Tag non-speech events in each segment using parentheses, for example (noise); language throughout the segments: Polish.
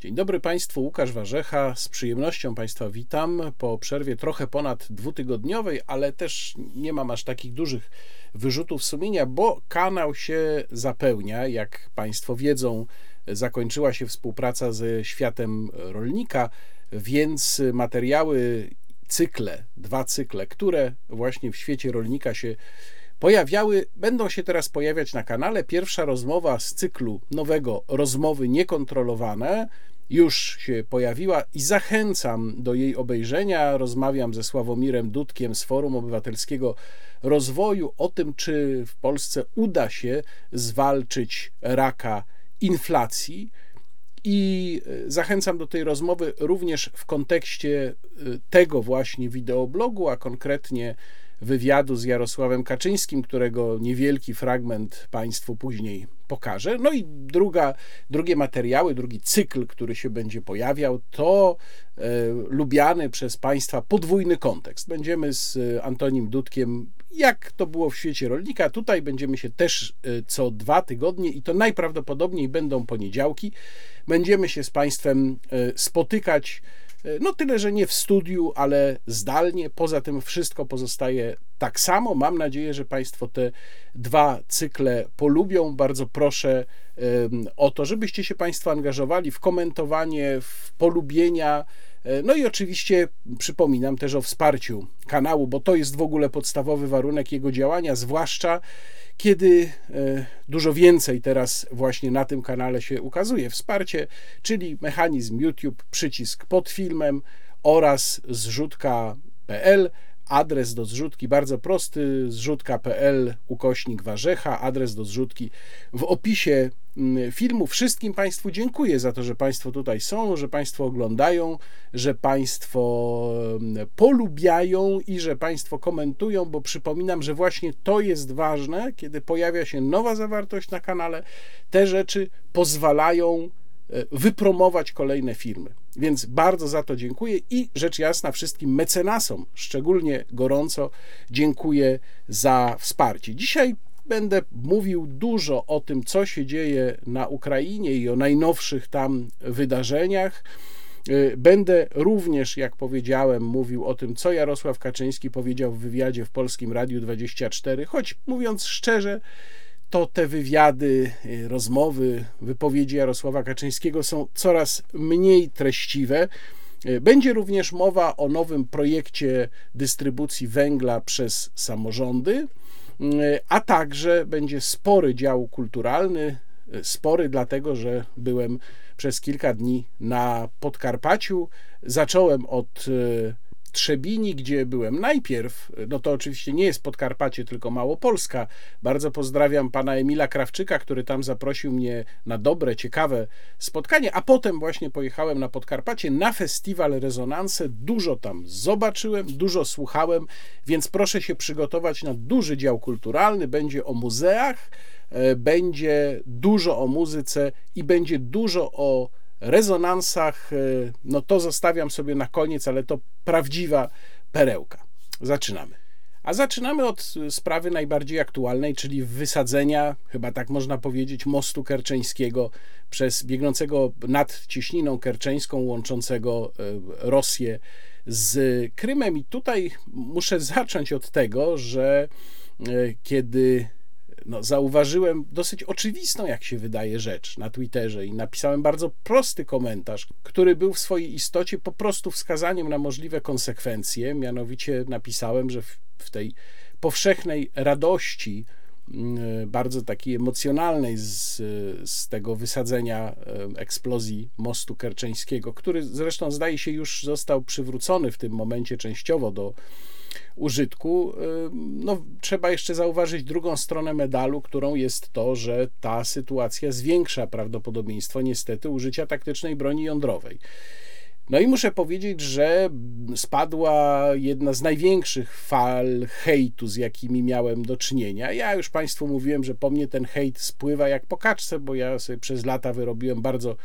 Dzień dobry Państwu, Łukasz Warzecha. Z przyjemnością Państwa witam po przerwie trochę ponad dwutygodniowej, ale też nie mam aż takich dużych wyrzutów sumienia, bo kanał się zapełnia. Jak Państwo wiedzą, zakończyła się współpraca ze światem rolnika, więc materiały, cykle, dwa cykle, które właśnie w świecie rolnika się pojawiały, będą się teraz pojawiać na kanale. Pierwsza rozmowa z cyklu nowego Rozmowy Niekontrolowane już się pojawiła i zachęcam do jej obejrzenia. Rozmawiam ze Sławomirem Dudkiem z Forum Obywatelskiego Rozwoju o tym, czy w Polsce uda się zwalczyć raka inflacji. I e, zachęcam do tej rozmowy również w kontekście e, tego właśnie wideoblogu, a konkretnie wywiadu z Jarosławem Kaczyńskim, którego niewielki fragment Państwu później pokażę. No i druga, drugie materiały, drugi cykl, który się będzie pojawiał, to e, lubiany przez Państwa podwójny kontekst. Będziemy z Antonim Dudkiem, jak to było w świecie rolnika. Tutaj będziemy się też e, co dwa tygodnie i to najprawdopodobniej będą poniedziałki. Będziemy się z Państwem e, spotykać E, no tyle, że nie w studiu, ale zdalnie. Poza tym wszystko pozostaje tak samo. Mam nadzieję, że Państwo te dwa cykle polubią. Bardzo proszę o to, żebyście się Państwo angażowali w komentowanie, w polubienia. E, no i oczywiście przypominam też o wsparciu kanału, bo to jest w ogóle podstawowy warunek jego działania, zwłaszcza kiedy e, dużo więcej teraz właśnie na tym kanale się ukazuje. Wsparcie, czyli mechanizm YouTube, przycisk pod filmem oraz zrzutka.pl. Adres do zrzutki bardzo prosty: zrzutka.pl ukośnik warzecha. Adres do zrzutki w opisie mm, filmu. Wszystkim Państwu dziękuję za to, że Państwo tutaj są, że Państwo oglądają, że Państwo mm, polubiają i że Państwo komentują, bo przypominam, że właśnie to jest ważne, kiedy pojawia się nowa zawartość na kanale. Te rzeczy pozwalają wypromować kolejne firmy. Więc bardzo za to dziękuję i rzecz jasna wszystkim mecenasom, szczególnie gorąco dziękuję za wsparcie. Dzisiaj będę mówił dużo o tym, co się dzieje na Ukrainie i o najnowszych tam wydarzeniach. E, będę również, jak powiedziałem, mówił o tym, co Jarosław Kaczyński powiedział w wywiadzie w Polskim Radiu 24, choć mówiąc szczerze, to te wywiady, y, rozmowy, wypowiedzi Jarosława Kaczyńskiego są coraz mniej treściwe. Y, będzie również mowa o nowym projekcie dystrybucji węgla przez samorządy, y, a także będzie spory dział kulturalny. Spory, dlatego że byłem przez kilka dni na Podkarpaciu. Zacząłem od Trzebini, gdzie byłem najpierw, no to oczywiście nie jest Podkarpacie, tylko Małopolska. Bardzo pozdrawiam pana Emila Krawczyka, który tam zaprosił mnie na dobre, ciekawe spotkanie, a potem właśnie pojechałem na Podkarpacie na festiwal Rezonanse. Dużo tam zobaczyłem, dużo słuchałem, więc proszę się przygotować na duży dział kulturalny. Będzie o muzeach, e, będzie dużo o muzyce i będzie dużo o rezonansach, e, no to zostawiam sobie na koniec, ale to prawdziwa perełka. Zaczynamy. A zaczynamy od sprawy najbardziej aktualnej, czyli wysadzenia, chyba tak można powiedzieć, mostu kerczeńskiego przez biegnącego nad cieśniną kerczeńską łączącego e, Rosję z Krymem. I tutaj muszę zacząć od tego, że kiedy no, zauważyłem dosyć oczywistą, jak się wydaje, rzecz na Twitterze i napisałem bardzo prosty komentarz, który był w swojej istocie po prostu wskazaniem na możliwe konsekwencje. Mianowicie napisałem, że w, w tej powszechnej radości, mm, bardzo takiej emocjonalnej z, z tego wysadzenia eksplozji mostu kerczeńskiego, który zresztą zdaje się już został przywrócony w tym momencie częściowo do użytku, no, trzeba jeszcze zauważyć drugą stronę medalu, którą jest to, że ta sytuacja zwiększa prawdopodobieństwo niestety użycia taktycznej broni jądrowej. No i muszę powiedzieć, że spadła jedna z największych fal hejtu, z jakimi miałem do czynienia. Ja już Państwu mówiłem, że po mnie ten hejt spływa jak po kaczce, bo ja sobie przez lata wyrobiłem bardzo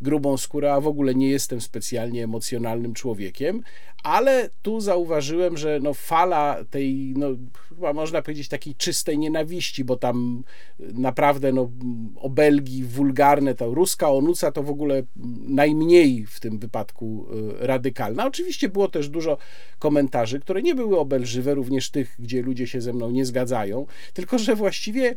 grubą skórę, a w ogóle nie jestem specjalnie emocjonalnym człowiekiem, ale tu zauważyłem, że no fala tej, no, chyba można powiedzieć takiej czystej nienawiści, bo tam naprawdę no, obelgi wulgarne, to ruska onuca to w ogóle najmniej w tym wypadku y, radykalna. Oczywiście było też dużo komentarzy, które nie były obelżywe, również tych, gdzie ludzie się ze mną nie zgadzają, tylko że właściwie y,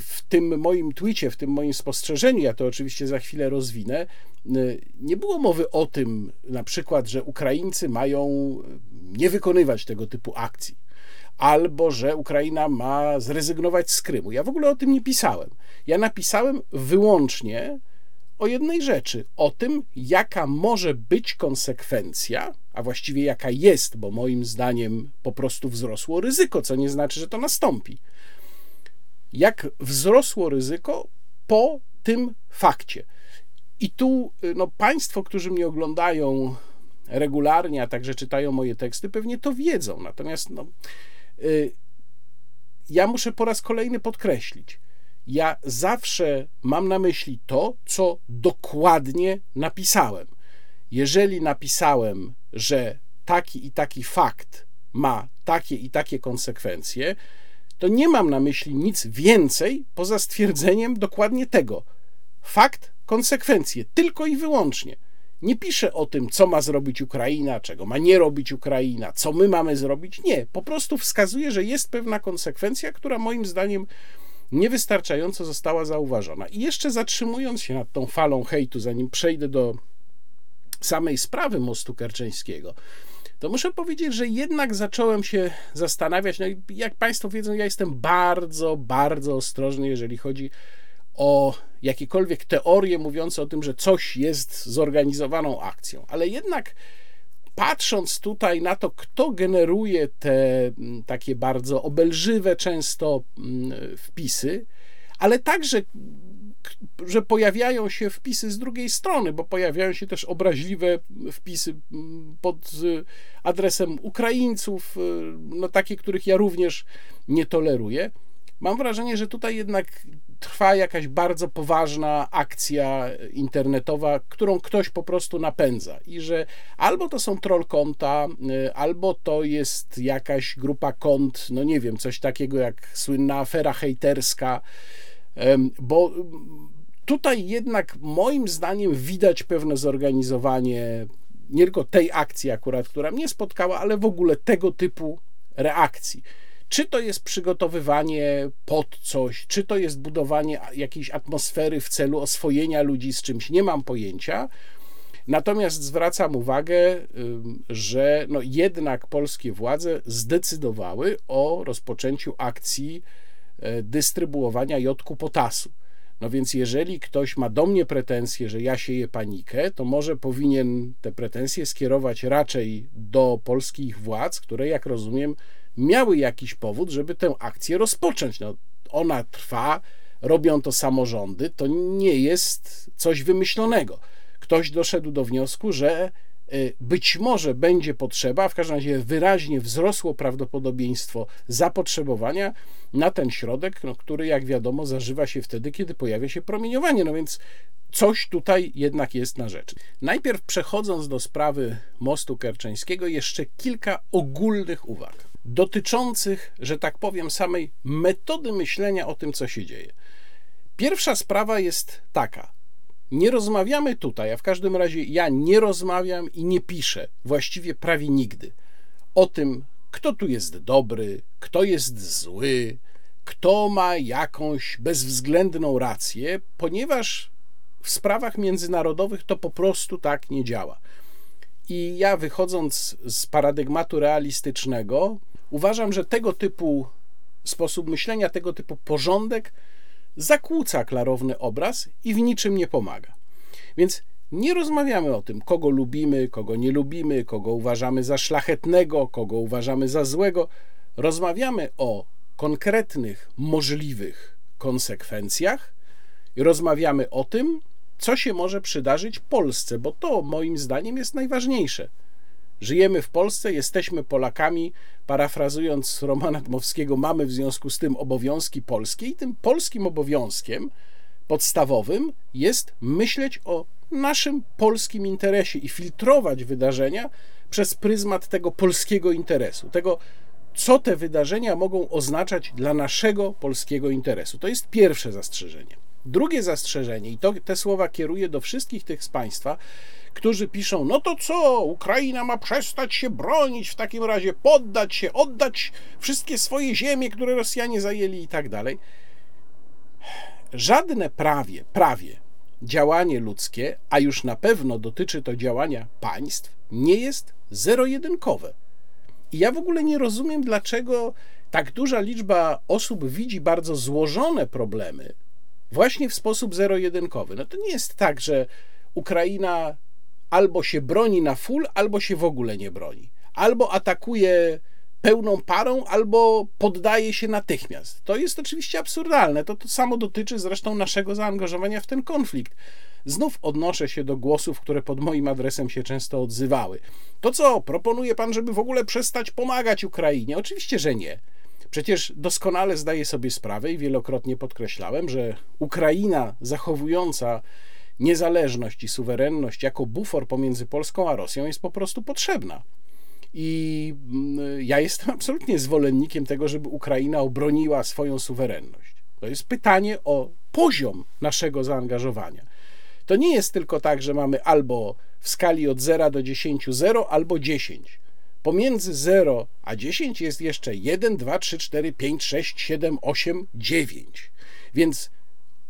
w tym moim twicie, w tym moim spostrzeżeniu, ja to oczywiście za chwilę rozwinę, y, nie było mowy o tym na przykład, że Ukraińcy mają nie wykonywać tego typu akcji albo że Ukraina ma zrezygnować z Krymu. Ja w ogóle o tym nie pisałem. Ja napisałem wyłącznie o jednej rzeczy, o tym, jaka może być konsekwencja, a właściwie jaka jest, bo moim zdaniem po prostu wzrosło ryzyko, co nie znaczy, że to nastąpi. Jak wzrosło ryzyko po tym fakcie. I tu no, Państwo, którzy mnie oglądają regularnie, a także czytają moje teksty, pewnie to wiedzą. Natomiast no, y, ja muszę po raz kolejny podkreślić, ja zawsze mam na myśli to, co dokładnie napisałem. Jeżeli napisałem, że taki i taki fakt ma takie i takie konsekwencje, to nie mam na myśli nic więcej poza stwierdzeniem dokładnie tego. Fakt, konsekwencje, tylko i wyłącznie. Nie piszę o tym, co ma zrobić Ukraina, czego ma nie robić Ukraina, co my mamy zrobić. Nie, po prostu wskazuję, że jest pewna konsekwencja, która moim zdaniem niewystarczająco została zauważona. I jeszcze zatrzymując się nad tą falą hejtu, zanim przejdę do samej sprawy mostu kerczeńskiego, to muszę powiedzieć, że jednak zacząłem się zastanawiać. No i jak Państwo wiedzą, ja jestem bardzo, bardzo ostrożny, jeżeli chodzi jakiekolwiek teorie mówiące o tym, że coś jest zorganizowaną akcją, ale jednak patrząc tutaj na to, kto generuje te mm, takie bardzo obelżywe często mm, wpisy, ale także że pojawiają się wpisy z drugiej strony, bo pojawiają się też obraźliwe wpisy mm, pod adresem Ukraińców, y, no takie, których ja również nie toleruję. Mam wrażenie, że tutaj jednak trwa jakaś bardzo poważna akcja internetowa, którą ktoś po prostu napędza i że albo to są troll konta, y, albo to jest jakaś grupa kont, no nie wiem, coś takiego jak słynna afera hejterska, bo tutaj jednak moim zdaniem widać pewne zorganizowanie nie tylko tej akcji akurat, która mnie spotkała, ale w ogóle tego typu reakcji. Czy to jest przygotowywanie pod coś, czy to jest budowanie jakiejś atmosfery w celu oswojenia ludzi z czymś, nie mam pojęcia. Natomiast zwracam uwagę, że no jednak polskie władze zdecydowały o rozpoczęciu akcji e, dystrybuowania jodku potasu. No więc jeżeli ktoś ma do mnie pretensje, że ja sieję panikę, to może powinien te pretensje skierować raczej do polskich władz, które jak rozumiem miały jakiś powód, żeby tę akcję rozpocząć. No, ona trwa, robią to samorządy, to nie jest coś wymyślonego. Ktoś doszedł do wniosku, że y, być może będzie potrzeba, w każdym razie wyraźnie wzrosło prawdopodobieństwo zapotrzebowania na ten środek, no, który, jak wiadomo, zażywa się wtedy, kiedy pojawia się promieniowanie. No więc coś tutaj jednak jest na rzeczy. Najpierw przechodząc do sprawy mostu kerczeńskiego, jeszcze kilka ogólnych uwag dotyczących, że tak powiem, samej metody myślenia o tym, co się dzieje. Pierwsza sprawa jest taka. Nie rozmawiamy tutaj, a w każdym razie ja nie rozmawiam i nie piszę właściwie prawie nigdy o tym, kto tu jest dobry, kto jest zły, kto ma jakąś bezwzględną rację, ponieważ w sprawach międzynarodowych to po prostu tak nie działa. I ja wychodząc z paradygmatu realistycznego, Uważam, że tego typu sposób myślenia, tego typu porządek zakłóca klarowny obraz i w niczym nie pomaga. Więc nie rozmawiamy o tym, kogo lubimy, kogo nie lubimy, kogo uważamy za szlachetnego, kogo uważamy za złego. Rozmawiamy o konkretnych, możliwych konsekwencjach i rozmawiamy o tym, co się może przydarzyć Polsce, bo to moim zdaniem jest najważniejsze. Żyjemy w Polsce, jesteśmy Polakami, parafrazując Romana Dmowskiego, mamy w związku z tym obowiązki polskie i tym polskim obowiązkiem podstawowym jest myśleć o naszym polskim interesie i filtrować wydarzenia przez pryzmat tego polskiego interesu, tego, co te wydarzenia mogą oznaczać dla naszego polskiego interesu. To jest pierwsze zastrzeżenie. Drugie zastrzeżenie, i to, te słowa kieruję do wszystkich tych z Państwa, którzy piszą: No to co, Ukraina ma przestać się bronić, w takim razie poddać się, oddać wszystkie swoje ziemie, które Rosjanie zajęli i tak dalej. Żadne prawie, prawie działanie ludzkie, a już na pewno dotyczy to działania państw, nie jest zero-jedynkowe. I ja w ogóle nie rozumiem, dlaczego tak duża liczba osób widzi bardzo złożone problemy właśnie w sposób zero-jedynkowy. No to nie jest tak, że Ukraina albo się broni na full, albo się w ogóle nie broni. Albo atakuje pełną parą, albo poddaje się natychmiast. To jest oczywiście absurdalne. To, to samo dotyczy zresztą naszego zaangażowania w ten konflikt. Znów odnoszę się do głosów, które pod moim adresem się często odzywały. To co, proponuje pan, żeby w ogóle przestać pomagać Ukrainie? Oczywiście, że nie. Przecież doskonale zdaję sobie sprawę i wielokrotnie podkreślałem, że Ukraina zachowująca niezależność i suwerenność jako bufor pomiędzy Polską a Rosją jest po prostu potrzebna. I mm, ja jestem (laughs) absolutnie zwolennikiem tego, żeby Ukraina obroniła swoją suwerenność. To jest pytanie o poziom naszego zaangażowania. To nie jest tylko tak, że mamy albo w skali od 0 do 10 0 albo 10. Pomiędzy 0 a 10 jest jeszcze 1, 2, 3, 4, 5, 6, 7, 8, 9. Więc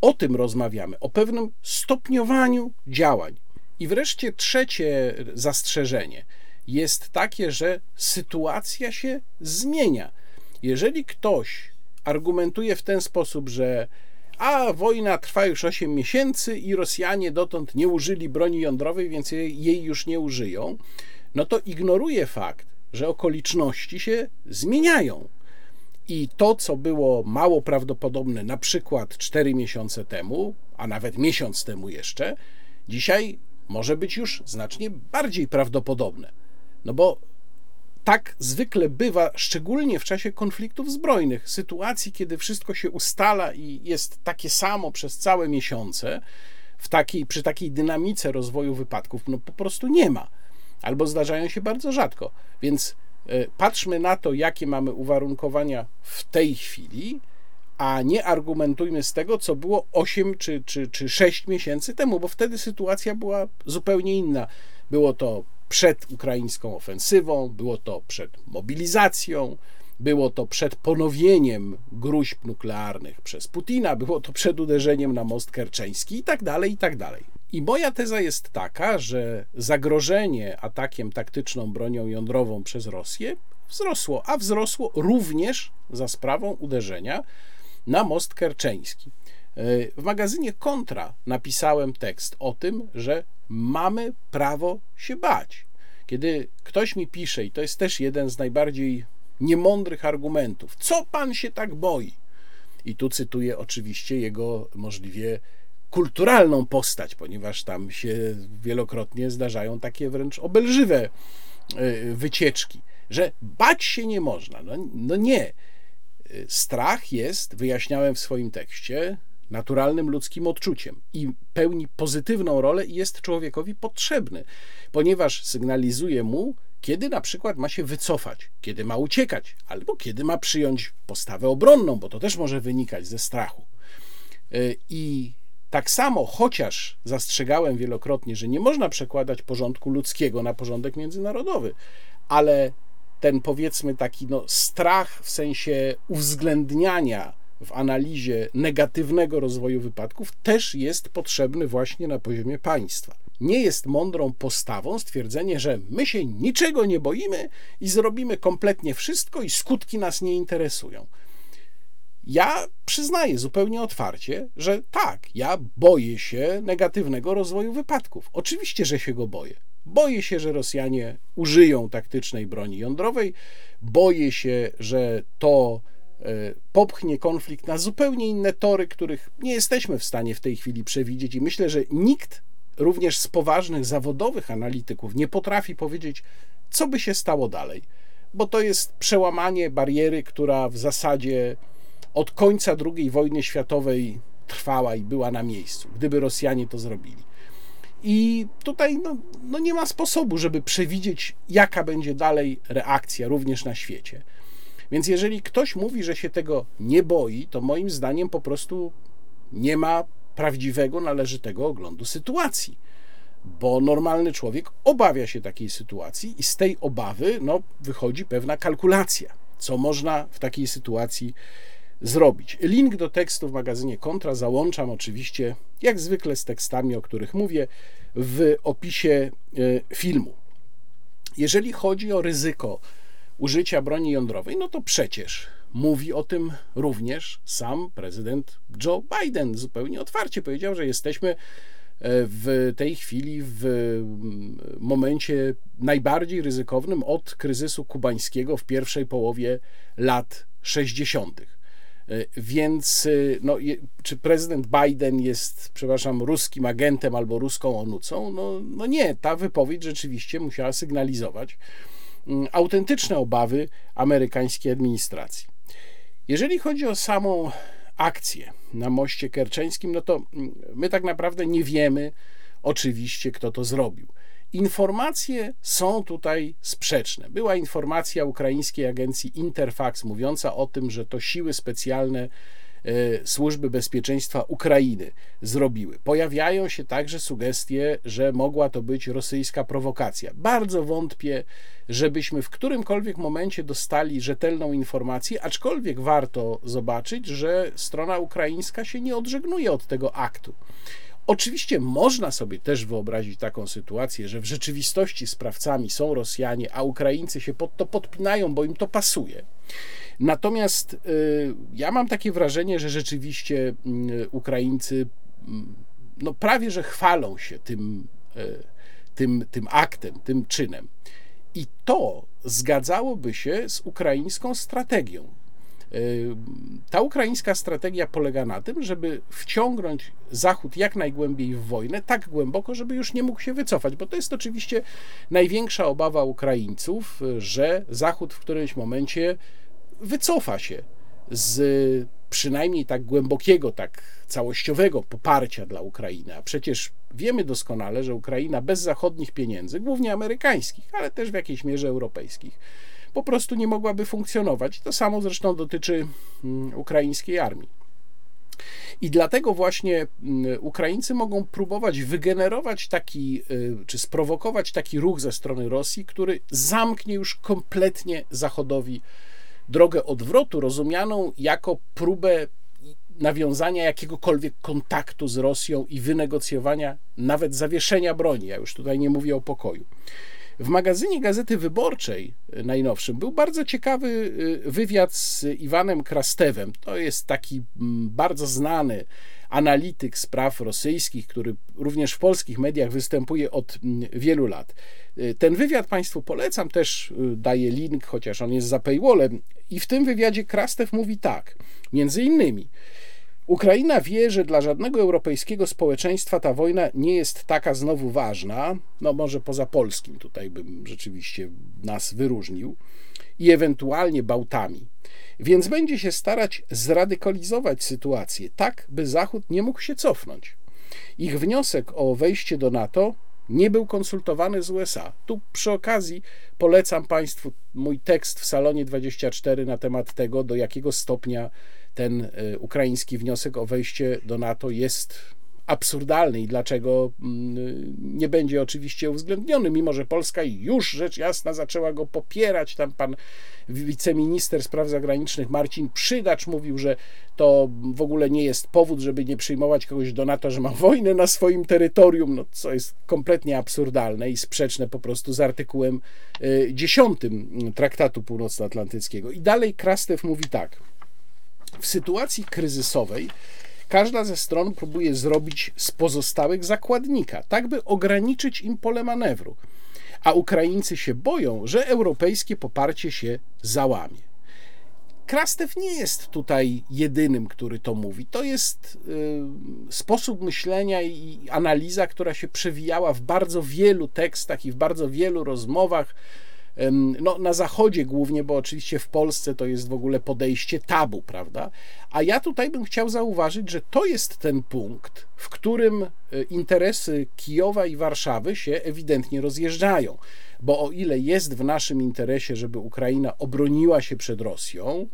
o tym rozmawiamy, o pewnym stopniowaniu działań. I wreszcie trzecie zastrzeżenie jest takie, że sytuacja się zmienia. Jeżeli ktoś argumentuje w ten sposób, że a wojna trwa już 8 miesięcy i Rosjanie dotąd nie użyli broni jądrowej, więc jej już nie użyją, no to ignoruje fakt, że okoliczności się zmieniają. I to, co było mało prawdopodobne na przykład 4 miesiące temu, a nawet miesiąc temu jeszcze, dzisiaj może być już znacznie bardziej prawdopodobne. No bo tak zwykle bywa, szczególnie w czasie konfliktów zbrojnych, sytuacji, kiedy wszystko się ustala i jest takie samo przez całe miesiące, w takiej, przy takiej dynamice rozwoju wypadków, no po prostu nie ma. Albo zdarzają się bardzo rzadko. Więc patrzmy na to, jakie mamy uwarunkowania w tej chwili, a nie argumentujmy z tego, co było 8 czy, czy, czy 6 miesięcy temu, bo wtedy sytuacja była zupełnie inna. Było to przed ukraińską ofensywą, było to przed mobilizacją, było to przed ponowieniem gruźb nuklearnych przez Putina, było to przed uderzeniem na most kerczeński i tak dalej, i tak dalej. I moja teza jest taka, że zagrożenie atakiem taktyczną bronią jądrową przez Rosję wzrosło, a wzrosło również za sprawą uderzenia na most kerczeński. W magazynie Kontra napisałem tekst o tym, że mamy prawo się bać. Kiedy ktoś mi pisze, i to jest też jeden z najbardziej niemądrych argumentów, co pan się tak boi? I tu cytuję oczywiście jego możliwie kulturalną postać, ponieważ tam się wielokrotnie zdarzają takie wręcz obelżywe e, wycieczki, że bać się nie można. No, no nie. Strach jest, wyjaśniałem w swoim tekście, naturalnym ludzkim odczuciem i pełni pozytywną rolę i jest człowiekowi potrzebny, ponieważ sygnalizuje mu, kiedy na przykład ma się wycofać, kiedy ma uciekać, albo kiedy ma przyjąć postawę obronną, bo to też może wynikać ze strachu. E, I tak samo, chociaż zastrzegałem wielokrotnie, że nie można przekładać porządku ludzkiego na porządek międzynarodowy, ale ten powiedzmy taki no, strach w sensie uwzględniania w analizie negatywnego rozwoju wypadków też jest potrzebny właśnie na poziomie państwa. Nie jest mądrą postawą stwierdzenie, że my się niczego nie boimy i zrobimy kompletnie wszystko i skutki nas nie interesują. Ja przyznaję zupełnie otwarcie, że tak, ja boję się negatywnego rozwoju wypadków. Oczywiście, że się go boję. Boję się, że Rosjanie użyją taktycznej broni jądrowej, boję się, że to E, popchnie konflikt na zupełnie inne tory, których nie jesteśmy w stanie w tej chwili przewidzieć, i myślę, że nikt, również z poważnych zawodowych analityków, nie potrafi powiedzieć, co by się stało dalej, bo to jest przełamanie bariery, która w zasadzie od końca II wojny światowej trwała i była na miejscu, gdyby Rosjanie to zrobili. I tutaj no, no nie ma sposobu, żeby przewidzieć, jaka będzie dalej reakcja, również na świecie. Więc jeżeli ktoś mówi, że się tego nie boi, to moim zdaniem po prostu nie ma prawdziwego, należytego oglądu sytuacji. Bo normalny człowiek obawia się takiej sytuacji i z tej obawy no, wychodzi pewna kalkulacja, co można w takiej sytuacji zrobić. Link do tekstu w magazynie Kontra załączam oczywiście, jak zwykle z tekstami, o których mówię, w opisie e, filmu. Jeżeli chodzi o ryzyko użycia broni jądrowej, no to przecież mówi o tym również sam prezydent Joe Biden. Zupełnie otwarcie powiedział, że jesteśmy e, w tej chwili w momencie najbardziej ryzykownym od kryzysu kubańskiego w pierwszej połowie lat 60. E, więc e, no, czy prezydent Biden jest, przepraszam, ruskim agentem albo ruską onucą? No, no nie, ta wypowiedź rzeczywiście musiała sygnalizować mm, autentyczne obawy amerykańskiej administracji. Jeżeli chodzi o samą akcję na moście kerczeńskim, no to mm, my tak naprawdę nie wiemy oczywiście, kto to zrobił. Informacje są tutaj sprzeczne. Była informacja ukraińskiej agencji Interfax mówiąca o tym, że to siły specjalne e, służby bezpieczeństwa Ukrainy zrobiły. Pojawiają się także sugestie, że mogła to być rosyjska prowokacja. Bardzo wątpię, żebyśmy w którymkolwiek momencie dostali rzetelną informację, aczkolwiek warto zobaczyć, że strona ukraińska się nie odżegnuje od tego aktu. Oczywiście można sobie też wyobrazić taką sytuację, że w rzeczywistości sprawcami są Rosjanie, a Ukraińcy się pod to podpinają, bo im to pasuje. Natomiast y, ja mam takie wrażenie, że rzeczywiście y, Ukraińcy mm, no prawie że chwalą się tym, y, tym, tym aktem, tym czynem. I to zgadzałoby się z ukraińską strategią. Ta ukraińska strategia polega na tym, żeby wciągnąć Zachód jak najgłębiej w wojnę, tak głęboko, żeby już nie mógł się wycofać, bo to jest oczywiście największa obawa Ukraińców, że Zachód w którymś momencie wycofa się z przynajmniej tak głębokiego, tak całościowego poparcia dla Ukrainy. A przecież wiemy doskonale, że Ukraina bez zachodnich pieniędzy, głównie amerykańskich, ale też w jakiejś mierze europejskich, po prostu nie mogłaby funkcjonować. To samo zresztą dotyczy mm, ukraińskiej armii. I dlatego właśnie mm, Ukraińcy mogą próbować wygenerować taki, y, czy sprowokować taki ruch ze strony Rosji, który zamknie już kompletnie Zachodowi drogę odwrotu, rozumianą jako próbę nawiązania jakiegokolwiek kontaktu z Rosją i wynegocjowania nawet zawieszenia broni. Ja już tutaj nie mówię o pokoju. W magazynie Gazety Wyborczej y, najnowszym był bardzo ciekawy y, wywiad z Iwanem Krastewem. To jest taki mm, bardzo znany analityk spraw rosyjskich, który również w polskich mediach występuje od mm, wielu lat. Y, ten wywiad Państwu polecam, też daję link, chociaż on jest za paywallem. I w tym wywiadzie Krastew mówi tak, między innymi, Ukraina wie, że dla żadnego europejskiego społeczeństwa ta wojna nie jest taka znowu ważna, no może poza polskim tutaj bym rzeczywiście nas wyróżnił, i ewentualnie Bałtami. Więc będzie się starać zradykalizować sytuację tak, by Zachód nie mógł się cofnąć. Ich wniosek o wejście do NATO nie był konsultowany z USA. Tu przy okazji polecam Państwu mój tekst w Salonie 24 na temat tego, do jakiego stopnia ten e, ukraiński wniosek o wejście do NATO jest absurdalny i dlaczego mm, nie będzie oczywiście uwzględniony, mimo że Polska już rzecz jasna zaczęła go popierać. Tam pan wiceminister spraw zagranicznych Marcin Przydacz mówił, że to w ogóle nie jest powód, żeby nie przyjmować kogoś do NATO, że ma wojnę na swoim terytorium, no, co jest kompletnie absurdalne i sprzeczne po prostu z artykułem 10 e, Traktatu Północnoatlantyckiego. I dalej Krastew mówi tak. W sytuacji kryzysowej każda ze stron próbuje zrobić z pozostałych zakładnika, tak by ograniczyć im pole manewru. A Ukraińcy się boją, że europejskie poparcie się załamie. Krastew nie jest tutaj jedynym, który to mówi. To jest y, sposób myślenia i analiza, która się przewijała w bardzo wielu tekstach i w bardzo wielu rozmowach no, na Zachodzie głównie, bo oczywiście w Polsce to jest w ogóle podejście tabu, prawda? A ja tutaj bym chciał zauważyć, że to jest ten punkt, w którym e, interesy Kijowa i Warszawy się ewidentnie rozjeżdżają. Bo o ile jest w naszym interesie, żeby Ukraina obroniła się przed Rosją,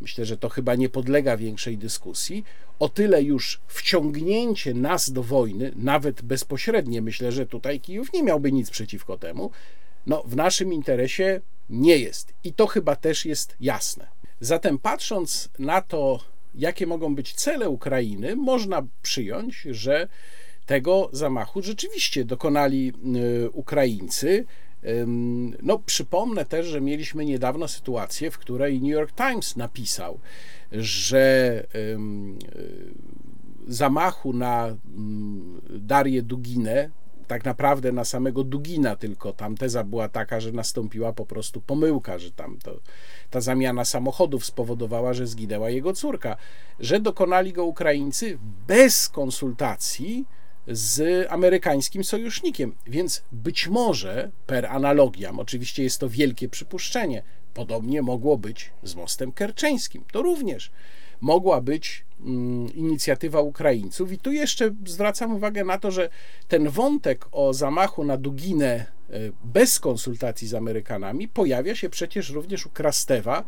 myślę, że to chyba nie podlega większej dyskusji, o tyle już wciągnięcie nas do wojny, nawet bezpośrednie, myślę, że tutaj Kijów nie miałby nic przeciwko temu, no, w naszym interesie nie jest. I to chyba też jest jasne. Zatem patrząc na to, jakie mogą być cele Ukrainy, można przyjąć, że tego zamachu rzeczywiście dokonali y, Ukraińcy. No, przypomnę też, że mieliśmy niedawno sytuację, w której New York Times napisał, że y, zamachu na Darię Duginę, tak naprawdę na samego Dugina, tylko tam teza była taka, że nastąpiła po prostu pomyłka, że tam to, ta zamiana samochodów spowodowała, że zginęła jego córka, że dokonali go Ukraińcy bez konsultacji z amerykańskim sojusznikiem. Więc być może per analogiam, oczywiście jest to wielkie przypuszczenie, podobnie mogło być z mostem kerczeńskim. To również mogła być mm, inicjatywa Ukraińców. I tu jeszcze zwracam uwagę na to, że ten wątek o zamachu na Duginę e, bez konsultacji z Amerykanami pojawia się przecież również u Krastewa,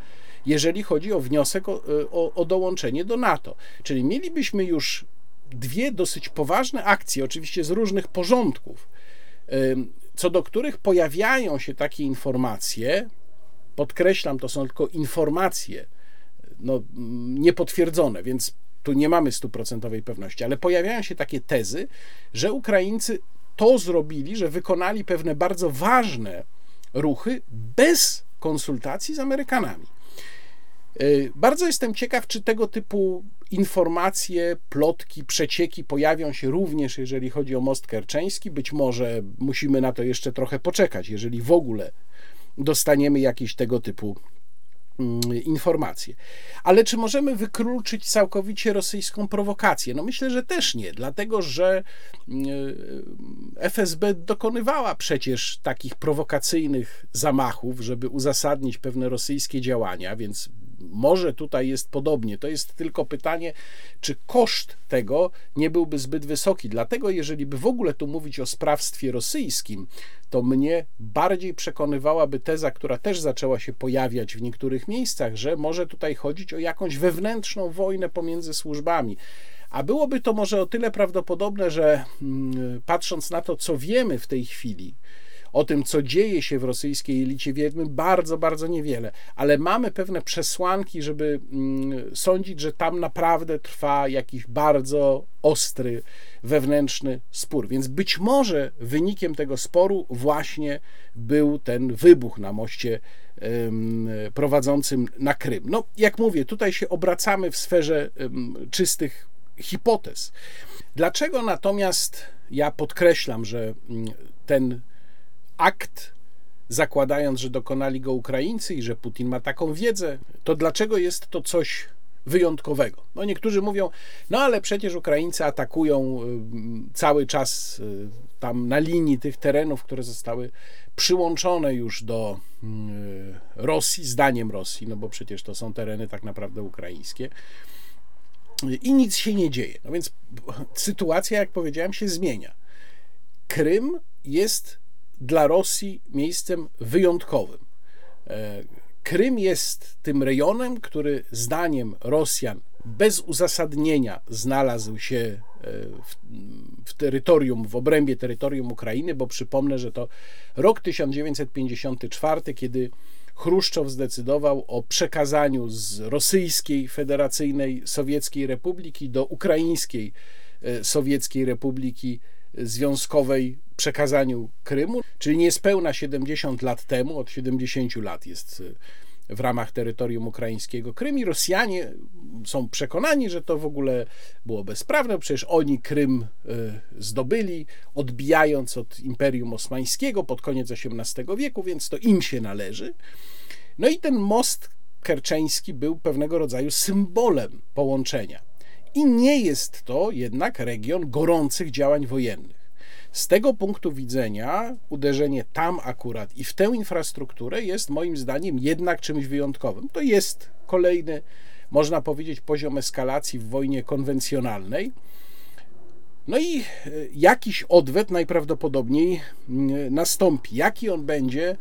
jeżeli chodzi o wniosek o, e, o, o dołączenie do NATO. Czyli mielibyśmy już dwie dosyć poważne akcje, oczywiście z różnych porządków, co do których pojawiają się takie informacje. Podkreślam, to są tylko informacje no, niepotwierdzone, więc tu nie mamy stuprocentowej pewności, ale pojawiają się takie tezy, że Ukraińcy to zrobili, że wykonali pewne bardzo ważne ruchy bez konsultacji z Amerykanami. Y, bardzo jestem ciekaw, czy tego typu informacje, plotki, przecieki pojawią się również, jeżeli chodzi o most kerczeński. Być może musimy na to jeszcze trochę poczekać, jeżeli w ogóle dostaniemy jakieś tego typu Mm, informacje. Ale czy możemy wykluczyć całkowicie rosyjską prowokację? No myślę, że też nie, dlatego że mm, FSB dokonywała przecież takich prowokacyjnych zamachów, żeby uzasadnić pewne rosyjskie działania, więc może tutaj jest podobnie. To jest tylko pytanie, czy koszt tego nie byłby zbyt wysoki. Dlatego, jeżeli by w ogóle tu mówić o sprawstwie rosyjskim, to mnie bardziej przekonywałaby teza, która też zaczęła się pojawiać w niektórych miejscach, że może tutaj chodzić o jakąś wewnętrzną wojnę pomiędzy służbami. A byłoby to może o tyle prawdopodobne, że mm, patrząc na to, co wiemy w tej chwili, o tym, co dzieje się w rosyjskiej elicie, wiemy bardzo, bardzo niewiele, ale mamy pewne przesłanki, żeby mm, sądzić, że tam naprawdę trwa jakiś bardzo ostry, wewnętrzny spór. Więc być może wynikiem tego sporu właśnie był ten wybuch na moście prowadzącym na Krym. No, jak mówię, tutaj się obracamy w sferze czystych hipotez. Dlaczego natomiast ja podkreślam, że mm, ten akt, zakładając, że dokonali go Ukraińcy i że Putin ma taką wiedzę, to dlaczego jest to coś wyjątkowego? No niektórzy mówią, no ale przecież Ukraińcy atakują y, cały czas y, tam na linii tych terenów, które zostały przyłączone już do y, Rosji, zdaniem Rosji, no bo przecież to są tereny tak naprawdę ukraińskie. I nic się nie dzieje. No więc sytuacja, jak powiedziałem, się zmienia. Krym jest dla Rosji miejscem wyjątkowym. E, Krym jest tym rejonem, który zdaniem Rosjan bez uzasadnienia znalazł się e, w, w, terytorium, w obrębie terytorium Ukrainy, bo przypomnę, że to rok 1954, kiedy Chruszczow zdecydował o przekazaniu z rosyjskiej Federacyjnej Sowieckiej Republiki do ukraińskiej e, Sowieckiej Republiki Związkowej przekazaniu Krymu, czyli niespełna 70 lat temu, od 70 lat jest y, w ramach terytorium ukraińskiego Krym i Rosjanie są przekonani, że to w ogóle było bezprawne, przecież oni Krym y, zdobyli, odbijając od Imperium Osmańskiego pod koniec XVIII wieku, więc to im się należy. No i ten most kerczeński był pewnego rodzaju symbolem połączenia. I nie jest to jednak region gorących działań wojennych. Z tego punktu widzenia uderzenie tam akurat i w tę infrastrukturę jest moim zdaniem jednak czymś wyjątkowym. To jest kolejny, można powiedzieć, poziom eskalacji w wojnie konwencjonalnej. No i e, jakiś odwet najprawdopodobniej mm, nastąpi. Jaki on będzie,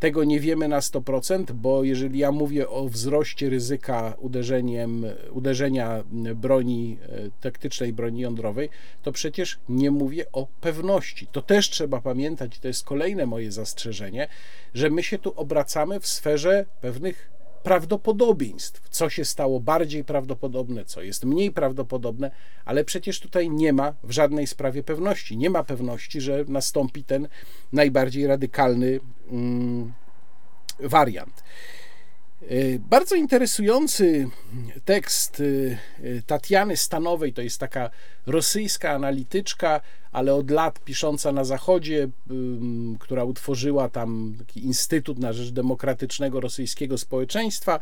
tego nie wiemy na 100%, bo jeżeli ja mówię o wzroście ryzyka uderzeniem, uderzenia broni e, taktycznej, broni jądrowej, to przecież nie mówię o pewności. To też trzeba pamiętać, to jest kolejne moje zastrzeżenie, że my się tu obracamy w sferze pewnych prawdopodobieństw, co się stało bardziej prawdopodobne, co jest mniej prawdopodobne, ale przecież tutaj nie ma w żadnej sprawie pewności. Nie ma pewności, że nastąpi ten najbardziej radykalny mm, wariant. Y, bardzo interesujący tekst y, y, Tatiany Stanowej, to jest taka rosyjska analityczka, ale od lat pisząca na Zachodzie, która utworzyła tam taki Instytut na Rzecz Demokratycznego Rosyjskiego Społeczeństwa.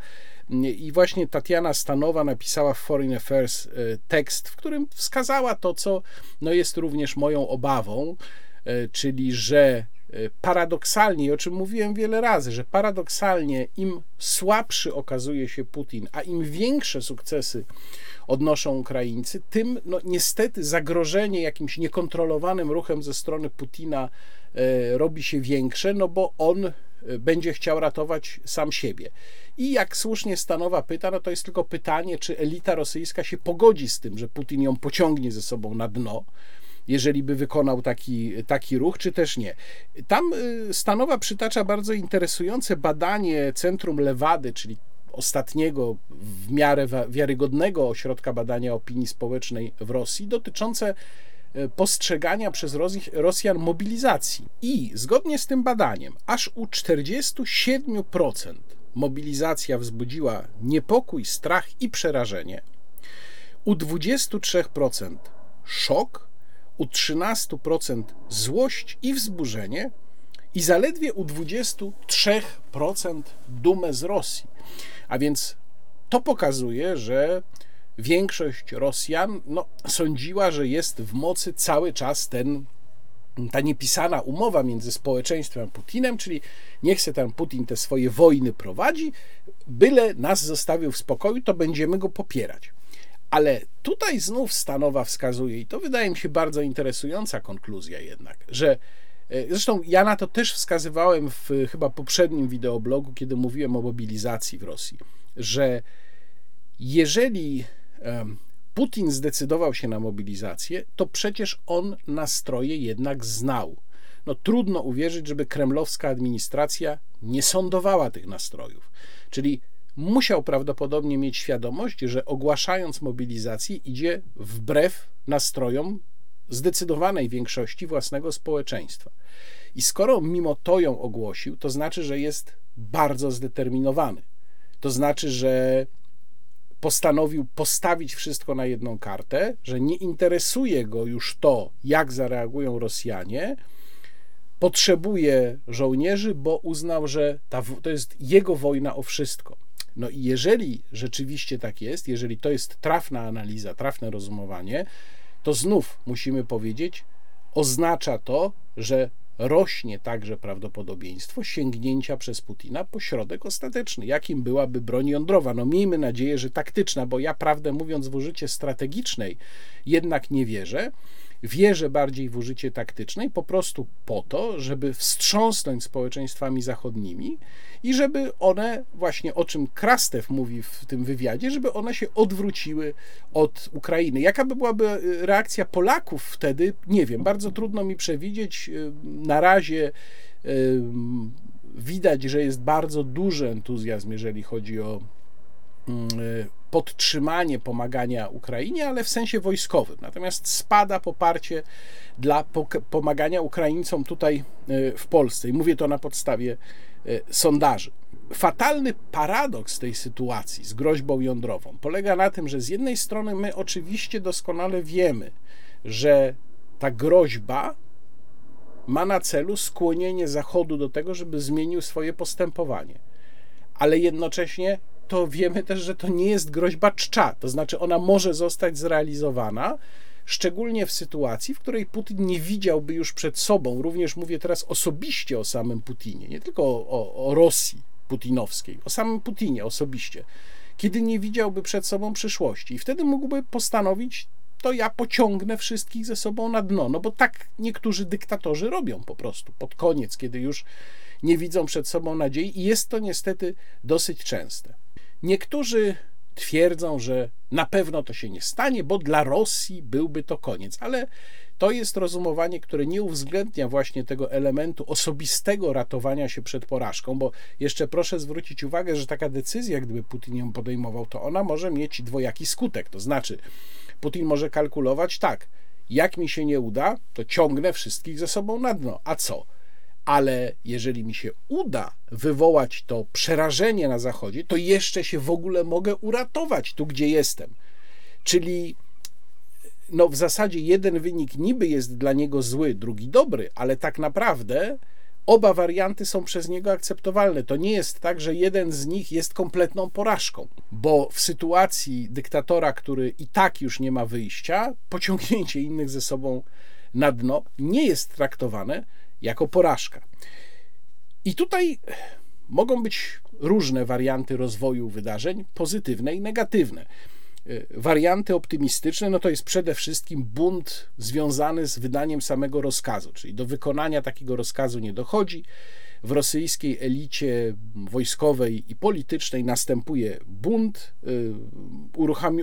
I właśnie Tatiana Stanowa napisała w Foreign Affairs tekst, w którym wskazała to, co no jest również moją obawą, czyli że paradoksalnie, o czym mówiłem wiele razy, że paradoksalnie im słabszy okazuje się Putin, a im większe sukcesy odnoszą Ukraińcy, tym no, niestety zagrożenie jakimś niekontrolowanym ruchem ze strony Putina e, robi się większe, no bo on e, będzie chciał ratować sam siebie. I jak słusznie Stanowa pyta, no to jest tylko pytanie, czy elita rosyjska się pogodzi z tym, że Putin ją pociągnie ze sobą na dno jeżeli by wykonał taki, taki ruch, czy też nie. Tam y, Stanowa przytacza bardzo interesujące badanie Centrum Lewady, czyli ostatniego w miarę wiarygodnego ośrodka badania opinii społecznej w Rosji, dotyczące y, postrzegania przez Rosjan mobilizacji. I zgodnie z tym badaniem, aż u 47% mobilizacja wzbudziła niepokój, strach i przerażenie, u 23% szok, u 13% złość i wzburzenie i zaledwie u 23% dumę z Rosji. A więc to pokazuje, że większość Rosjan no, sądziła, że jest w mocy cały czas ten, ta niepisana umowa między społeczeństwem a Putinem, czyli niech się ten Putin te swoje wojny prowadzi, byle nas zostawił w spokoju, to będziemy go popierać. Ale tutaj znów Stanowa wskazuje, i to wydaje mi się bardzo interesująca konkluzja jednak, że e, Zresztą ja na to też wskazywałem w chyba poprzednim wideoblogu, kiedy mówiłem o mobilizacji w Rosji, że jeżeli Putin zdecydował się na mobilizację, to przecież on nastroje jednak znał. No trudno uwierzyć, żeby kremlowska administracja nie sądowała tych nastrojów. Czyli musiał prawdopodobnie mieć świadomość, że ogłaszając mobilizację idzie wbrew nastrojom zdecydowanej większości własnego społeczeństwa. I skoro mimo to ją ogłosił, to znaczy, że jest bardzo zdeterminowany. To znaczy, że postanowił postawić wszystko na jedną kartę, że nie interesuje go już to, jak zareagują Rosjanie. Potrzebuje żołnierzy, bo uznał, że ta, to jest jego wojna o wszystko. No i jeżeli rzeczywiście tak jest, jeżeli to jest trafna analiza, trafne rozumowanie, to znów musimy powiedzieć, oznacza to, że rośnie także prawdopodobieństwo sięgnięcia przez Putina po środek ostateczny, jakim byłaby broń jądrowa. No miejmy nadzieję, że taktyczna, bo ja prawdę mówiąc w użycie strategicznej jednak nie wierzę. Wierzę bardziej w użycie taktycznej po prostu po to, żeby wstrząsnąć społeczeństwami zachodnimi i żeby one, właśnie o czym Krastew mówi w tym wywiadzie, żeby one się odwróciły od Ukrainy. Jaka by byłaby e, reakcja Polaków wtedy? Nie wiem, bardzo trudno mi przewidzieć. E, na razie e, widać, że jest bardzo duży entuzjazm, jeżeli chodzi o podtrzymanie pomagania Ukrainie, ale w sensie wojskowym. Natomiast spada poparcie dla pomagania Ukraińcom tutaj w Polsce. I mówię to na podstawie E, sondaży. Fatalny paradoks tej sytuacji z groźbą jądrową polega na tym, że z jednej strony my oczywiście doskonale wiemy, że ta groźba ma na celu skłonienie Zachodu do tego, żeby zmienił swoje postępowanie. Ale jednocześnie to wiemy też, że to nie jest groźba czcza, to znaczy ona może zostać zrealizowana szczególnie w sytuacji, w której Putin nie widziałby już przed sobą, również mówię teraz osobiście o samym Putinie, nie tylko o, o, Rosji putinowskiej, o samym Putinie osobiście, kiedy nie widziałby przed sobą przyszłości. I wtedy mógłby postanowić, to ja pociągnę wszystkich ze sobą na dno. No bo tak niektórzy dyktatorzy robią po prostu pod koniec, kiedy już nie widzą przed sobą nadziei, i jest to niestety dosyć częste. Niektórzy twierdzą, że na pewno to się nie stanie, bo dla Rosji byłby to koniec, ale to jest rozumowanie, które nie uwzględnia właśnie tego elementu osobistego ratowania się przed porażką, bo jeszcze proszę zwrócić uwagę, że taka decyzja, gdyby Putin ją podejmował, to ona może mieć dwojaki skutek. To znaczy, Putin może kalkulować tak, jak mi się nie uda, to ciągnę wszystkich ze sobą na dno. A co? Ale jeżeli mi się uda wywołać to przerażenie na Zachodzie, to jeszcze się w ogóle mogę uratować tu, gdzie jestem. Czyli no w zasadzie jeden wynik niby jest dla niego zły, drugi dobry, ale tak naprawdę oba warianty są przez niego akceptowalne. To nie jest tak, że jeden z nich jest kompletną porażką, bo w sytuacji dyktatora, który i tak już nie ma wyjścia, pociągnięcie innych ze sobą na dno nie jest traktowane jako porażka. I tutaj mogą być różne warianty rozwoju wydarzeń, pozytywne i negatywne. Y, warianty optymistyczne no to jest przede wszystkim bunt związany z wydaniem samego rozkazu, czyli do wykonania takiego rozkazu nie dochodzi. W rosyjskiej elicie wojskowej i politycznej następuje bunt, y,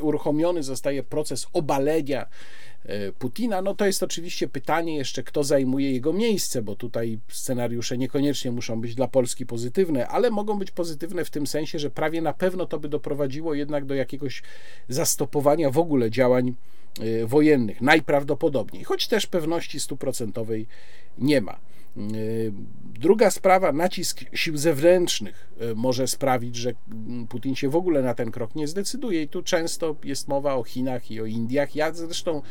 uruchomiony zostaje proces obalenia E, Putina, no to jest oczywiście pytanie jeszcze, kto zajmuje jego miejsce, bo tutaj scenariusze niekoniecznie muszą być dla Polski pozytywne, ale mogą być pozytywne w tym sensie, że prawie na pewno to by doprowadziło jednak do jakiegoś zastopowania w ogóle działań e, wojennych, najprawdopodobniej, choć też pewności stuprocentowej nie ma. E, druga sprawa, nacisk sił zewnętrznych może sprawić, że Putin się w ogóle na ten krok nie zdecyduje, i tu często jest mowa o Chinach i o Indiach. Ja zresztą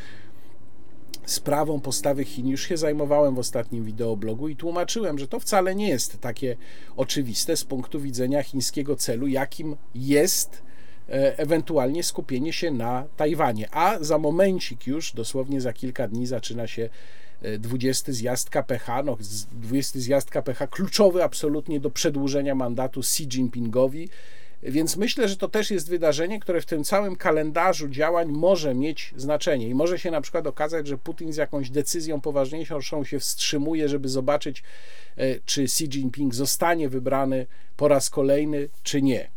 sprawą postawy Chin już się zajmowałem w ostatnim wideoblogu i tłumaczyłem, że to wcale nie jest takie oczywiste z punktu widzenia chińskiego celu, jakim jest e, ewentualnie skupienie się na Tajwanie. A za momencik już, dosłownie za kilka dni, zaczyna się 20 e, zjazd KPH, no 20 zjazd KPH kluczowy absolutnie do przedłużenia mandatu Xi Jinpingowi więc myślę, że to też jest wydarzenie, które w tym całym kalendarzu działań może mieć znaczenie i może się na przykład okazać, że Putin z jakąś decyzją poważniejszą się wstrzymuje, żeby zobaczyć, e, czy Xi Jinping zostanie wybrany po raz kolejny, czy nie.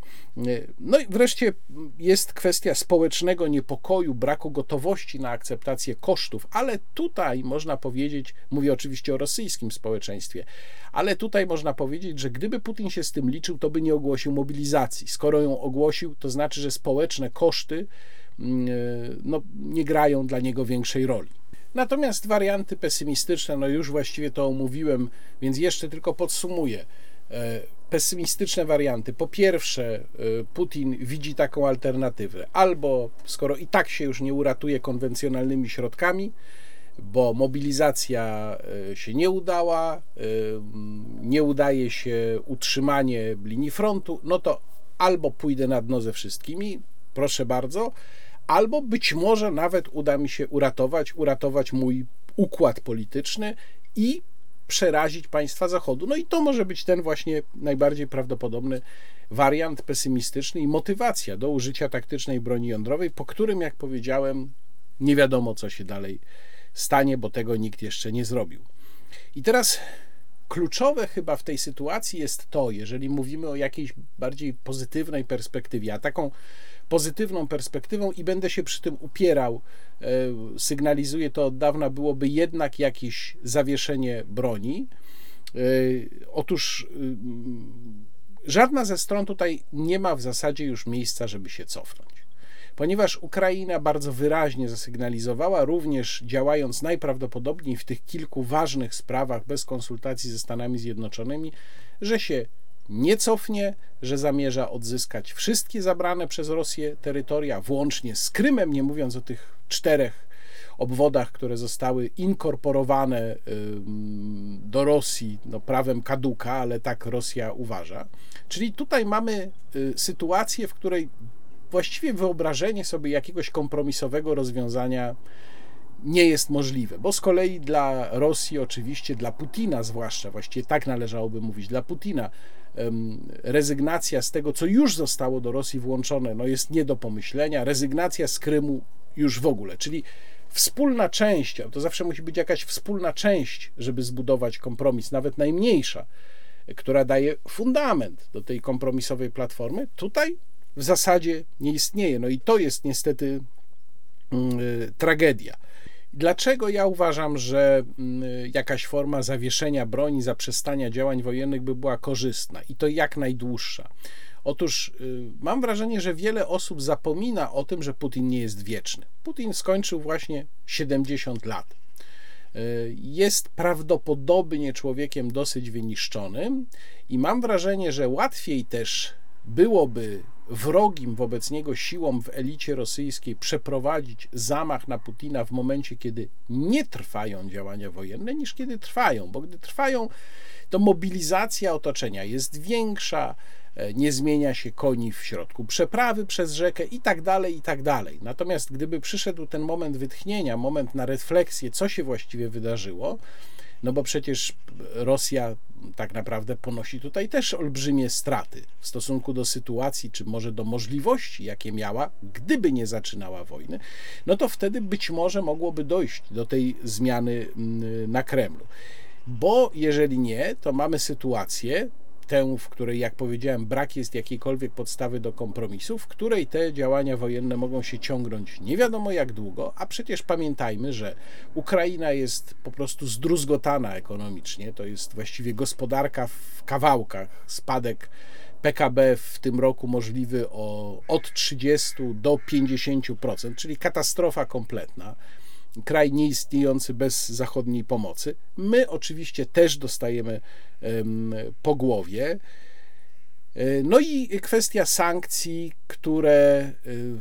No i wreszcie jest kwestia społecznego niepokoju, braku gotowości na akceptację kosztów, ale tutaj można powiedzieć, mówię oczywiście o rosyjskim społeczeństwie, ale tutaj można powiedzieć, że gdyby Putin się z tym liczył, to by nie ogłosił mobilizacji. Skoro ją ogłosił, to znaczy, że społeczne koszty mm, no, nie grają dla niego większej roli. Natomiast warianty pesymistyczne, no już właściwie to omówiłem, więc jeszcze tylko podsumuję. E, pesymistyczne warianty. Po pierwsze, e, Putin widzi taką alternatywę. Albo skoro i tak się już nie uratuje konwencjonalnymi środkami, bo mobilizacja e, się nie udała, nie udaje się utrzymanie linii frontu, no to albo pójdę na dno ze wszystkimi, proszę bardzo, albo być może nawet uda mi się uratować, uratować mój układ polityczny i przerazić państwa Zachodu. No i to może być ten właśnie najbardziej prawdopodobny wariant pesymistyczny i motywacja do użycia taktycznej broni jądrowej, po którym, jak powiedziałem, nie wiadomo, co się dalej stanie, bo tego nikt jeszcze nie zrobił. I teraz kluczowe chyba w tej sytuacji jest to, jeżeli mówimy o jakiejś bardziej pozytywnej perspektywie, a taką pozytywną perspektywą i będę się przy tym upierał, e, sygnalizuję to od dawna, byłoby jednak jakieś zawieszenie broni. E, otóż y, żadna ze stron tutaj nie ma w zasadzie już miejsca, żeby się cofnąć. Ponieważ Ukraina bardzo wyraźnie zasygnalizowała, również działając najprawdopodobniej w tych kilku ważnych sprawach bez konsultacji ze Stanami Zjednoczonymi, że się nie cofnie, że zamierza odzyskać wszystkie zabrane przez Rosję terytoria, włącznie z Krymem, nie mówiąc o tych czterech obwodach, które zostały inkorporowane do Rosji no, prawem kaduka, ale tak Rosja uważa. Czyli tutaj mamy y, sytuację, w której właściwie wyobrażenie sobie jakiegoś kompromisowego rozwiązania nie jest możliwe, bo z kolei dla Rosji, oczywiście dla Putina zwłaszcza, właściwie tak należałoby mówić, dla Putina rezygnacja z tego, co już zostało do Rosji włączone, no jest nie do pomyślenia, rezygnacja z Krymu już w ogóle, czyli wspólna część, to zawsze musi być jakaś wspólna część, żeby zbudować kompromis, nawet najmniejsza, która daje fundament do tej kompromisowej platformy, tutaj w zasadzie nie istnieje. No i to jest niestety mm, y, tragedia. Dlaczego ja uważam, że mm, jakaś forma zawieszenia broni, zaprzestania działań wojennych by była korzystna i to jak najdłuższa? Otóż y, mam wrażenie, że wiele osób zapomina o tym, że Putin nie jest wieczny. Putin skończył właśnie 70 lat. Y, jest prawdopodobnie człowiekiem dosyć wyniszczonym i mam wrażenie, że łatwiej też byłoby wrogim wobec niego siłom w elicie rosyjskiej przeprowadzić zamach na Putina w momencie, kiedy nie trwają działania wojenne, niż kiedy trwają, bo gdy trwają, to mobilizacja otoczenia jest większa, e, nie zmienia się koni w środku przeprawy przez rzekę i tak dalej, i tak dalej. Natomiast gdyby przyszedł ten moment wytchnienia, moment na refleksję, co się właściwie wydarzyło, no bo przecież Rosja tak naprawdę ponosi tutaj też olbrzymie straty w stosunku do sytuacji, czy może do możliwości, jakie miała, gdyby nie zaczynała wojny, no to wtedy być może mogłoby dojść do tej zmiany mm, na Kremlu. Bo jeżeli nie, to mamy sytuację, tę, w której, jak powiedziałem, brak jest jakiejkolwiek podstawy do kompromisu, w której te działania wojenne mogą się ciągnąć nie wiadomo jak długo, a przecież pamiętajmy, że Ukraina jest po prostu zdruzgotana ekonomicznie, to jest właściwie gospodarka w kawałkach, spadek PKB w tym roku możliwy o, od 30 do 50%, czyli katastrofa kompletna kraj nieistniejący bez zachodniej pomocy. My oczywiście też dostajemy po głowie. E, no i kwestia sankcji, które y,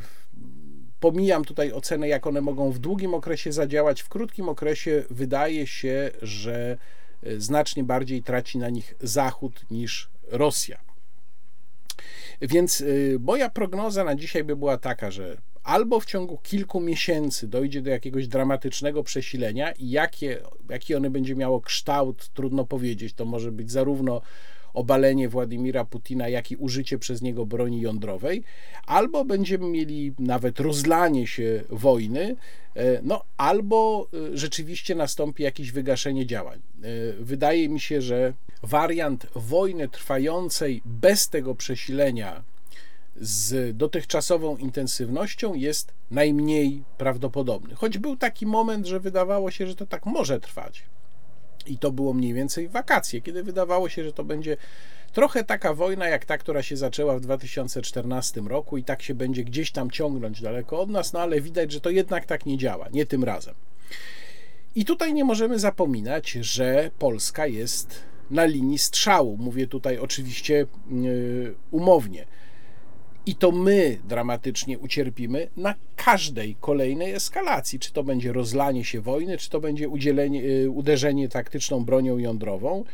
pomijam tutaj ocenę, jak one mogą w długim okresie zadziałać. W krótkim okresie wydaje się, że y, znacznie bardziej traci na nich Zachód niż Rosja. Więc moja prognoza na dzisiaj by była taka, że albo w ciągu kilku miesięcy dojdzie do jakiegoś dramatycznego przesilenia i jakie, jaki one będzie miało kształt, trudno powiedzieć. To może być zarówno obalenie Władimira Putina, jak i użycie przez niego broni jądrowej, albo będziemy mieli nawet rozlanie się wojny, e, no albo e, rzeczywiście nastąpi jakieś wygaszenie działań. E, wydaje mi się, że wariant wojny trwającej bez tego przesilenia z dotychczasową intensywnością jest najmniej prawdopodobny. Choć był taki moment, że wydawało się, że to tak może trwać. I to było mniej więcej wakacje, kiedy wydawało się, że to będzie trochę taka wojna jak ta, która się zaczęła w 2014 roku i tak się będzie gdzieś tam ciągnąć daleko od nas, no ale widać, że to jednak tak nie działa, nie tym razem. I tutaj nie możemy zapominać, że Polska jest na linii strzału. Mówię tutaj oczywiście yy, umownie. I to my dramatycznie ucierpimy na każdej kolejnej eskalacji. Czy to będzie rozlanie się wojny, czy to będzie udzielenie, y, uderzenie taktyczną bronią jądrową.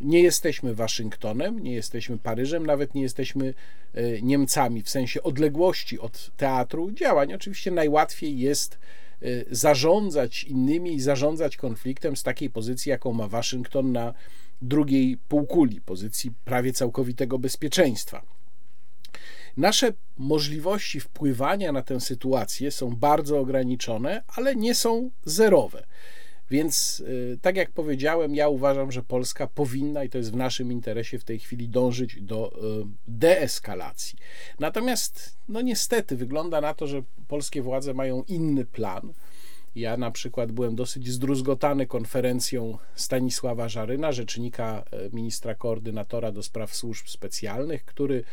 Nie jesteśmy Waszyngtonem, nie jesteśmy Paryżem, nawet nie jesteśmy y, Niemcami w sensie odległości od teatru działań. Oczywiście najłatwiej jest y, zarządzać innymi i zarządzać konfliktem z takiej pozycji, jaką ma Waszyngton na drugiej półkuli, pozycji prawie całkowitego bezpieczeństwa. Nasze możliwości wpływania na tę sytuację są bardzo ograniczone, ale nie są zerowe. Więc, y, tak jak powiedziałem, ja uważam, że Polska powinna, i to jest w naszym interesie w tej chwili, dążyć do y, deeskalacji. Natomiast, no niestety, wygląda na to, że polskie władze mają inny plan. Ja na przykład byłem dosyć zdruzgotany konferencją Stanisława Żaryna, rzecznika y, ministra koordynatora do spraw służb specjalnych, który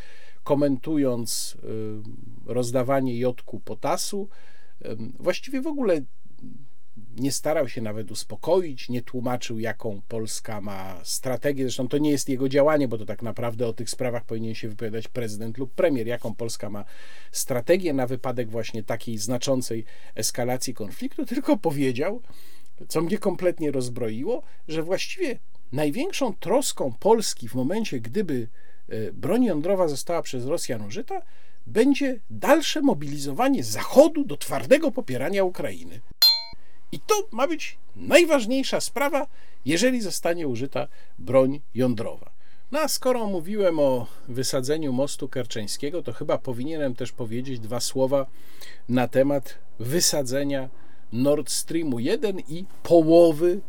komentując y, rozdawanie jodku potasu, właściwie w ogóle nie starał się nawet uspokoić, nie tłumaczył, jaką Polska ma strategię. Zresztą to nie jest jego działanie, bo to tak naprawdę o tych sprawach powinien się wypowiadać prezydent lub premier, jaką Polska ma strategię na wypadek właśnie takiej znaczącej eskalacji konfliktu, tylko powiedział, co mnie kompletnie rozbroiło, że właściwie największą troską Polski w momencie, gdyby broń jądrowa została przez Rosjan użyta, będzie dalsze mobilizowanie Zachodu do twardego popierania Ukrainy. I to ma być najważniejsza sprawa, jeżeli zostanie użyta broń jądrowa. No a skoro mówiłem o wysadzeniu mostu kerczeńskiego, to chyba powinienem też powiedzieć dwa słowa na temat wysadzenia Nord Streamu 1 i połowy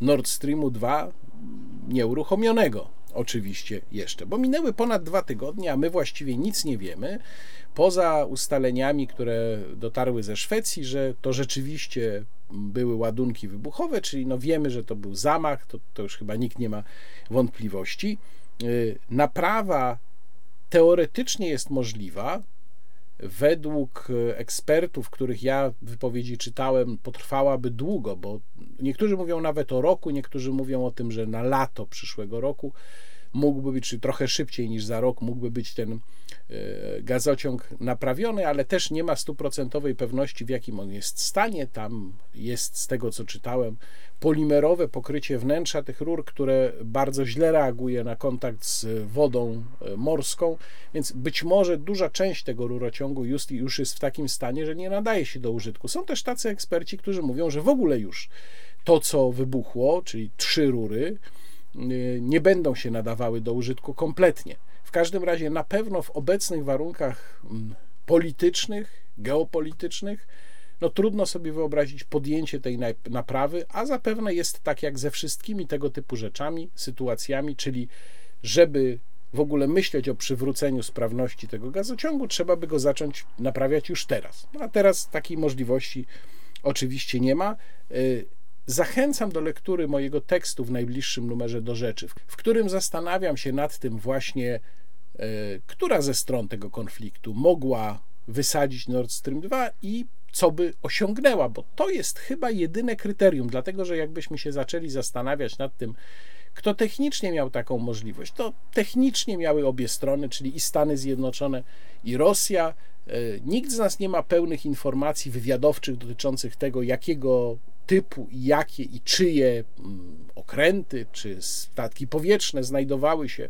Nord Streamu 2 nieuruchomionego oczywiście jeszcze, bo minęły ponad dwa tygodnie, a my właściwie nic nie wiemy, poza ustaleniami, które dotarły ze Szwecji, że to rzeczywiście były ładunki wybuchowe, czyli no wiemy, że to był zamach, to, to już chyba nikt nie ma wątpliwości. Y, naprawa teoretycznie jest możliwa. Według ekspertów, których ja wypowiedzi czytałem, potrwałaby długo, bo niektórzy mówią nawet o roku, niektórzy mówią o tym, że na lato przyszłego roku mógłby być, czy trochę szybciej niż za rok, mógłby być ten e, gazociąg naprawiony, ale też nie ma stuprocentowej pewności, w jakim on jest stanie. Tam jest, z tego co czytałem, polimerowe pokrycie wnętrza tych rur, które bardzo źle reaguje na kontakt z wodą e, morską, więc być może duża część tego rurociągu już, już jest w takim stanie, że nie nadaje się do użytku. Są też tacy eksperci, którzy mówią, że w ogóle już to, co wybuchło, czyli trzy rury, Y, nie będą się nadawały do użytku kompletnie. W każdym razie na pewno w obecnych warunkach mm, politycznych, geopolitycznych, no trudno sobie wyobrazić podjęcie tej naprawy, a zapewne jest tak jak ze wszystkimi tego typu rzeczami, sytuacjami, czyli żeby w ogóle myśleć o przywróceniu sprawności tego gazociągu, trzeba by go zacząć naprawiać już teraz. No a teraz takiej możliwości oczywiście nie ma. Zachęcam do lektury mojego tekstu w najbliższym numerze do rzeczy, w którym zastanawiam się nad tym właśnie, e, która ze stron tego konfliktu mogła wysadzić Nord Stream 2 i co by osiągnęła, bo to jest chyba jedyne kryterium, dlatego że jakbyśmy się zaczęli zastanawiać nad tym, kto technicznie miał taką możliwość, to technicznie miały obie strony, czyli i Stany Zjednoczone, i Rosja. E, nikt z nas nie ma pełnych informacji wywiadowczych dotyczących tego, jakiego typu, jakie i czyje mm, okręty czy statki powietrzne znajdowały się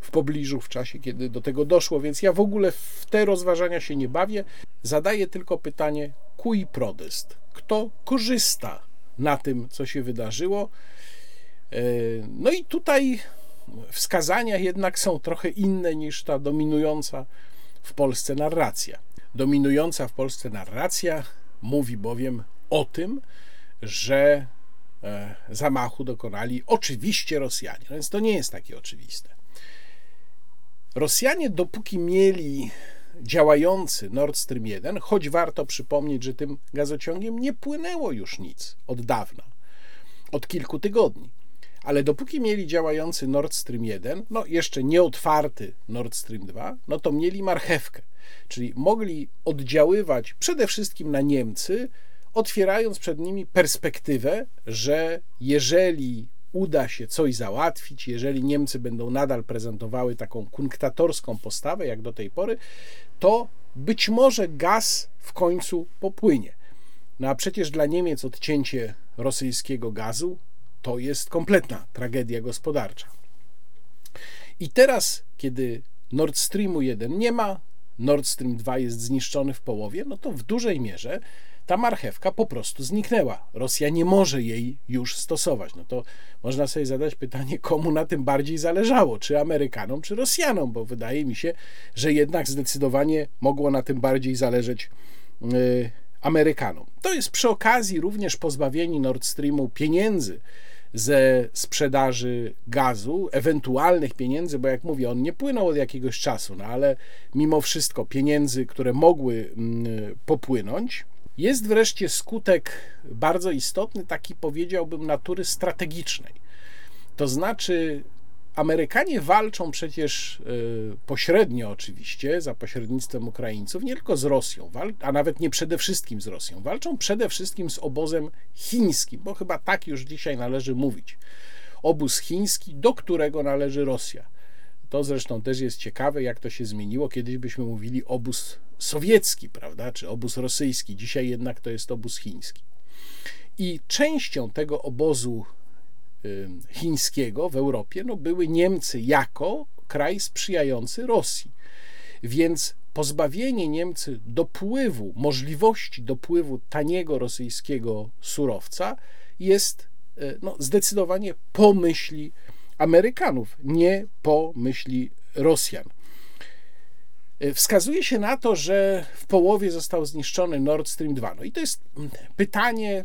w pobliżu w czasie, kiedy do tego doszło, więc ja w ogóle w te rozważania się nie bawię. Zadaję tylko pytanie, cui prodest? Kto korzysta na tym, co się wydarzyło? E, no i tutaj wskazania jednak są trochę inne niż ta dominująca w Polsce narracja. Dominująca w Polsce narracja mówi bowiem o tym, że e, zamachu dokonali oczywiście Rosjanie. Więc to nie jest takie oczywiste. Rosjanie, dopóki mieli działający Nord Stream 1, choć warto przypomnieć, że tym gazociągiem nie płynęło już nic od dawna, od kilku tygodni. Ale dopóki mieli działający Nord Stream 1, no jeszcze nieotwarty Nord Stream 2, no to mieli marchewkę. Czyli mogli oddziaływać przede wszystkim na Niemcy, otwierając przed nimi perspektywę, że jeżeli uda się coś załatwić, jeżeli Niemcy będą nadal prezentowały taką kunktatorską postawę jak do tej pory, to być może gaz w końcu popłynie. No a przecież dla Niemiec odcięcie rosyjskiego gazu to jest kompletna tragedia gospodarcza. I teraz, kiedy Nord Streamu 1 nie ma, Nord Stream 2 jest zniszczony w połowie, no to w dużej mierze ta marchewka po prostu zniknęła. Rosja nie może jej już stosować. No to można sobie zadać pytanie, komu na tym bardziej zależało, czy Amerykanom, czy Rosjanom, bo wydaje mi się, że jednak zdecydowanie mogło na tym bardziej zależeć yy, Amerykanom. To jest przy okazji również pozbawieni Nord Streamu pieniędzy ze sprzedaży gazu, ewentualnych pieniędzy, bo jak mówię, on nie płynął od jakiegoś czasu, no ale mimo wszystko pieniędzy, które mogły mm, popłynąć. Jest wreszcie skutek bardzo istotny, taki powiedziałbym natury strategicznej. To znaczy, Amerykanie walczą przecież y, pośrednio, oczywiście, za pośrednictwem Ukraińców, nie tylko z Rosją, a nawet nie przede wszystkim z Rosją. Walczą przede wszystkim z obozem chińskim, bo chyba tak już dzisiaj należy mówić. Obóz chiński, do którego należy Rosja. To zresztą też jest ciekawe, jak to się zmieniło. Kiedyś byśmy mówili obóz sowiecki, prawda, czy obóz rosyjski. Dzisiaj jednak to jest obóz chiński. I częścią tego obozu chińskiego w Europie no, były Niemcy jako kraj sprzyjający Rosji. Więc pozbawienie Niemcy dopływu, możliwości dopływu taniego rosyjskiego surowca jest e, no, zdecydowanie po myśli Amerykanów, nie po myśli Rosjan. E, wskazuje się na to, że w połowie został zniszczony Nord Stream 2. No i to jest mm, pytanie,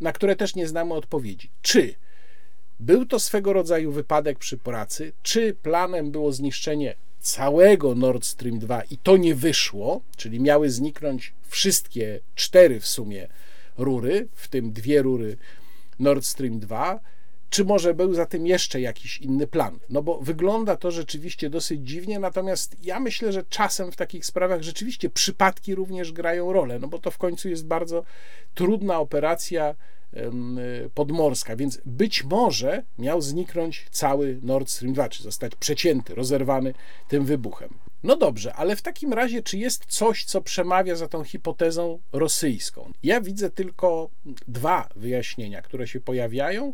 na które też nie znamy odpowiedzi. Czy był to swego rodzaju wypadek przy pracy, czy planem było zniszczenie całego Nord Stream 2 i to nie wyszło, czyli miały zniknąć wszystkie cztery w sumie rury, w tym dwie rury Nord Stream 2, czy może był za tym jeszcze jakiś inny plan? No bo wygląda to rzeczywiście dosyć dziwnie, natomiast ja myślę, że czasem w takich sprawach rzeczywiście przypadki również grają rolę, no bo to w końcu jest bardzo trudna operacja podmorska, więc być może miał zniknąć cały Nord Stream 2, czy zostać przecięty, rozerwany tym wybuchem. No dobrze, ale w takim razie, czy jest coś, co przemawia za tą hipotezą rosyjską? Ja widzę tylko dwa wyjaśnienia, które się pojawiają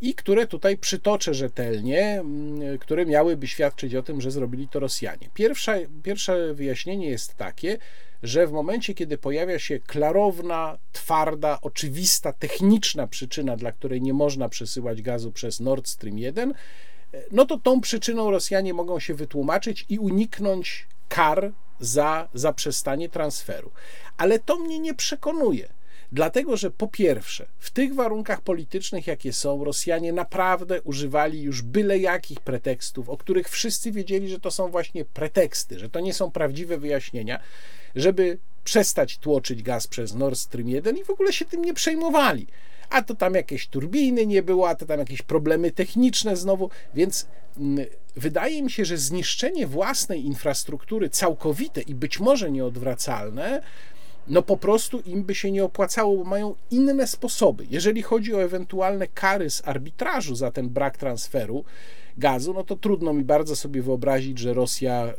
i które tutaj przytoczę rzetelnie, mm, które miałyby świadczyć o tym, że zrobili to Rosjanie. Pierwsze, pierwsze wyjaśnienie jest takie, że w momencie, kiedy pojawia się klarowna, twarda, oczywista, techniczna przyczyna, dla której nie można przesyłać gazu przez Nord Stream 1, no to tą przyczyną Rosjanie mogą się wytłumaczyć i uniknąć kar za zaprzestanie transferu. Ale to mnie nie przekonuje. Dlatego, że po pierwsze, w tych warunkach politycznych, jakie są, Rosjanie naprawdę używali już byle jakich pretekstów, o których wszyscy wiedzieli, że to są właśnie preteksty, że to nie są prawdziwe wyjaśnienia, żeby przestać tłoczyć gaz przez Nord Stream 1 i w ogóle się tym nie przejmowali. A to tam jakieś turbiny nie było, a to tam jakieś problemy techniczne znowu, więc mm, wydaje mi się, że zniszczenie własnej infrastruktury całkowite i być może nieodwracalne no po prostu im by się nie opłacało, bo mają inne sposoby. Jeżeli chodzi o ewentualne kary z arbitrażu za ten brak transferu gazu, no to trudno mi bardzo sobie wyobrazić, że Rosja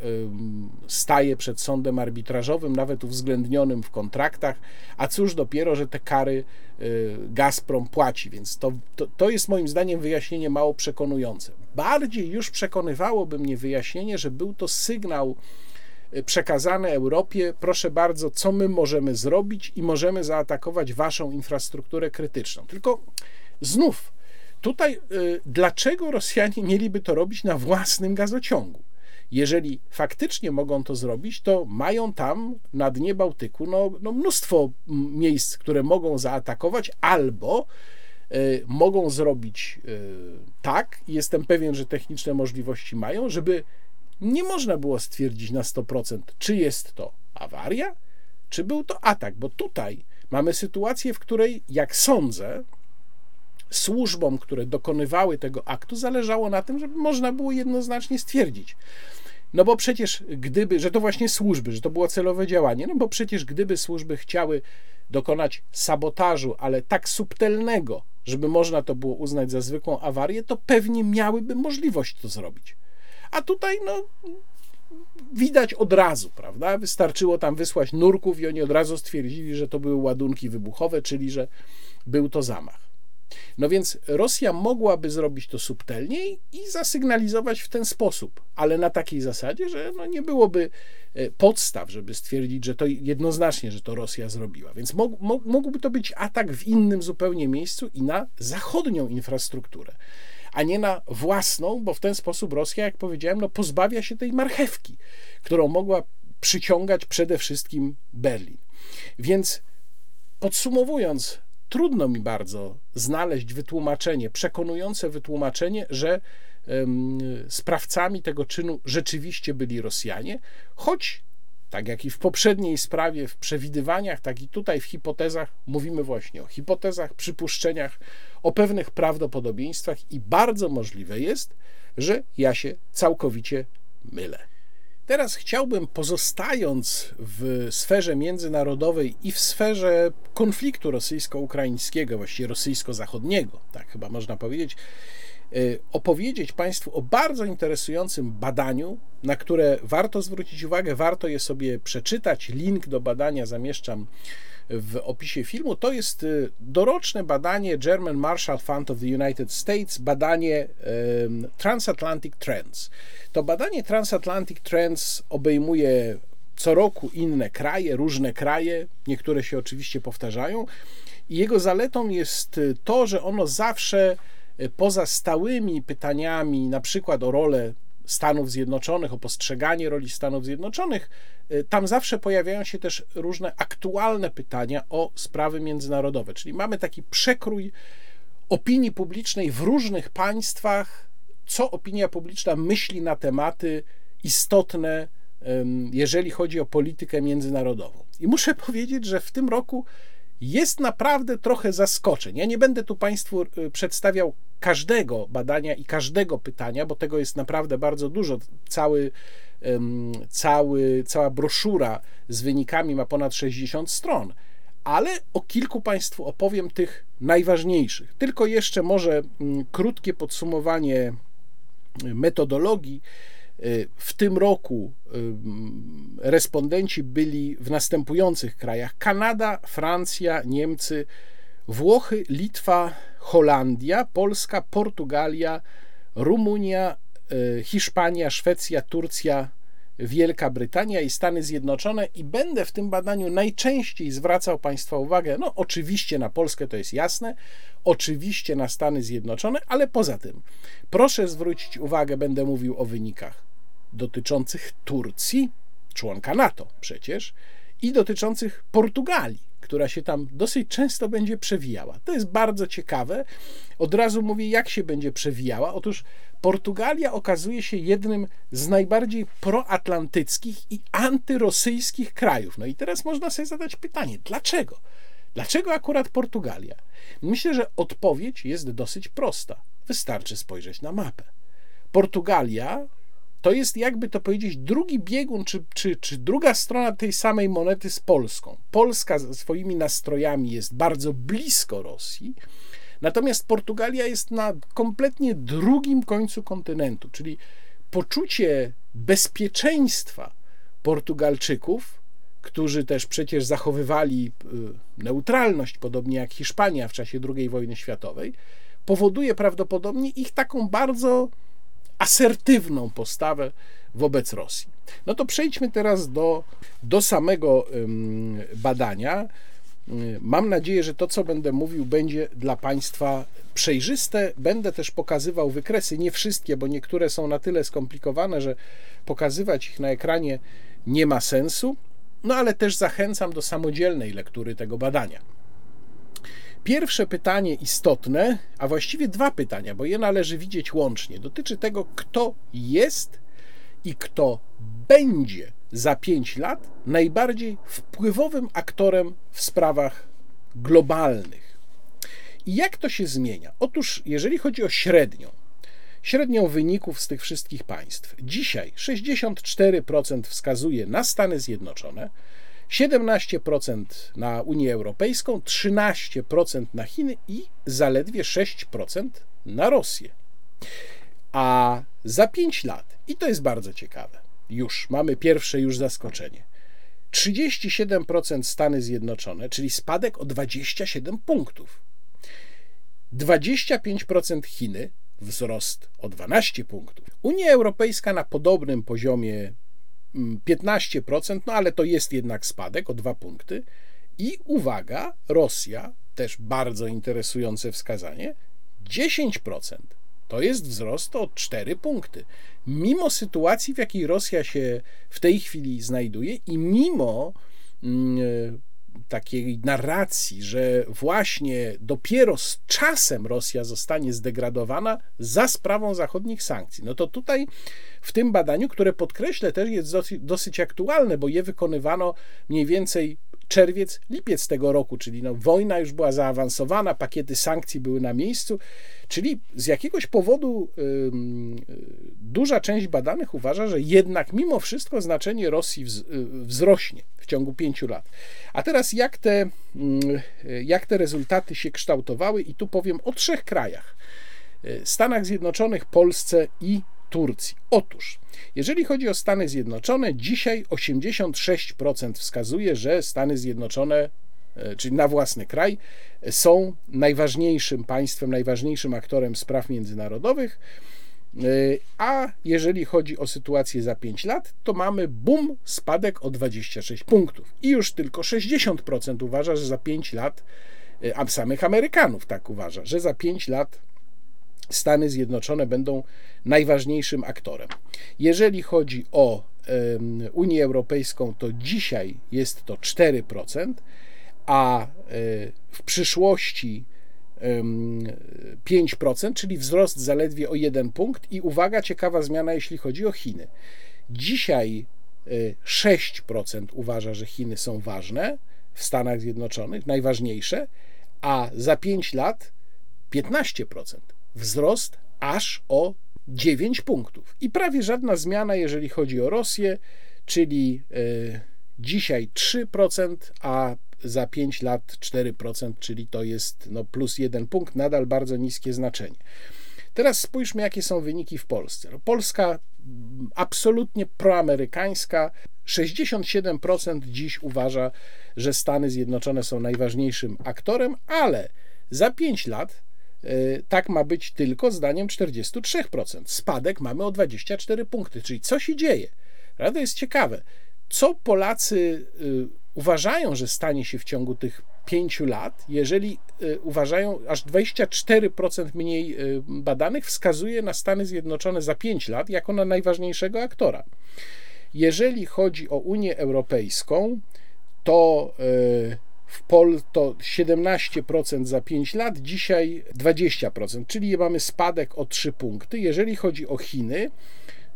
staje przed sądem arbitrażowym, nawet uwzględnionym w kontraktach, a cóż dopiero, że te kary y, Gazprom płaci, więc to, to, to jest moim zdaniem wyjaśnienie mało przekonujące. Bardziej już przekonywałoby mnie wyjaśnienie, że był to sygnał przekazane Europie, proszę bardzo, co my możemy zrobić i możemy zaatakować waszą infrastrukturę krytyczną. Tylko znów, tutaj y, dlaczego Rosjanie mieliby to robić na własnym gazociągu? Jeżeli faktycznie mogą to zrobić, to mają tam na dnie Bałtyku no, no mnóstwo miejsc, które mogą zaatakować, albo y, mogą zrobić y, tak, jestem pewien, że techniczne możliwości mają, żeby nie można było stwierdzić na 100%, czy jest to awaria, czy był to atak, bo tutaj mamy sytuację, w której, jak sądzę, służbom, które dokonywały tego aktu, zależało na tym, żeby można było jednoznacznie stwierdzić. No bo przecież gdyby, że to właśnie służby, że to było celowe działanie, no bo przecież gdyby służby chciały dokonać sabotażu, ale tak subtelnego, żeby można to było uznać za zwykłą awarię, to pewnie miałyby możliwość to zrobić. A tutaj, no, widać od razu, prawda? Wystarczyło tam wysłać nurków i oni od razu stwierdzili, że to były ładunki wybuchowe, czyli że był to zamach. No więc Rosja mogłaby zrobić to subtelniej i zasygnalizować w ten sposób, ale na takiej zasadzie, że no nie byłoby e, podstaw, żeby stwierdzić, że to jednoznacznie, że to Rosja zrobiła. Więc mógłby to być atak w innym zupełnie miejscu i na zachodnią infrastrukturę a nie na własną, bo w ten sposób Rosja, jak powiedziałem, no pozbawia się tej marchewki, którą mogła przyciągać przede wszystkim Berlin. Więc podsumowując, trudno mi bardzo znaleźć wytłumaczenie, przekonujące wytłumaczenie, że sprawcami tego czynu rzeczywiście byli Rosjanie, choć tak jak i w poprzedniej sprawie, w przewidywaniach, tak i tutaj w hipotezach, mówimy właśnie o hipotezach, przypuszczeniach, o pewnych prawdopodobieństwach i bardzo możliwe jest, że ja się całkowicie mylę. Teraz chciałbym, pozostając w sferze międzynarodowej i w sferze konfliktu rosyjsko-ukraińskiego, właściwie rosyjsko-zachodniego, tak chyba można powiedzieć, Y, opowiedzieć Państwu o bardzo interesującym badaniu, na które warto zwrócić uwagę, warto je sobie przeczytać. Link do badania zamieszczam w opisie filmu. To jest y, doroczne badanie German Marshall Fund of the United States, badanie Transatlantic Trends. To badanie Transatlantic Trends obejmuje co roku inne kraje, różne kraje, niektóre się oczywiście powtarzają. I jego zaletą jest to, że ono zawsze poza stałymi pytaniami, na przykład o rolę Stanów Zjednoczonych, o postrzeganie roli Stanów Zjednoczonych, tam zawsze pojawiają się też różne aktualne pytania o sprawy międzynarodowe. Czyli mamy taki przekrój opinii publicznej w różnych państwach, co opinia publiczna myśli na tematy istotne, jeżeli chodzi o politykę międzynarodową. I muszę (laughs) powiedzieć, że w tym roku jest naprawdę trochę zaskoczeń. Ja nie będę tu Państwu y, przedstawiał każdego badania i każdego pytania, bo tego jest naprawdę bardzo dużo. Cały, cały, cała broszura z wynikami ma ponad 60 stron ale o kilku Państwu opowiem tych najważniejszych. Tylko jeszcze może mm, krótkie podsumowanie y, metodologii. Y, w tym roku y, respondenci byli w następujących krajach: Kanada, Francja, Niemcy, Włochy, Litwa, Holandia, Polska, Portugalia, Rumunia, Hiszpania, Szwecja, Turcja, Wielka Brytania i Stany Zjednoczone. I będę w tym badaniu najczęściej zwracał Państwa uwagę, no oczywiście na Polskę to jest jasne, oczywiście na Stany Zjednoczone, ale poza tym. Proszę zwrócić uwagę, będę mówił o wynikach dotyczących Turcji, członka NATO przecież, i dotyczących Portugalii która się tam dosyć często będzie przewijała. To jest bardzo ciekawe. Od razu mówię, jak się będzie przewijała. Otóż Portugalia okazuje się jednym z najbardziej proatlantyckich i antyrosyjskich krajów. No i teraz można sobie zadać pytanie, dlaczego? Dlaczego akurat Portugalia? Myślę, że odpowiedź jest dosyć prosta. Wystarczy spojrzeć na mapę. Portugalia to jest, jakby to powiedzieć, drugi biegun, czy, czy, czy druga strona tej samej monety z Polską. Polska ze swoimi nastrojami jest bardzo blisko Rosji, natomiast Portugalia jest na kompletnie drugim końcu kontynentu, czyli poczucie bezpieczeństwa Portugalczyków, którzy też przecież zachowywali y, neutralność, podobnie jak Hiszpania w czasie II wojny światowej, powoduje prawdopodobnie ich taką bardzo asertywną postawę wobec Rosji. No to przejdźmy teraz do, do samego badania. Mam nadzieję, że to, co będę mówił, będzie dla Państwa przejrzyste. Będę też pokazywał wykresy, nie wszystkie, bo niektóre są na tyle skomplikowane, że pokazywać ich na ekranie nie ma sensu. No ale też zachęcam do samodzielnej lektury tego badania. Pierwsze pytanie istotne, a właściwie dwa pytania, bo je należy widzieć łącznie, dotyczy tego, kto jest i kto będzie za pięć lat najbardziej wpływowym aktorem w sprawach globalnych. I jak to się zmienia? Otóż, jeżeli chodzi o średnią, średnią wyników z tych wszystkich państw, dzisiaj 64% wskazuje na Stany Zjednoczone, 17% na Unię Europejską, 13% na Chiny i zaledwie 6% na Rosję. A za 5 lat, i to jest bardzo ciekawe, już mamy pierwsze już zaskoczenie. 37% Stany Zjednoczone, czyli spadek o 27 punktów. 25% Chiny, wzrost o 12 punktów. Unia Europejska na podobnym poziomie 15%, no ale to jest jednak spadek o 2 punkty. I uwaga, Rosja, też bardzo interesujące wskazanie, 10%. To jest wzrost o 4 punkty. Mimo sytuacji, w jakiej Rosja się w tej chwili znajduje i mimo mm, takiej narracji, że właśnie dopiero z czasem Rosja zostanie zdegradowana za sprawą zachodnich sankcji. No to tutaj w tym badaniu, które podkreślę też jest dosyć, dosyć aktualne, bo je wykonywano mniej więcej czerwiec, lipiec tego roku, czyli no, wojna już była zaawansowana, pakiety sankcji były na miejscu, czyli z jakiegoś powodu yy, duża część badanych uważa, że jednak mimo wszystko znaczenie Rosji wz, yy, wzrośnie w ciągu pięciu lat. A teraz jak te, yy, jak te rezultaty się kształtowały i tu powiem o trzech krajach. Y, Stanach Zjednoczonych, Polsce i Turcji. Otóż, jeżeli chodzi o Stany Zjednoczone, dzisiaj 86% wskazuje, że Stany Zjednoczone, e, czyli na własny kraj, są najważniejszym państwem, najważniejszym aktorem spraw międzynarodowych. A jeżeli chodzi o sytuację za 5 lat, to mamy bum, spadek o 26 punktów. I już tylko 60% uważa, że za 5 lat, a samych Amerykanów tak uważa, że za 5 lat Stany Zjednoczone będą najważniejszym aktorem. Jeżeli chodzi o Unię Europejską, to dzisiaj jest to 4%, a e, w przyszłości 5%, czyli wzrost zaledwie o 1 punkt. I uwaga, ciekawa zmiana, jeśli chodzi o Chiny. Dzisiaj 6% e, uważa, że Chiny są ważne w Stanach Zjednoczonych, najważniejsze, a za 5 lat 15% wzrost aż o 9 punktów. I prawie żadna zmiana, jeżeli chodzi o Rosję, czyli e, dzisiaj 3%, a za 5 lat 4%, czyli to jest no, plus 1 punkt, nadal bardzo niskie znaczenie. Teraz spójrzmy, jakie są wyniki w Polsce. No, Polska mm, absolutnie proamerykańska. 67% dziś uważa, że Stany Zjednoczone są najważniejszym aktorem, ale za 5 lat tak ma być tylko zdaniem 43%. Spadek mamy o 24 punkty, czyli co się dzieje? To jest ciekawe. Co Polacy y, uważają, że stanie się w ciągu tych pięciu lat, jeżeli y, uważają, aż 24% mniej badanych wskazuje na Stany Zjednoczone za 5 lat jako na najważniejszego aktora. Jeżeli chodzi o Unię Europejską, to w POL to 17% za 5 lat, dzisiaj 20%, czyli mamy spadek o 3 punkty. Jeżeli chodzi o Chiny,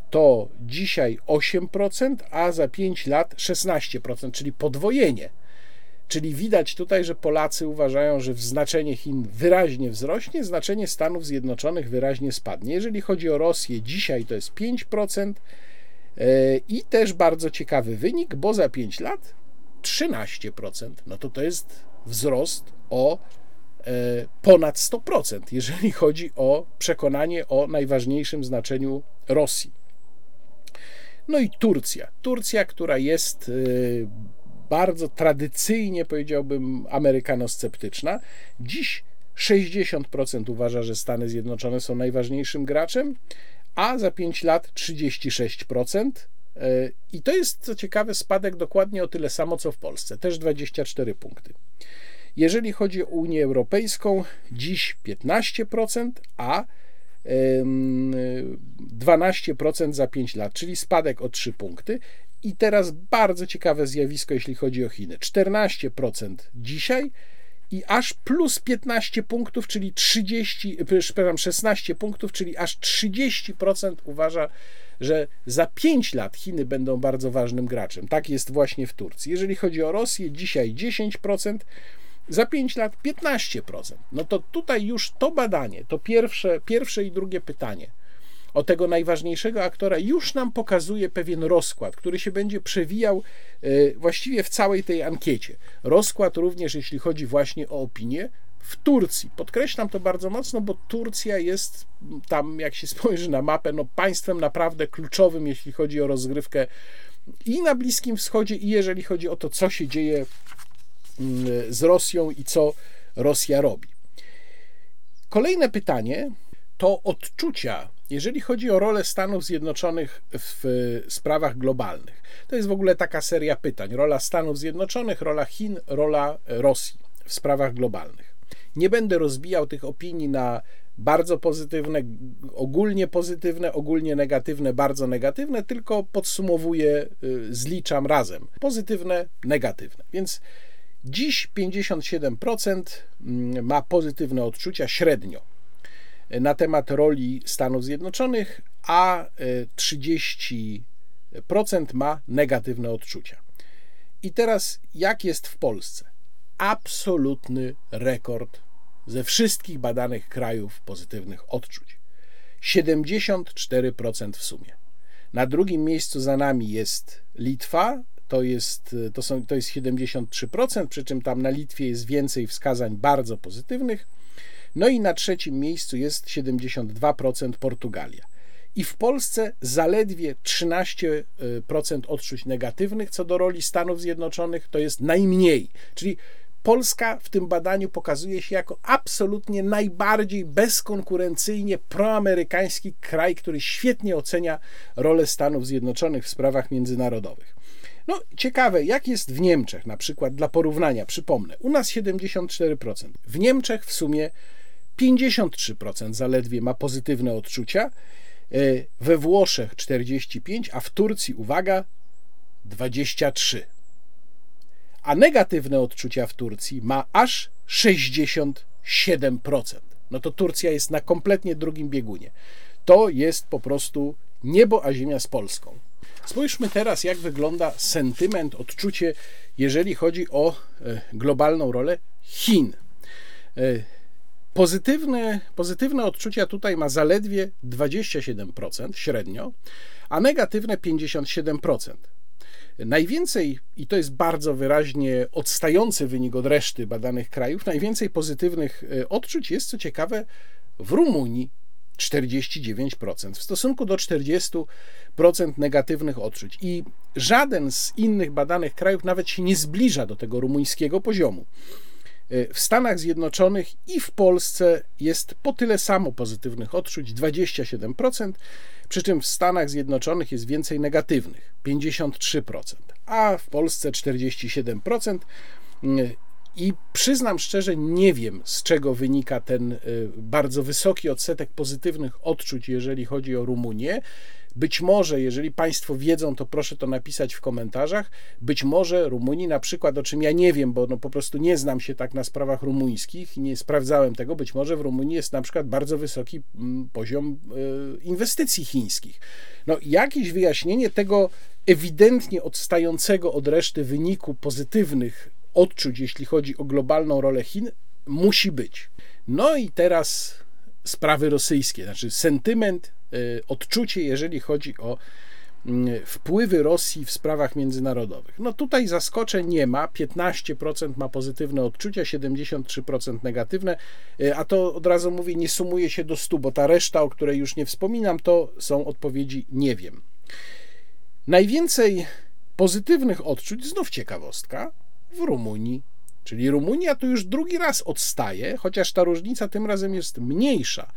to dzisiaj 8%, a za 5 lat 16%, czyli podwojenie. Czyli widać tutaj, że Polacy uważają, że znaczenie Chin wyraźnie wzrośnie, znaczenie Stanów Zjednoczonych wyraźnie spadnie. Jeżeli chodzi o Rosję, dzisiaj to jest 5%. E, I też bardzo ciekawy wynik, bo za 5 lat 13%, no to to jest wzrost o e, ponad 100%, jeżeli chodzi o przekonanie o najważniejszym znaczeniu Rosji. No i Turcja. Turcja, która jest e, bardzo tradycyjnie, powiedziałbym, amerykanosceptyczna. Dziś 60% uważa, że Stany Zjednoczone są najważniejszym graczem, a za 5 lat 36%. I to jest, co ciekawe, spadek dokładnie o tyle samo, co w Polsce, też 24 punkty. Jeżeli chodzi o Unię Europejską, dziś 15%, a 12% za 5 lat, czyli spadek o 3 punkty. I teraz bardzo ciekawe zjawisko, jeśli chodzi o Chiny. 14% dzisiaj i aż plus 15 punktów, czyli 30, przepraszam, 16 punktów, czyli aż 30% uważa, że za 5 lat Chiny będą bardzo ważnym graczem. Tak jest właśnie w Turcji. Jeżeli chodzi o Rosję, dzisiaj 10%, za 5 lat 15%. No to tutaj już to badanie, to pierwsze, pierwsze i drugie pytanie o tego najważniejszego aktora już nam pokazuje pewien rozkład, który się będzie przewijał e, właściwie w całej tej ankiecie. Rozkład również, jeśli chodzi właśnie o opinię, w Turcji. Podkreślam to bardzo mocno, bo Turcja jest tam, jak się (laughs) spojrzy na mapę, no państwem naprawdę kluczowym, jeśli chodzi o rozgrywkę i na Bliskim Wschodzie, i jeżeli chodzi o to, co się dzieje mm, z Rosją i co Rosja robi. Kolejne pytanie to odczucia, jeżeli chodzi o rolę Stanów Zjednoczonych w sprawach globalnych. To jest w ogóle taka seria pytań: rola Stanów Zjednoczonych, rola Chin, rola Rosji w sprawach globalnych. Nie będę rozbijał tych opinii na bardzo pozytywne, ogólnie pozytywne, ogólnie negatywne, bardzo negatywne, tylko podsumowuję, y, zliczam razem. Pozytywne, negatywne. Więc dziś 57% mm, ma pozytywne odczucia średnio na temat roli Stanów Zjednoczonych, a 30% y, ma negatywne odczucia. I teraz jak jest w Polsce? Absolutny rekord ze wszystkich badanych krajów pozytywnych odczuć. 74% w sumie. Na drugim miejscu za nami jest Litwa, to jest, to, są, to jest 73%, przy czym tam na Litwie jest więcej wskazań bardzo pozytywnych. No i na trzecim miejscu jest 72% Portugalia. I w Polsce zaledwie 13% odczuć negatywnych co do roli Stanów Zjednoczonych to jest najmniej. Czyli Polska w tym badaniu pokazuje się jako absolutnie najbardziej bezkonkurencyjnie proamerykański kraj, który świetnie ocenia rolę Stanów Zjednoczonych w sprawach międzynarodowych. No, ciekawe, jak jest w Niemczech, na przykład dla porównania, przypomnę, u nas 74%, w Niemczech w sumie 53% zaledwie ma pozytywne odczucia, e, we Włoszech 45%, a w Turcji, uwaga, 23%. A negatywne odczucia w Turcji ma aż 67%. No to Turcja jest na kompletnie drugim biegunie. To jest po prostu niebo a ziemia z Polską. Spójrzmy teraz, jak wygląda sentyment, odczucie, jeżeli chodzi o e, globalną rolę Chin. E, pozytywne, pozytywne odczucia tutaj ma zaledwie 27% średnio, a negatywne 57%. Najwięcej, i to jest bardzo wyraźnie odstający wynik od reszty badanych krajów, najwięcej pozytywnych e, odczuć jest, co ciekawe, w Rumunii 49% w stosunku do 40% negatywnych odczuć. I żaden z innych badanych krajów nawet się nie zbliża do tego rumuńskiego poziomu. W Stanach Zjednoczonych i w Polsce jest po tyle samo pozytywnych odczuć 27%, przy czym w Stanach Zjednoczonych jest więcej negatywnych 53%, a w Polsce 47%. I przyznam szczerze, nie wiem z czego wynika ten y, bardzo wysoki odsetek pozytywnych odczuć, jeżeli chodzi o Rumunię. Być może, jeżeli Państwo wiedzą, to proszę to napisać w komentarzach. Być może Rumunii, na przykład, o czym ja nie wiem, bo no po prostu nie znam się tak na sprawach rumuńskich i nie sprawdzałem tego, być może w Rumunii jest na przykład bardzo wysoki mm, poziom y, inwestycji chińskich. No, jakieś wyjaśnienie tego ewidentnie odstającego od reszty wyniku pozytywnych odczuć, jeśli chodzi o globalną rolę Chin, musi być. No i teraz sprawy rosyjskie, znaczy sentyment, odczucie, jeżeli chodzi o mm, wpływy Rosji w sprawach międzynarodowych. No tutaj zaskoczeń nie ma. 15% ma pozytywne odczucia, 73% negatywne, y, a to od razu mówię, nie sumuje się do 100, bo ta reszta, o której już nie wspominam, to są odpowiedzi nie wiem. Najwięcej pozytywnych odczuć, znów ciekawostka, w Rumunii. Czyli Rumunia tu już drugi raz odstaje, chociaż ta różnica tym razem jest mniejsza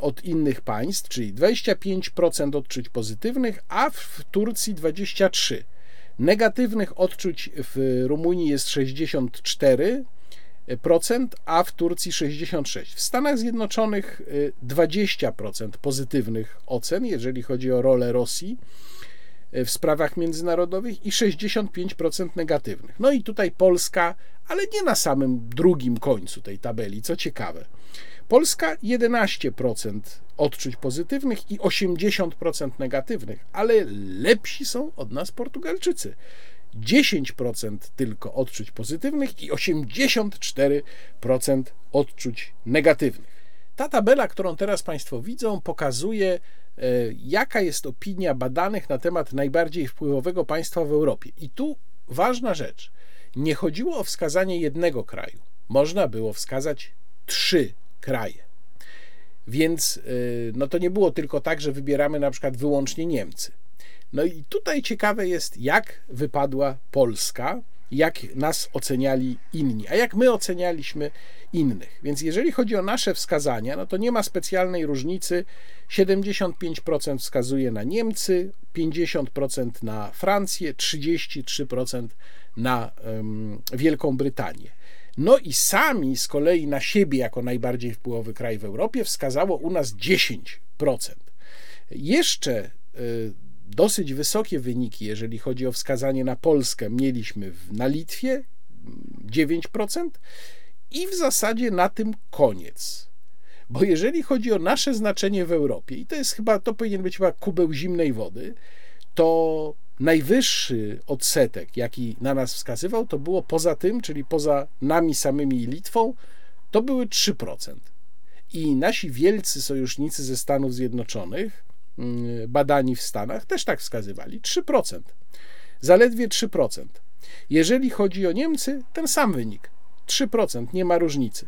od innych państw, czyli 25% odczuć pozytywnych, a w Turcji 23%. Negatywnych odczuć w Rumunii jest 64%, a w Turcji 66%. W Stanach Zjednoczonych 20% y, pozytywnych ocen, jeżeli chodzi o rolę Rosji E, w sprawach międzynarodowych i 65% negatywnych. No i tutaj Polska, ale nie na samym drugim końcu tej tabeli, co ciekawe. Polska 11% odczuć pozytywnych i 80% negatywnych, ale lepsi są od nas Portugalczycy. 10% tylko odczuć pozytywnych i 84% odczuć negatywnych. Ta tabela, którą teraz Państwo widzą, pokazuje E, jaka jest opinia badanych na temat najbardziej wpływowego państwa w Europie. I tu ważna rzecz. Nie chodziło o wskazanie jednego kraju. Można było wskazać trzy kraje. Więc e, no to nie było tylko tak, że wybieramy na przykład wyłącznie Niemcy. No i tutaj ciekawe jest, jak wypadła Polska jak nas oceniali inni, a jak my ocenialiśmy innych. Więc jeżeli chodzi o nasze wskazania, no to nie ma specjalnej różnicy. 75% wskazuje na Niemcy, 50% na Francję, 33% na um, Wielką Brytanię. No i sami z kolei na siebie, jako najbardziej wpływowy kraj w Europie, wskazało u nas 10%. Jeszcze y, dosyć wysokie wyniki, jeżeli chodzi o wskazanie na Polskę, mieliśmy na Litwie 9% i w zasadzie na tym koniec. Bo jeżeli chodzi o nasze znaczenie w Europie, i to jest chyba, to powinien być chyba kubeł zimnej wody, to najwyższy odsetek, jaki na nas wskazywał, to było poza tym, czyli poza nami samymi i Litwą, to były 3%. I nasi wielcy sojusznicy ze Stanów Zjednoczonych, Mm, badani w Stanach też tak wskazywali 3%. Zaledwie 3%. Jeżeli chodzi o Niemcy, ten sam wynik 3%, nie ma różnicy.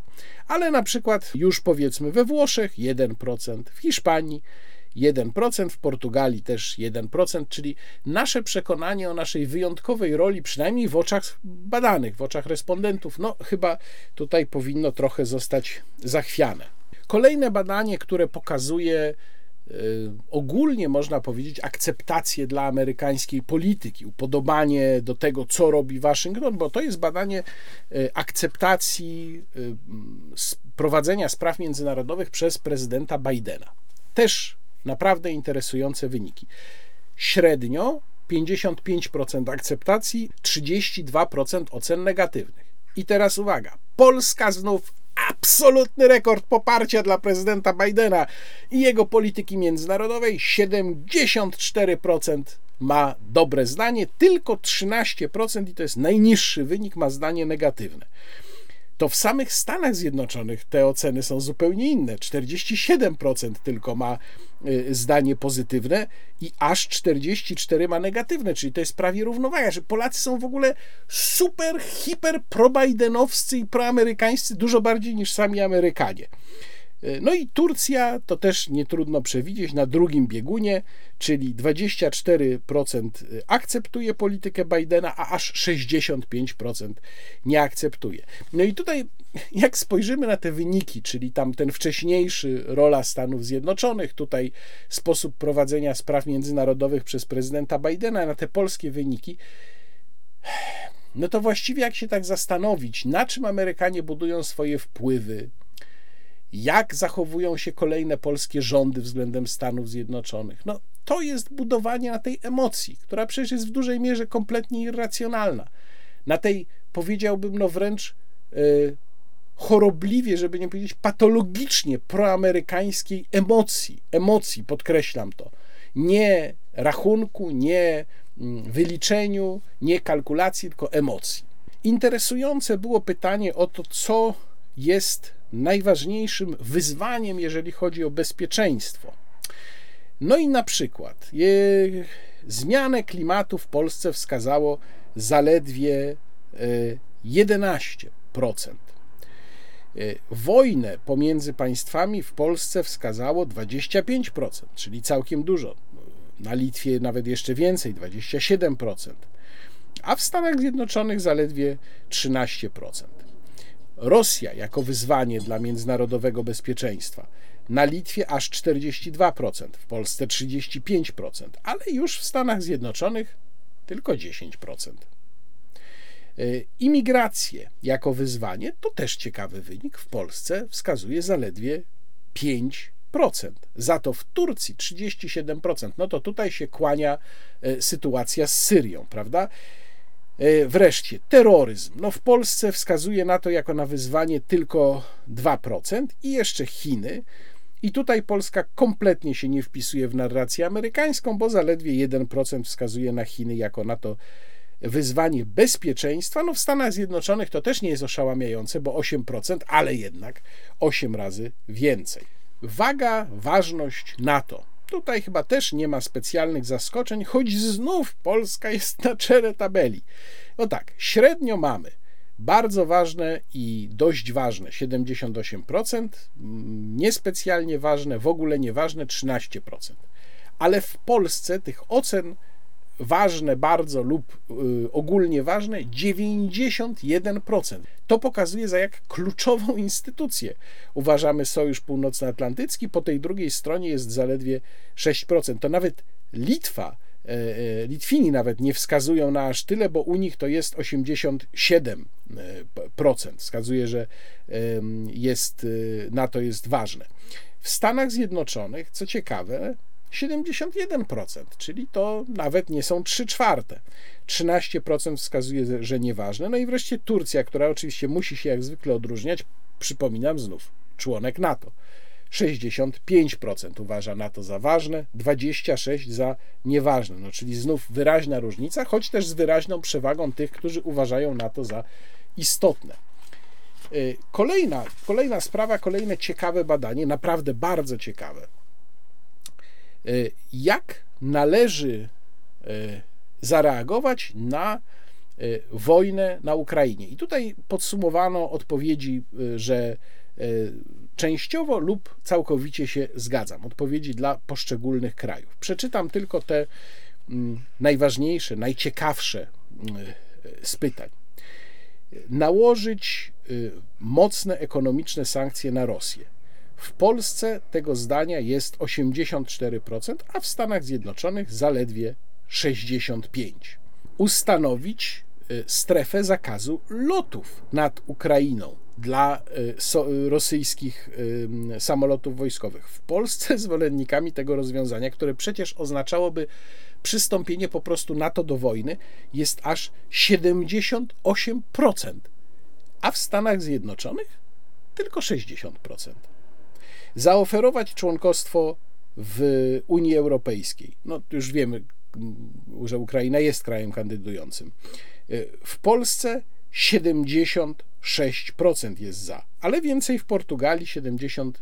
Ale na przykład już powiedzmy we Włoszech 1%, w Hiszpanii 1%, w Portugalii też 1%, czyli nasze przekonanie o naszej wyjątkowej roli, przynajmniej w oczach badanych, w oczach respondentów, no chyba tutaj powinno trochę zostać zachwiane. Kolejne badanie, które pokazuje Y, ogólnie można powiedzieć akceptację dla amerykańskiej polityki, upodobanie do tego, co robi Waszyngton, bo to jest badanie y, akceptacji y, prowadzenia spraw międzynarodowych przez prezydenta Bidena. Też naprawdę interesujące wyniki. Średnio 55% akceptacji, 32% ocen negatywnych. I teraz uwaga, Polska znów absolutny rekord poparcia dla prezydenta Bidena i jego polityki międzynarodowej 74% ma dobre zdanie, tylko 13% i to jest najniższy wynik ma zdanie negatywne to w samych Stanach Zjednoczonych te oceny są zupełnie inne. 47% tylko ma zdanie pozytywne i aż 44 ma negatywne, czyli to jest prawie równowaga, że Polacy są w ogóle super, hiper pro-Bidenowscy i proamerykańscy dużo bardziej niż sami Amerykanie. No i Turcja to też nie trudno przewidzieć na drugim biegunie, czyli 24% akceptuje politykę Bidena, a aż 65% nie akceptuje. No i tutaj, jak spojrzymy na te wyniki, czyli tam ten wcześniejszy rola Stanów Zjednoczonych, tutaj sposób prowadzenia spraw międzynarodowych przez prezydenta Bidena, na te polskie wyniki, no to właściwie jak się tak zastanowić, na czym Amerykanie budują swoje wpływy, jak zachowują się kolejne polskie rządy względem Stanów Zjednoczonych. No, to jest budowanie na tej emocji, która przecież jest w dużej mierze kompletnie irracjonalna. Na tej, powiedziałbym, no wręcz yy, chorobliwie, żeby nie powiedzieć patologicznie proamerykańskiej emocji. Emocji, podkreślam to. Nie rachunku, nie mm, wyliczeniu, nie kalkulacji, tylko emocji. Interesujące było pytanie o to, co jest najważniejszym wyzwaniem, jeżeli chodzi o bezpieczeństwo. No i na przykład je, zmianę klimatu w Polsce wskazało zaledwie 11%. E, e, wojnę pomiędzy państwami w Polsce wskazało 25%, czyli całkiem dużo. Na Litwie nawet jeszcze więcej 27%, a w Stanach Zjednoczonych zaledwie 13%. Rosja jako wyzwanie dla międzynarodowego bezpieczeństwa. Na Litwie aż 42%, w Polsce 35%, ale już w Stanach Zjednoczonych tylko 10%. E, imigrację jako wyzwanie to też ciekawy wynik. W Polsce wskazuje zaledwie 5%. Za to w Turcji 37%. No to tutaj się kłania e, sytuacja z Syrią, prawda? E, wreszcie terroryzm. No w Polsce wskazuje na to jako na wyzwanie tylko 2% i jeszcze Chiny. I tutaj Polska kompletnie się nie wpisuje w narrację amerykańską, bo zaledwie 1% wskazuje na Chiny jako na to wyzwanie bezpieczeństwa. No w Stanach Zjednoczonych to też nie jest oszałamiające, bo 8%, ale jednak 8 razy więcej. Waga, ważność NATO. Tutaj chyba też nie ma specjalnych zaskoczeń, choć znów Polska jest na czele tabeli. No tak, średnio mamy bardzo ważne i dość ważne 78%, niespecjalnie ważne, w ogóle nieważne 13%. Ale w Polsce tych ocen ważne bardzo lub y, ogólnie ważne 91%. To pokazuje, za jak kluczową (laughs) instytucję uważamy Sojusz Północnoatlantycki. Po tej drugiej stronie jest zaledwie 6%. To nawet Litwa, e, e, Litwini nawet nie wskazują na aż tyle, bo u nich to jest 87%. Wskazuje, że jest, y, na to jest ważne. W Stanach Zjednoczonych, co ciekawe, 71%, czyli to nawet nie są 3 czwarte. 13% wskazuje, że nieważne. No i wreszcie Turcja, która oczywiście musi się jak zwykle odróżniać, przypominam znów, członek NATO. 65% uważa NATO za ważne, 26% za nieważne. No, czyli znów wyraźna różnica, choć też z wyraźną przewagą tych, którzy uważają NATO za istotne. Y, kolejna, kolejna sprawa, kolejne ciekawe badanie, naprawdę bardzo ciekawe. E, jak należy e, zareagować na e, wojnę na Ukrainie. I tutaj podsumowano odpowiedzi, że częściowo lub całkowicie się zgadzam. Odpowiedzi dla poszczególnych krajów. Przeczytam tylko te mm, najważniejsze, najciekawsze z pytań. Nałożyć mocne ekonomiczne sankcje na Rosję. W Polsce tego zdania jest 84%, a w Stanach Zjednoczonych zaledwie 65%. Ustanowić y, strefę zakazu lotów nad Ukrainą dla y, rosyjskich samolotów wojskowych. W Polsce zwolennikami tego rozwiązania, które przecież oznaczałoby przystąpienie po prostu NATO do wojny, jest aż 78%, a w Stanach Zjednoczonych tylko 60%. Zaoferować członkostwo w Unii Europejskiej. No już wiemy, że Ukraina jest krajem kandydującym. W Polsce 70 6% jest za, ale więcej w Portugalii 79%.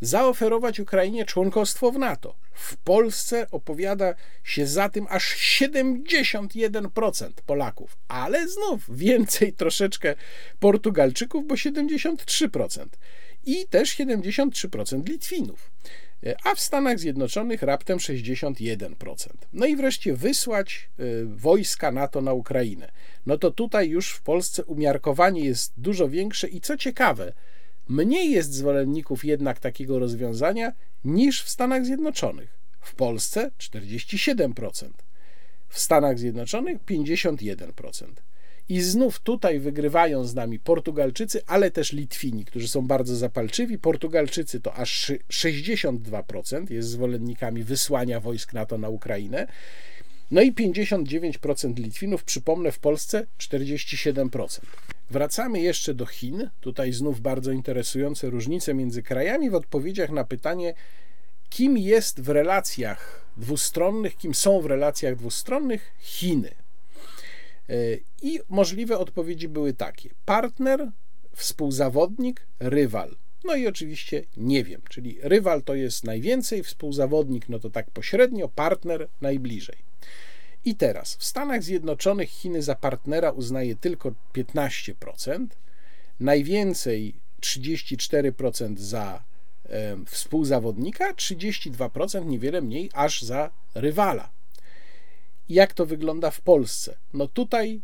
Zaoferować Ukrainie członkostwo w NATO. W Polsce opowiada się za tym aż 71% Polaków, ale znów więcej troszeczkę Portugalczyków, bo 73% i też 73% Litwinów a w Stanach Zjednoczonych raptem 61%. No i wreszcie wysłać y, wojska NATO na Ukrainę. No to tutaj już w Polsce umiarkowanie jest dużo większe i co ciekawe, mniej jest zwolenników jednak takiego rozwiązania niż w Stanach Zjednoczonych. W Polsce 47%, w Stanach Zjednoczonych 51%. I znów tutaj wygrywają z nami Portugalczycy, ale też Litwini, którzy są bardzo zapalczywi. Portugalczycy to aż 62% jest zwolennikami wysłania wojsk NATO na Ukrainę. No i 59% Litwinów, przypomnę, w Polsce 47%. Wracamy jeszcze do Chin. Tutaj znów bardzo interesujące różnice między krajami w odpowiedziach na pytanie, kim jest w relacjach dwustronnych, kim są w relacjach dwustronnych Chiny. E, I możliwe odpowiedzi były takie: partner, współzawodnik, rywal. No i oczywiście nie wiem, czyli rywal to jest najwięcej, współzawodnik no to tak pośrednio, partner najbliżej. I teraz w Stanach Zjednoczonych Chiny za partnera uznaje tylko 15%, najwięcej 34% za e, współzawodnika, 32% niewiele mniej aż za rywala. Jak to wygląda w Polsce? No tutaj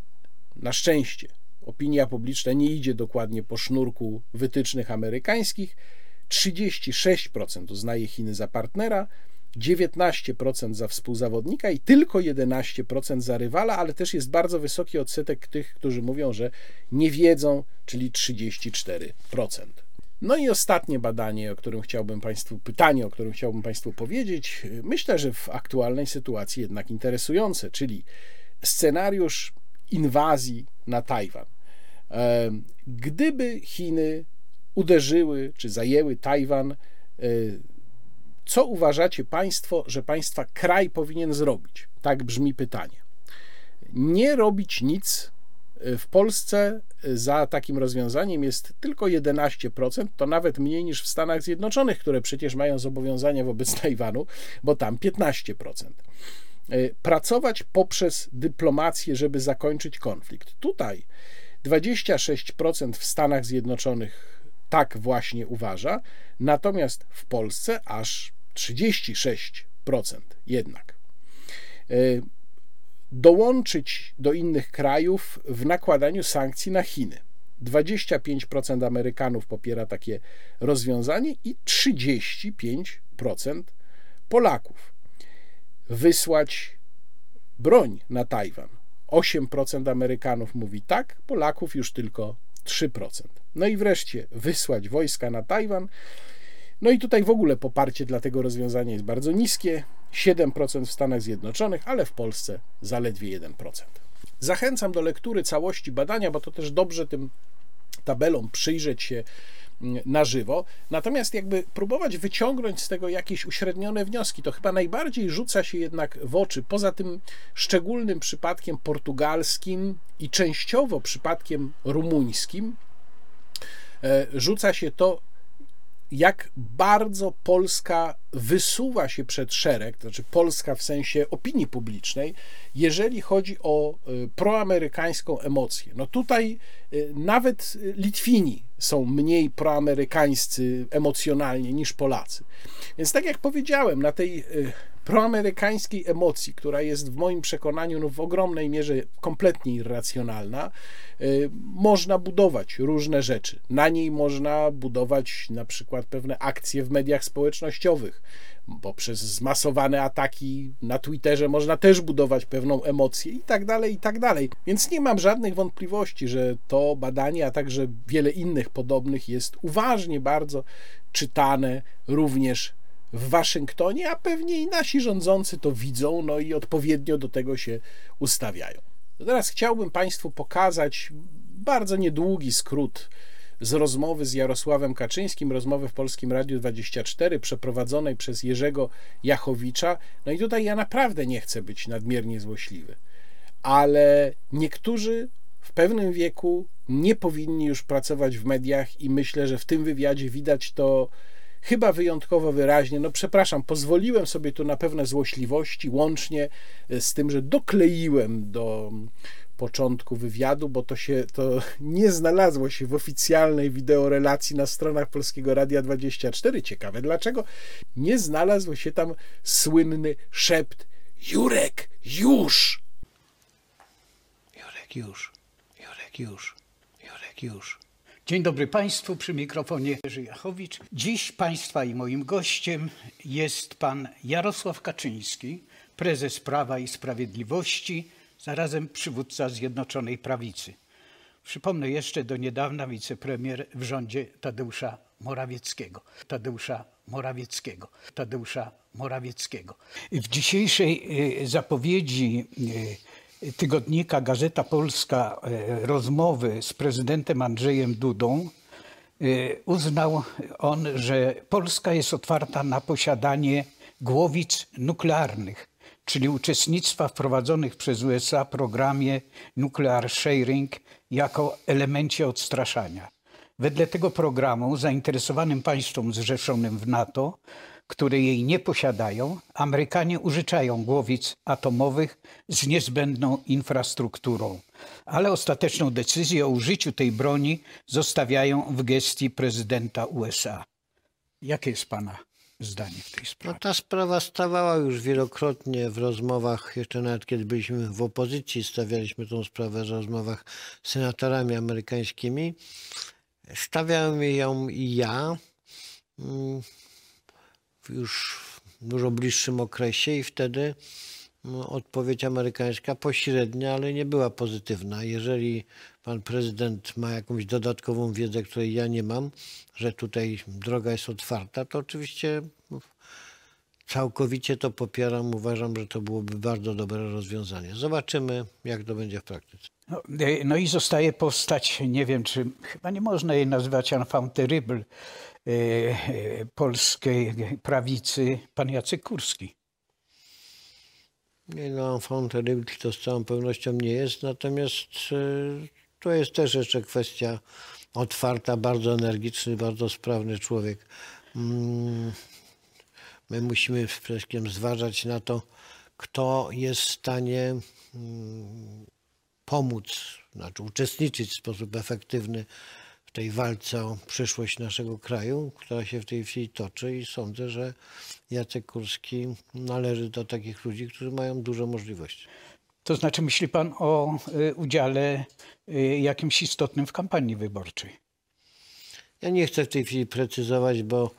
na szczęście opinia publiczna nie idzie dokładnie po sznurku wytycznych amerykańskich. 36% uznaje Chiny za partnera, 19% za współzawodnika i tylko 11% za rywala, ale też jest bardzo wysoki odsetek tych, którzy mówią, że nie wiedzą, czyli 34%. No i ostatnie badanie, o którym chciałbym Państwu, pytanie, o którym chciałbym Państwu powiedzieć, myślę, że w aktualnej sytuacji jednak interesujące, czyli scenariusz inwazji na Tajwan. Gdyby Chiny uderzyły czy zajęły Tajwan, e, co uważacie Państwo, że Państwa kraj powinien zrobić? Tak brzmi pytanie. Nie robić nic w Polsce za takim rozwiązaniem jest tylko 11%, to nawet mniej niż w Stanach Zjednoczonych, które przecież mają zobowiązania wobec (laughs) Tajwanu, bo tam 15%. E, pracować poprzez dyplomację, żeby zakończyć konflikt. Tutaj 26% w Stanach Zjednoczonych tak właśnie uważa, natomiast w Polsce aż 36% jednak. Dołączyć do innych krajów w nakładaniu sankcji na Chiny. 25% Amerykanów popiera takie rozwiązanie i 35% Polaków. Wysłać broń na Tajwan. 8% Amerykanów mówi tak, Polaków już tylko 3%. No i wreszcie wysłać wojska na Tajwan. No i tutaj w ogóle poparcie dla tego rozwiązania jest bardzo niskie. 7% w Stanach Zjednoczonych, ale w Polsce zaledwie 1%. Zachęcam do lektury całości badania, bo to też dobrze tym tabelom przyjrzeć się mm, na żywo. Natomiast jakby próbować wyciągnąć z tego jakieś uśrednione wnioski, to chyba najbardziej rzuca się jednak w oczy, poza tym szczególnym przypadkiem portugalskim i częściowo przypadkiem rumuńskim, e, rzuca się to, jak bardzo Polska wysuwa się przed szereg, to znaczy Polska w sensie opinii publicznej, jeżeli chodzi o y, proamerykańską emocję. No tutaj y, nawet Litwini są mniej proamerykańscy emocjonalnie niż Polacy. Więc tak jak powiedziałem, na tej y, proamerykańskiej emocji, która jest w moim przekonaniu no, w ogromnej mierze kompletnie irracjonalna, y, można budować różne rzeczy. Na niej można budować na przykład pewne akcje w mediach społecznościowych. Poprzez zmasowane ataki na Twitterze można też budować pewną emocję i tak dalej, i tak dalej. Więc nie mam żadnych wątpliwości, że to badanie, a także wiele innych podobnych jest uważnie bardzo czytane również w Waszyngtonie, a pewnie i nasi rządzący to widzą, no i odpowiednio do tego się ustawiają. Teraz chciałbym Państwu pokazać bardzo niedługi skrót z rozmowy z Jarosławem Kaczyńskim, rozmowy w Polskim Radiu 24, przeprowadzonej przez Jerzego Jachowicza. No i tutaj ja naprawdę nie chcę być nadmiernie złośliwy, ale niektórzy w pewnym wieku nie powinni już pracować w mediach i myślę, że w tym wywiadzie widać to chyba wyjątkowo wyraźnie. No przepraszam, pozwoliłem sobie tu na pewne złośliwości, łącznie z tym, że dokleiłem do początku wywiadu, bo to się to (laughs) nie znalazło się w oficjalnej wideorelacji na stronach Polskiego Radia 24. Ciekawe dlaczego nie znalazł się tam słynny szept Jurek, już! Jurek, już. Jurek, już. Jurek, już. Dzień dobry Państwu, przy mikrofonie Jerzy Jachowicz. Dziś Państwa i moim gościem jest Pan Jarosław Kaczyński, prezes Prawa i Sprawiedliwości, zarazem przywódca Zjednoczonej Prawicy. Przypomnę jeszcze do niedawna wicepremier w rządzie Tadeusza Morawieckiego. Tadeusza Morawieckiego. Tadeusza Morawieckiego. W dzisiejszej e, zapowiedzi e, tygodnika Gazeta Polska e, rozmowy z prezydentem Andrzejem Dudą uznał on, że Polska jest otwarta na posiadanie głowic nuklearnych czyli uczestnictwa w prowadzonych przez USA programie Nuclear Sharing jako elemencie odstraszania. Wedle tego programu zainteresowanym państwom zrzeszonym w NATO, które jej nie posiadają, Amerykanie użyczają głowic atomowych z niezbędną infrastrukturą, ale ostateczną decyzję o użyciu tej broni zostawiają w gestii prezydenta USA. Jakie jest Pana zdanie w tej sprawie? No, ta sprawa stawała już wielokrotnie w rozmowach, jeszcze nawet kiedy byliśmy w opozycji, stawialiśmy tą sprawę w rozmowach z senatorami amerykańskimi. Stawiałem ją i ja mm, już w dużo bliższym okresie i wtedy no, odpowiedź amerykańska pośrednia, ale nie była pozytywna. Jeżeli pan prezydent ma jakąś dodatkową wiedzę, której ja nie mam, że tutaj droga jest otwarta, to oczywiście całkowicie to popieram. Uważam, że to byłoby bardzo dobre rozwiązanie. Zobaczymy, jak to będzie w praktyce. No, e, no i zostaje postać, nie wiem, czy chyba nie można jej nazywać enfant terrible polskiej prawicy, pan Jacek Kurski. No, enfant terrible to z całą pewnością nie jest, natomiast to jest też jeszcze kwestia otwarta, bardzo energiczny, bardzo sprawny człowiek. Mm, my musimy przede wszystkim zważać na to, kto jest w stanie mm, pomóc, znaczy uczestniczyć w sposób efektywny w tej walce o przyszłość naszego kraju, która się w tej chwili toczy i sądzę, że Jacek Kurski należy do takich ludzi, którzy mają dużo możliwości. To znaczy, myśli pan o y, udziale y, jakimś istotnym w kampanii wyborczej? Ja nie chcę w tej chwili precyzować, bo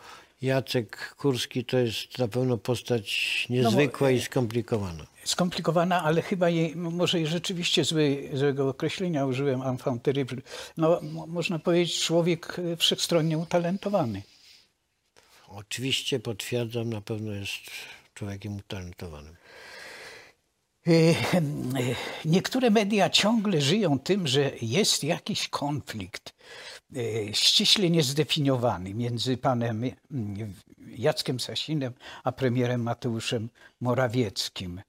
Jacek Kurski to jest na pewno postać niezwykła no, i skomplikowana. Skomplikowana, ale chyba jej, może rzeczywiście zły, złego określenia użyłem, enfant terrible. No, można powiedzieć, człowiek y, wszechstronnie utalentowany. Oczywiście potwierdzam, na pewno jest człowiekiem utalentowanym. E, e, niektóre media ciągle żyją tym, że jest jakiś konflikt e, ściśle niezdefiniowany między panem Jackiem Sasinem a premierem Mateuszem Morawieckim.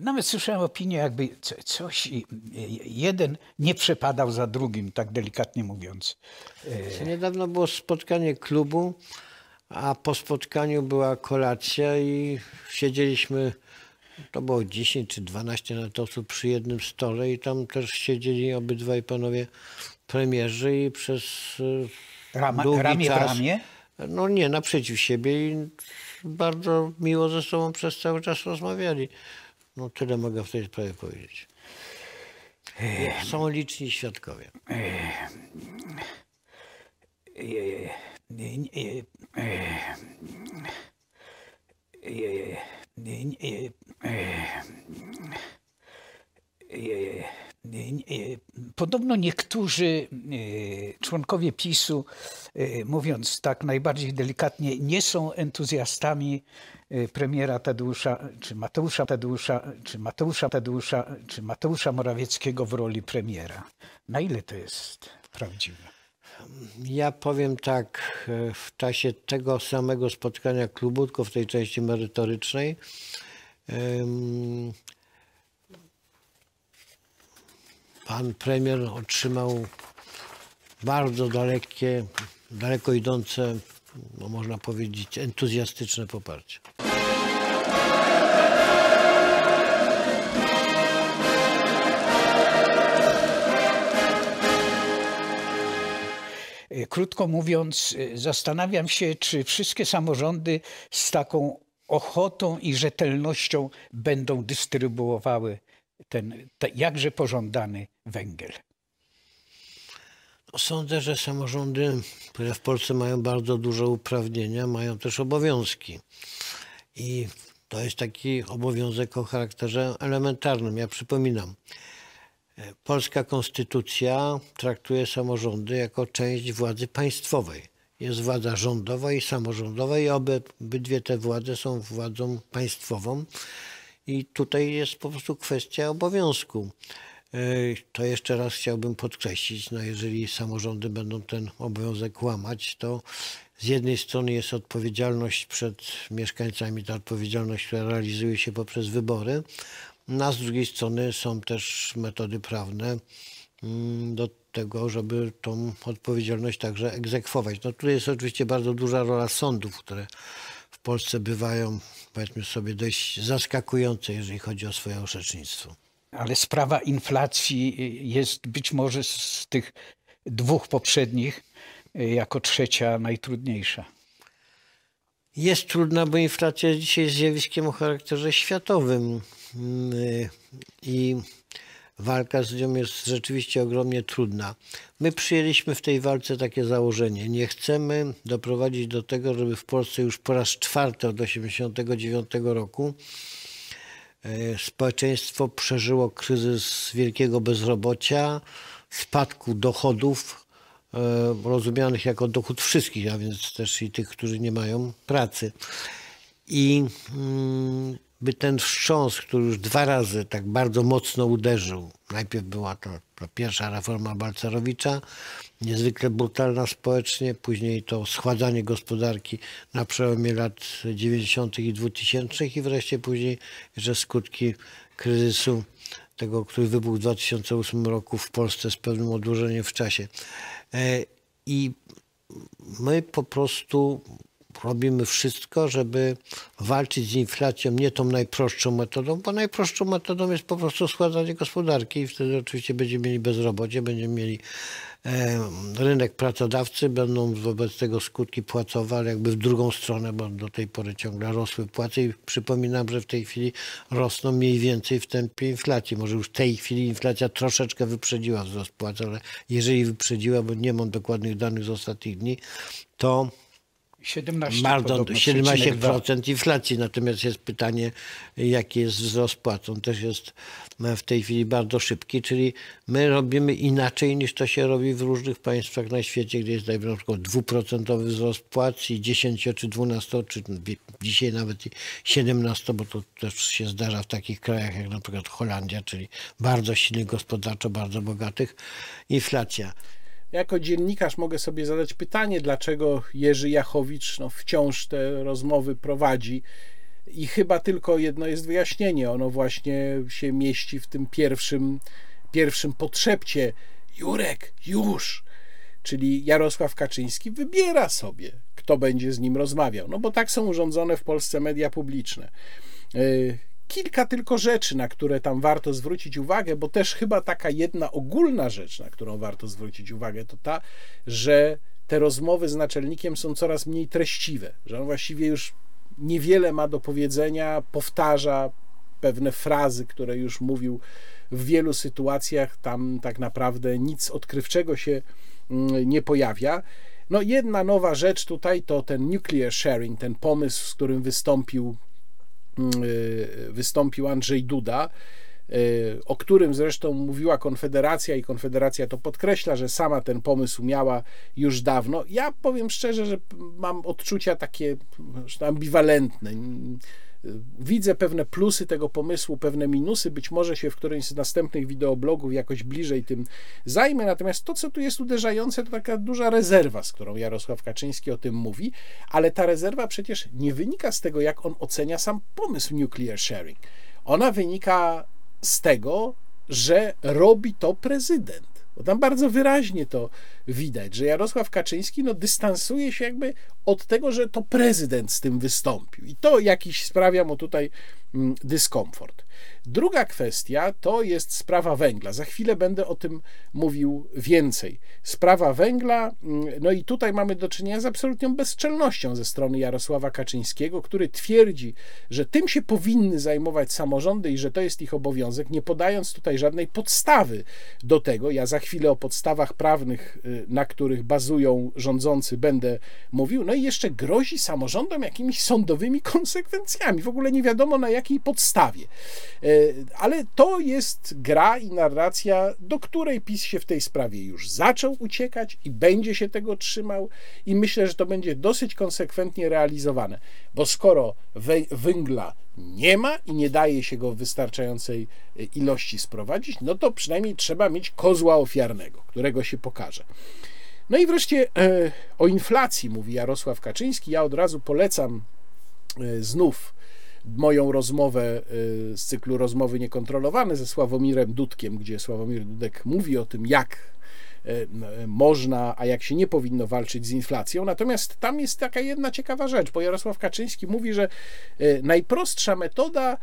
Nawet słyszałem opinię, jakby coś, jeden nie przepadał za drugim, tak delikatnie mówiąc. Niedawno było spotkanie klubu, a po spotkaniu była kolacja i siedzieliśmy to było 10 czy 12 nawet osób przy jednym stole i tam też siedzieli obydwaj panowie premierzy i przez e, Rama, długi ramię w czas... ramię? No nie, naprzeciw siebie i bardzo miło ze sobą przez cały czas rozmawiali. No tyle mogę w tej sprawie powiedzieć. Są liczni świadkowie. Podobno niektórzy e, członkowie PiSu, e, mówiąc tak najbardziej delikatnie, nie są entuzjastami e, premiera Tadeusza, czy Mateusza Tadeusza, czy Mateusza Tadeusza, czy Mateusza Morawieckiego w roli premiera. Na ile to jest prawdziwe? Ja powiem tak, w czasie tego samego spotkania klubu, tylko w tej części merytorycznej, pan premier otrzymał bardzo dalekie, daleko idące, no można powiedzieć, entuzjastyczne poparcie. E, krótko mówiąc, e, zastanawiam się, czy wszystkie samorządy z taką ochotą i rzetelnością będą dystrybuowały ten, ten jakże pożądany węgiel. Sądzę, że samorządy, które w Polsce mają bardzo duże uprawnienia, mają też obowiązki. I to jest taki obowiązek o charakterze elementarnym. Ja przypominam, polska konstytucja traktuje samorządy jako część władzy państwowej. Jest władza rządowa i samorządowa i obydwie te władze są władzą państwową. I tutaj jest po prostu kwestia obowiązku. E, to jeszcze raz chciałbym podkreślić, no jeżeli samorządy będą ten obowiązek łamać, to z jednej strony jest odpowiedzialność przed mieszkańcami, ta odpowiedzialność, która realizuje się poprzez wybory, no a z drugiej strony są też metody prawne mm, do tego, żeby tą odpowiedzialność także egzekwować. No tu jest oczywiście bardzo duża rola sądów, które w Polsce bywają, powiedzmy sobie, dość zaskakujące, jeżeli chodzi o swoje orzecznictwo. Ale sprawa inflacji jest być może z tych dwóch poprzednich jako trzecia najtrudniejsza. Jest trudna, bo inflacja jest dzisiaj zjawiskiem o charakterze światowym i walka z nią jest rzeczywiście ogromnie trudna. My przyjęliśmy w tej walce takie założenie. Nie chcemy doprowadzić do tego, żeby w Polsce już po raz czwarty od 1989 roku społeczeństwo przeżyło kryzys wielkiego bezrobocia, spadku dochodów e, rozumianych jako dochód wszystkich, a więc też i tych, którzy nie mają pracy. I mm, by ten wstrząs, który już dwa razy tak bardzo mocno uderzył, najpierw była to, pierwsza reforma Balcerowicza, niezwykle brutalna społecznie, później to schładzanie gospodarki na przełomie lat 90. i 2000 i wreszcie później że skutki kryzysu tego, który wybuchł w 2008 roku w Polsce z pewnym odłożeniem w czasie. E, I my po prostu robimy wszystko, żeby walczyć z inflacją nie tą najprostszą metodą, bo najprostszą metodą jest po prostu składanie gospodarki i wtedy oczywiście będziemy mieli bezrobocie, będziemy mieli e, rynek pracodawcy, będą wobec tego skutki płacowe, ale jakby w drugą stronę, bo do tej pory ciągle rosły płace i przypominam, że w tej chwili rosną mniej więcej w tempie inflacji. Może już w tej chwili inflacja troszeczkę wyprzedziła wzrost płac, ale jeżeli wyprzedziła, bo nie mam dokładnych danych z ostatnich dni, to 17, Bardzo, 17% inflacji, natomiast jest pytanie, jaki jest wzrost płac. On też jest w tej chwili bardzo szybki, czyli my robimy inaczej niż to się robi w różnych państwach na świecie, gdzie jest na przykład dwuprocentowy wzrost płac i 10 czy 12, czy dzisiaj nawet 17, bo to też się zdarza w takich krajach jak na przykład Holandia, czyli bardzo silnych gospodarczo, bardzo bogatych, inflacja. Jako dziennikarz mogę sobie zadać pytanie, dlaczego Jerzy Jachowicz no, wciąż te rozmowy prowadzi. I chyba tylko jedno jest wyjaśnienie. Ono właśnie się mieści w tym pierwszym, pierwszym potrzepcie. Jurek, już! Czyli Jarosław Kaczyński wybiera sobie, kto będzie z nim rozmawiał. No bo tak są urządzone w Polsce media publiczne. Kilka tylko rzeczy, na które tam warto zwrócić uwagę, bo też chyba taka jedna ogólna rzecz, na którą warto zwrócić uwagę, to ta, że te rozmowy z naczelnikiem są coraz mniej treściwe, że on właściwie już niewiele ma do powiedzenia, powtarza pewne frazy, które już mówił w wielu sytuacjach, tam tak naprawdę nic odkrywczego się mm, nie pojawia. No jedna nowa rzecz tutaj to ten nuclear sharing, ten pomysł, z którym wystąpił, wystąpił Andrzej Duda, y, o którym zresztą mówiła Konfederacja i Konfederacja to podkreśla, że sama ten pomysł miała już dawno. Ja powiem szczerze, że mam odczucia takie ambiwalentne. Widzę pewne plusy tego pomysłu, pewne minusy. Być może się w którymś z następnych wideoblogów jakoś bliżej tym zajmę. Natomiast to, co tu jest uderzające, to taka duża rezerwa, z którą Jarosław Kaczyński o tym mówi, ale ta rezerwa przecież nie wynika z tego, jak on ocenia sam pomysł nuclear sharing. Ona wynika z tego, że robi to prezydent. Bo tam bardzo wyraźnie to widać, że Jarosław Kaczyński no, dystansuje się jakby od tego, że to prezydent z tym wystąpił. I to jakiś sprawia mu tutaj mm, dyskomfort. Druga kwestia to jest sprawa węgla. Za chwilę będę o tym mówił więcej. Sprawa węgla, mm, no i tutaj mamy do czynienia z absolutną bezczelnością ze strony Jarosława Kaczyńskiego, który twierdzi, że tym się powinny zajmować samorządy i że to jest ich obowiązek, nie podając tutaj żadnej podstawy do tego. Ja za chwilę o podstawach prawnych, y, na których bazują rządzący, będę mówił. No i jeszcze grozi samorządom jakimiś sądowymi konsekwencjami. W ogóle nie wiadomo na jakiej podstawie. E, ale to jest gra i narracja, do której PiS się w tej sprawie już zaczął uciekać i będzie się tego trzymał, i myślę, że to będzie dosyć konsekwentnie realizowane, bo skoro węgla nie ma i nie daje się go w wystarczającej e, ilości sprowadzić, no to przynajmniej trzeba mieć kozła ofiarnego, którego się pokaże. No i wreszcie e, o inflacji mówi Jarosław Kaczyński. Ja od razu polecam znów moją rozmowę y, z cyklu Rozmowy Niekontrolowane ze Sławomirem Dudkiem, gdzie Sławomir Dudek mówi o tym, jak można, a jak się nie powinno walczyć z inflacją. Natomiast tam jest taka jedna ciekawa rzecz, bo Jarosław Kaczyński mówi, że y, najprostsza metoda,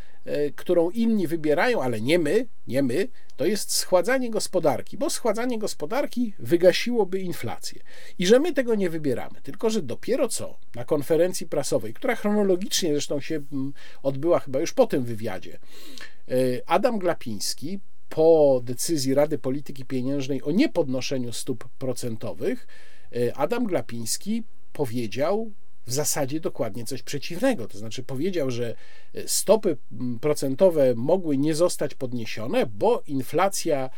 którą inni wybierają, ale nie my, nie my, to jest schładzanie gospodarki, bo schładzanie gospodarki wygasiłoby inflację. I że my tego nie wybieramy, tylko że dopiero co na konferencji prasowej, która chronologicznie zresztą się odbyła chyba już po tym wywiadzie, e, Adam Glapiński po decyzji Rady Polityki Pieniężnej o niepodnoszeniu stóp procentowych, e, Adam Glapiński powiedział w zasadzie dokładnie coś przeciwnego. To znaczy powiedział, że e, stopy procentowe mogły nie zostać podniesione, bo inflacja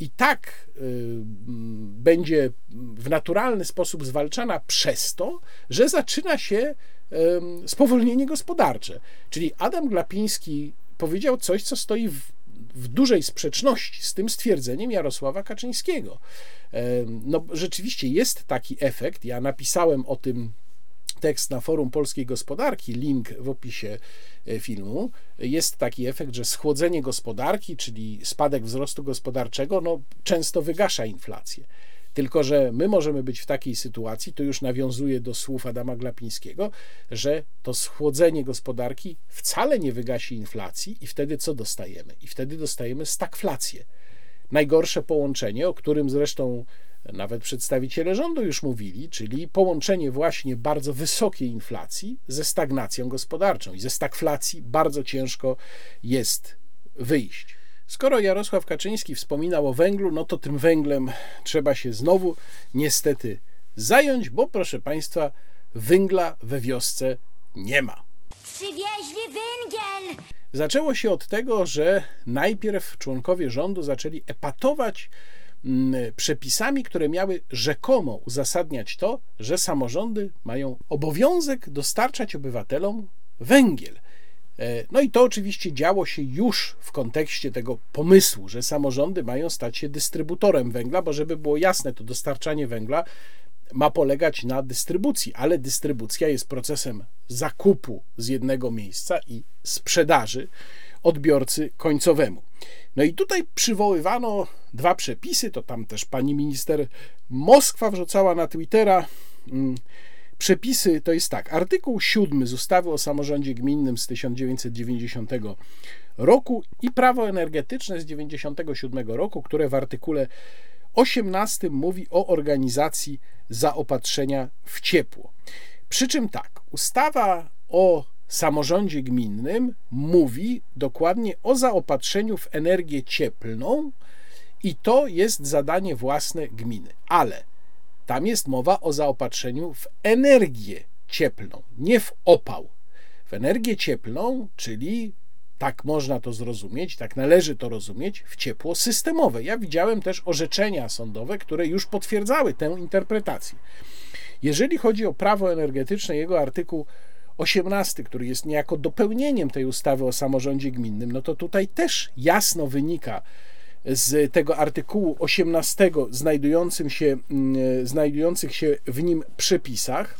i tak y, będzie w naturalny sposób zwalczana przez to, że zaczyna się spowolnienie gospodarcze. Czyli Adam Glapiński powiedział coś, co stoi w, w dużej sprzeczności z tym stwierdzeniem Jarosława Kaczyńskiego. No, rzeczywiście jest taki efekt. Ja napisałem o tym tekst na forum polskiej gospodarki, link w opisie e, filmu, jest taki efekt, że schłodzenie gospodarki, czyli spadek wzrostu gospodarczego, no, często wygasza inflację. Tylko, że my możemy być w takiej sytuacji, to już nawiązuje do słów Adama Glapińskiego, że to schłodzenie gospodarki wcale nie wygasi inflacji i wtedy co dostajemy? I wtedy dostajemy stagflację. Najgorsze połączenie, o którym zresztą nawet przedstawiciele rządu już mówili, czyli połączenie właśnie bardzo wysokiej inflacji ze stagnacją gospodarczą. I ze stagflacji bardzo ciężko jest wyjść. Skoro Jarosław Kaczyński wspominał o węglu, no to tym węglem trzeba się znowu niestety zająć, bo proszę Państwa, węgla we wiosce nie ma. Przywieźli węgiel! Zaczęło się od tego, że najpierw członkowie rządu zaczęli epatować Mm, przepisami, które miały rzekomo uzasadniać to, że samorządy mają obowiązek dostarczać obywatelom węgiel. E, no i to oczywiście działo się już w kontekście tego pomysłu, że samorządy mają stać się dystrybutorem węgla, bo żeby było jasne, to dostarczanie węgla ma polegać na dystrybucji, ale dystrybucja jest procesem zakupu z jednego miejsca i sprzedaży odbiorcy końcowemu. No i tutaj przywoływano dwa przepisy, to tam też pani minister Moskwa wrzucała na Twittera. Przepisy to jest tak. Artykuł 7 z ustawy o samorządzie gminnym z 1990 roku i prawo energetyczne z 1997 roku, które w artykule 18 mówi o organizacji zaopatrzenia w ciepło. Przy czym tak, ustawa o samorządzie gminnym mówi dokładnie o zaopatrzeniu w energię cieplną i to jest zadanie własne gminy. Ale tam jest mowa o zaopatrzeniu w energię cieplną, nie w opał. W energię cieplną, czyli tak można to zrozumieć, tak należy to rozumieć, w ciepło systemowe. Ja widziałem też orzeczenia sądowe, które już potwierdzały tę interpretację. Jeżeli chodzi o prawo energetyczne, jego artykuł 18, który jest niejako dopełnieniem tej ustawy o samorządzie gminnym, no to tutaj też jasno wynika z tego artykułu 18 znajdującym się, mm, znajdujących się w nim przepisach,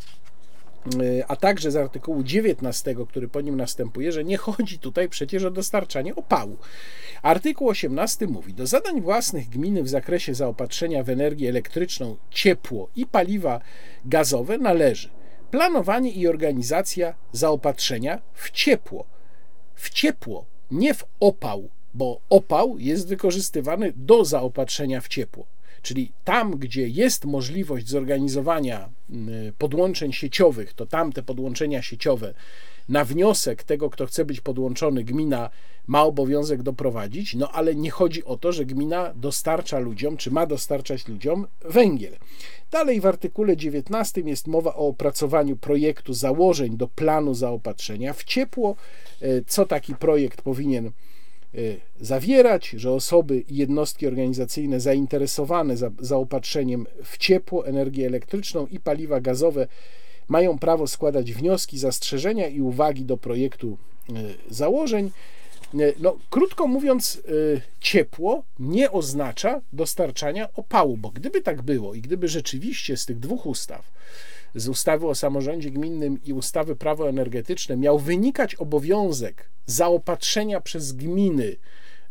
y, a także z artykułu 19, który po nim następuje, że nie chodzi tutaj przecież o dostarczanie opału. Artykuł 18 mówi: Do zadań własnych gminy w zakresie zaopatrzenia w energię elektryczną, ciepło i paliwa gazowe należy planowanie i organizacja zaopatrzenia w ciepło. W ciepło, nie w opał, bo opał jest wykorzystywany do zaopatrzenia w ciepło. Czyli tam, gdzie jest możliwość zorganizowania mm, podłączeń sieciowych, to tam te podłączenia sieciowe na wniosek tego, kto chce być podłączony, gmina ma obowiązek doprowadzić, no ale nie chodzi o to, że gmina dostarcza ludziom, czy ma dostarczać ludziom węgiel. Dalej w artykule 19 jest mowa o opracowaniu projektu założeń do planu zaopatrzenia w ciepło, e, co taki projekt powinien zawierać, że osoby i jednostki organizacyjne zainteresowane za, zaopatrzeniem w ciepło, energię elektryczną i paliwa gazowe mają prawo składać wnioski, zastrzeżenia i uwagi do projektu e, założeń. E, no, krótko mówiąc, e, ciepło nie oznacza dostarczania opału, bo gdyby tak było i gdyby rzeczywiście z tych dwóch ustaw, z ustawy o samorządzie gminnym i ustawy prawo energetyczne, miał wynikać obowiązek zaopatrzenia przez gminy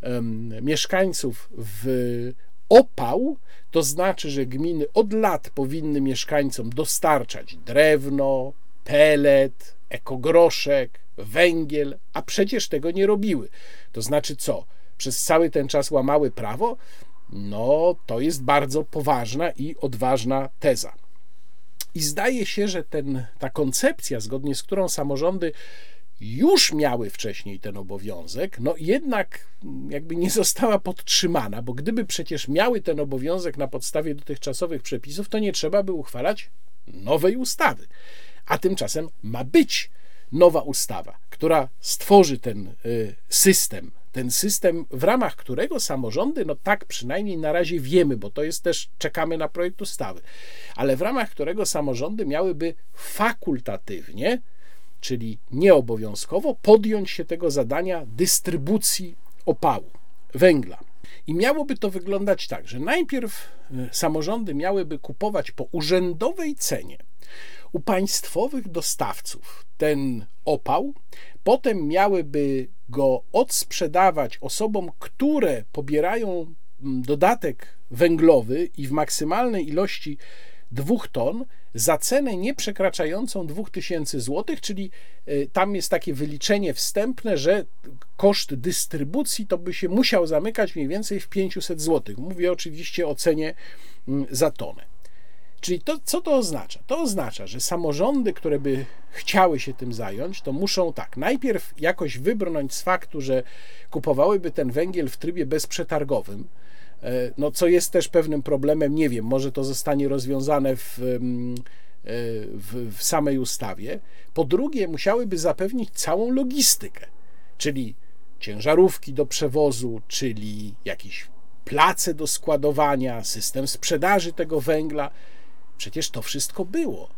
um, mieszkańców w opał, to znaczy, że gminy od lat powinny mieszkańcom dostarczać drewno, pelet, ekogroszek, węgiel, a przecież tego nie robiły. To znaczy co? Przez cały ten czas łamały prawo? No, to jest bardzo poważna i odważna teza. I zdaje się, że ten, ta koncepcja, zgodnie z którą samorządy już miały wcześniej ten obowiązek, no jednak jakby nie została podtrzymana, bo gdyby przecież miały ten obowiązek na podstawie dotychczasowych przepisów, to nie trzeba by uchwalać nowej ustawy. A tymczasem ma być nowa ustawa, która stworzy ten y, system, ten system, w ramach którego samorządy, no tak przynajmniej na razie wiemy, bo to jest też, czekamy na projekt ustawy, ale w ramach którego samorządy miałyby fakultatywnie czyli nieobowiązkowo, podjąć się tego zadania dystrybucji opału, węgla. I miałoby to wyglądać tak, że najpierw e, samorządy miałyby kupować po urzędowej cenie u państwowych dostawców ten opał, potem miałyby go odsprzedawać osobom, które pobierają mm, dodatek węglowy i w maksymalnej ilości dwóch ton za cenę nie przekraczającą 2000 zł, czyli y, tam jest takie wyliczenie wstępne, że koszt dystrybucji to by się musiał zamykać mniej więcej w 500 zł. Mówię oczywiście o cenie mm, za tonę. Czyli to, co to oznacza? To oznacza, że samorządy, które by chciały się tym zająć, to muszą tak, najpierw jakoś wybrnąć z faktu, że kupowałyby ten węgiel w trybie bezprzetargowym, E, no, co jest też pewnym problemem, nie wiem, może to zostanie rozwiązane w, e, w, w samej ustawie. Po drugie, musiałyby zapewnić całą logistykę, czyli ciężarówki do przewozu, czyli jakieś place do składowania, system sprzedaży tego węgla. Przecież to wszystko było.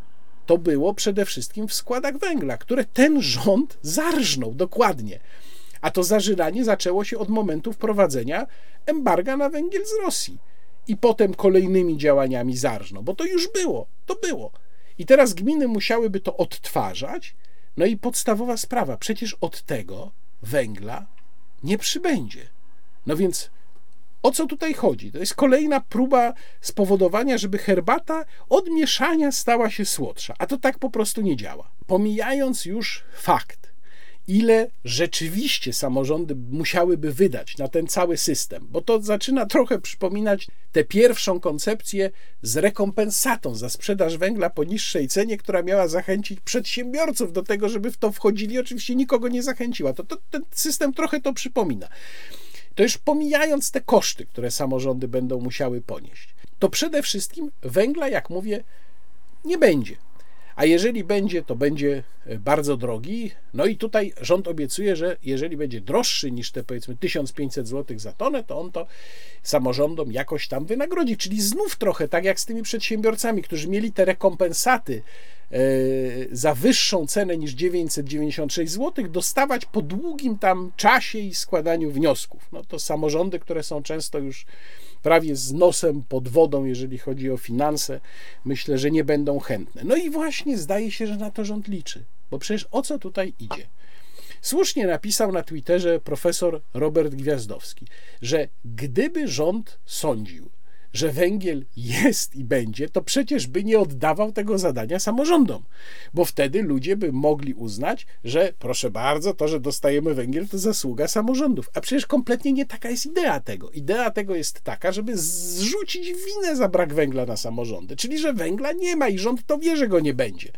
To było przede wszystkim w składach węgla, które ten rząd zarżnął dokładnie. A to zażynanie zaczęło się od momentu wprowadzenia embarga na węgiel z Rosji i potem kolejnymi działaniami zarżną, bo to już było, to było. I teraz gminy musiałyby to odtwarzać. No i podstawowa sprawa, przecież od tego węgla nie przybędzie. No więc O co tutaj chodzi? To jest kolejna próba spowodowania, żeby herbata od mieszania stała się słodsza, a to tak po prostu nie działa. Pomijając już fakt, ile rzeczywiście samorządy musiałyby wydać na ten cały system, bo to zaczyna trochę przypominać tę pierwszą koncepcję z rekompensatą za sprzedaż węgla po niższej cenie, która miała zachęcić przedsiębiorców do tego, żeby w to wchodzili. Oczywiście nikogo nie zachęciła. To, to ten system trochę to przypomina. To już pomijając te koszty, które samorządy będą musiały ponieść, to przede wszystkim węgla, jak mówię, nie będzie a jeżeli będzie, to będzie e, bardzo drogi. No i tutaj rząd obiecuje, że jeżeli będzie droższy niż te powiedzmy 1500 zł za tonę, to on to samorządom jakoś tam wynagrodzi. Czyli znów trochę tak jak z tymi przedsiębiorcami, którzy mieli te rekompensaty e, za wyższą cenę niż 996 zł, dostawać po długim tam czasie i składaniu wniosków. No to samorządy, które są często już prawie z nosem pod wodą, jeżeli chodzi o finanse, myślę, że nie będą chętne. No i właśnie zdaje się, że na to rząd liczy, bo przecież o co tutaj idzie? Słusznie napisał na Twitterze profesor Robert Gwiazdowski, że gdyby rząd sądził, że węgiel jest i będzie, to przecież by nie oddawał tego zadania samorządom, bo wtedy ludzie by mogli uznać, że proszę bardzo, to, że dostajemy węgiel, to zasługa samorządów. A przecież kompletnie nie taka jest idea tego. Idea tego jest taka, żeby zrzucić winę za brak węgla na samorządy, czyli że węgla nie ma i rząd to wie, że go nie będzie.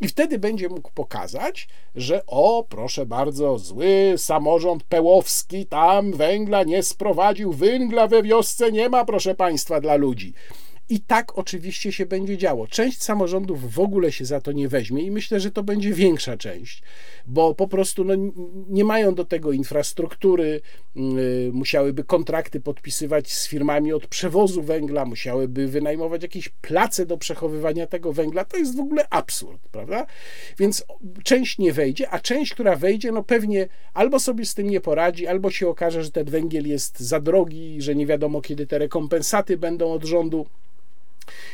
I wtedy będzie mógł pokazać, że o, proszę bardzo, zły samorząd pełowski tam węgla nie sprowadził, węgla we wiosce nie ma, proszę państwa, dla ludzi. I tak oczywiście się będzie działo. Część samorządów w ogóle się za to nie weźmie i myślę, że to będzie większa część, bo po prostu no, nie mają do tego infrastruktury, yy, musiałyby kontrakty podpisywać z firmami od przewozu węgla, musiałyby wynajmować jakieś place do przechowywania tego węgla. To jest w ogóle absurd, prawda? Więc część nie wejdzie, a część, która wejdzie, no pewnie albo sobie z tym nie poradzi, albo się okaże, że ten węgiel jest za drogi, że nie wiadomo kiedy te rekompensaty będą od rządu.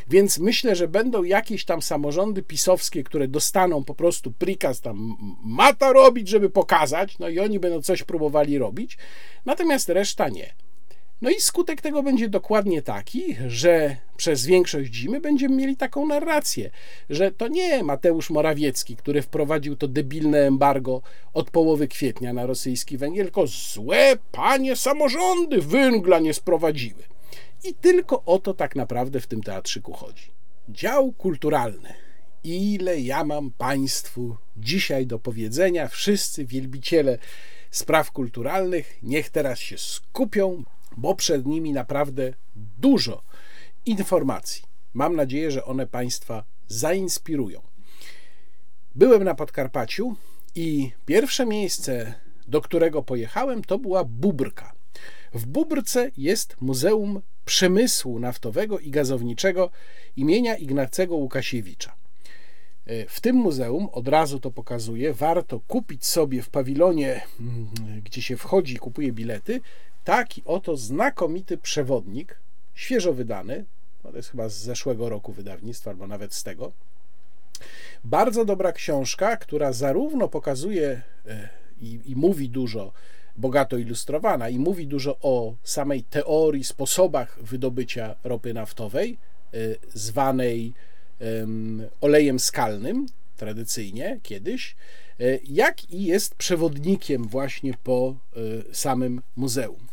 Więc myślę, że będą jakieś tam samorządy pisowskie, które dostaną po prostu prikaz, tam ma to robić, żeby pokazać, no i oni będą coś próbowali robić, natomiast reszta nie. No i skutek tego będzie dokładnie taki, że przez większość zimy będziemy mieli taką narrację, że to nie Mateusz Morawiecki, który wprowadził to debilne embargo od połowy kwietnia na rosyjski węgiel, tylko złe panie samorządy węgla nie sprowadziły. I tylko o to tak naprawdę w tym teatrzyku chodzi. Dział kulturalny. Ile ja mam Państwu dzisiaj do powiedzenia, wszyscy wielbiciele spraw kulturalnych, niech teraz się skupią, bo przed nimi naprawdę dużo informacji. Mam nadzieję, że one Państwa zainspirują. Byłem na Podkarpaciu i pierwsze miejsce, do którego pojechałem, to była Bubrka. W Bubrce jest Muzeum Przemysłu Naftowego i Gazowniczego imienia Ignacego Łukasiewicza. E, w tym muzeum, od razu to pokazuję, warto kupić sobie w pawilonie, mm, gdzie się wchodzi i kupuje bilety, taki oto znakomity przewodnik, świeżo wydany, no to jest chyba z zeszłego roku wydawnictwa, albo nawet z tego. Bardzo dobra książka, która zarówno pokazuje e, i, i mówi dużo bogato ilustrowana i mówi dużo o samej teorii, sposobach wydobycia ropy naftowej, y, zwanej olejem skalnym, tradycyjnie kiedyś, y, jak i jest przewodnikiem właśnie po y, samym muzeum.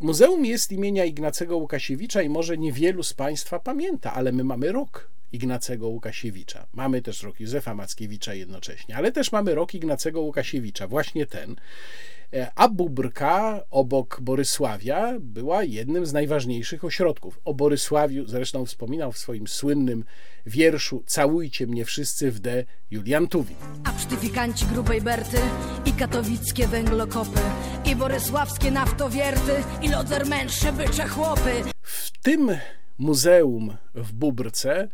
Muzeum jest imienia Ignacego Łukasiewicza i może niewielu z Państwa pamięta, ale my mamy rok Ignacego Łukasiewicza. Mamy też rok Józefa Mackiewicza jednocześnie, ale też mamy rok Ignacego Łukasiewicza, właśnie ten. E, a Bubrka obok Borysławia była jednym z najważniejszych ośrodków. O Borysławiu zresztą wspominał w swoim słynnym wierszu Całujcie mnie wszyscy w D. Julian Tuwim. A psztyfikanci grubej Berty i katowickie węglokopy i borysławskie naftowierty i lodzermęższe bycze chłopy. W tym muzeum w Bubrce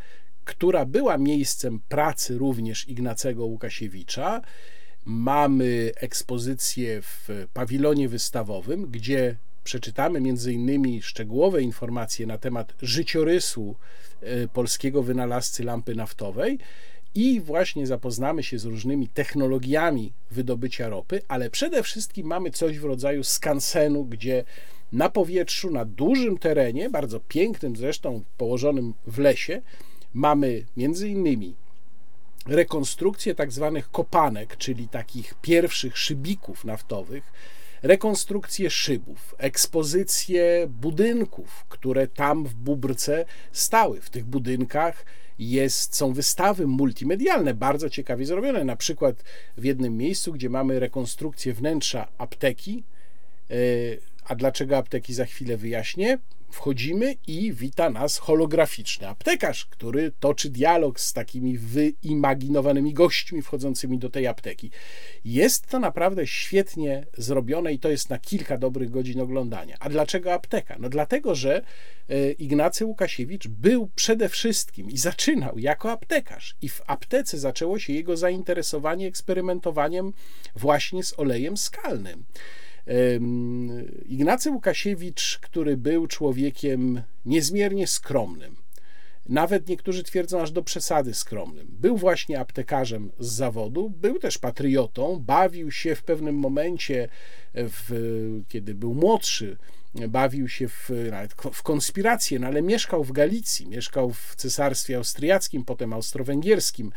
która była miejscem pracy również Ignacego Łukasiewicza. Mamy ekspozycję w pawilonie wystawowym, gdzie przeczytamy między innymi szczegółowe informacje na temat życiorysu e, polskiego wynalazcy lampy naftowej i właśnie zapoznamy się z różnymi technologiami wydobycia ropy, ale przede wszystkim mamy coś w rodzaju skansenu, gdzie na powietrzu, na dużym terenie, bardzo pięknym zresztą, położonym w lesie, mamy między innymi rekonstrukcję tak zwanych kopanek, czyli takich pierwszych szybików naftowych, rekonstrukcję szybów, ekspozycję budynków, które tam w Bubrce stały. W tych budynkach jest, są wystawy multimedialne, bardzo ciekawie zrobione. Na przykład w jednym miejscu, gdzie mamy rekonstrukcję wnętrza apteki, e, a dlaczego apteki za chwilę wyjaśnię. Wchodzimy i wita nas holograficzny aptekarz, który toczy dialog z takimi wyimaginowanymi gośćmi wchodzącymi do tej apteki. Jest to naprawdę świetnie zrobione i to jest na kilka dobrych godzin oglądania. A dlaczego apteka? No dlatego, że e, Ignacy Łukasiewicz był przede wszystkim i zaczynał jako aptekarz i w aptece zaczęło się jego zainteresowanie eksperymentowaniem właśnie z olejem skalnym. Ignacy Łukasiewicz, który był człowiekiem niezmiernie skromnym, nawet niektórzy twierdzą aż do przesady skromnym. Był właśnie aptekarzem z zawodu, był też patriotą, bawił się w pewnym momencie, w, kiedy był młodszy, bawił się w, w konspirację, no ale mieszkał w Galicji, mieszkał w Cesarstwie Austriackim, potem Austro-Węgierskim,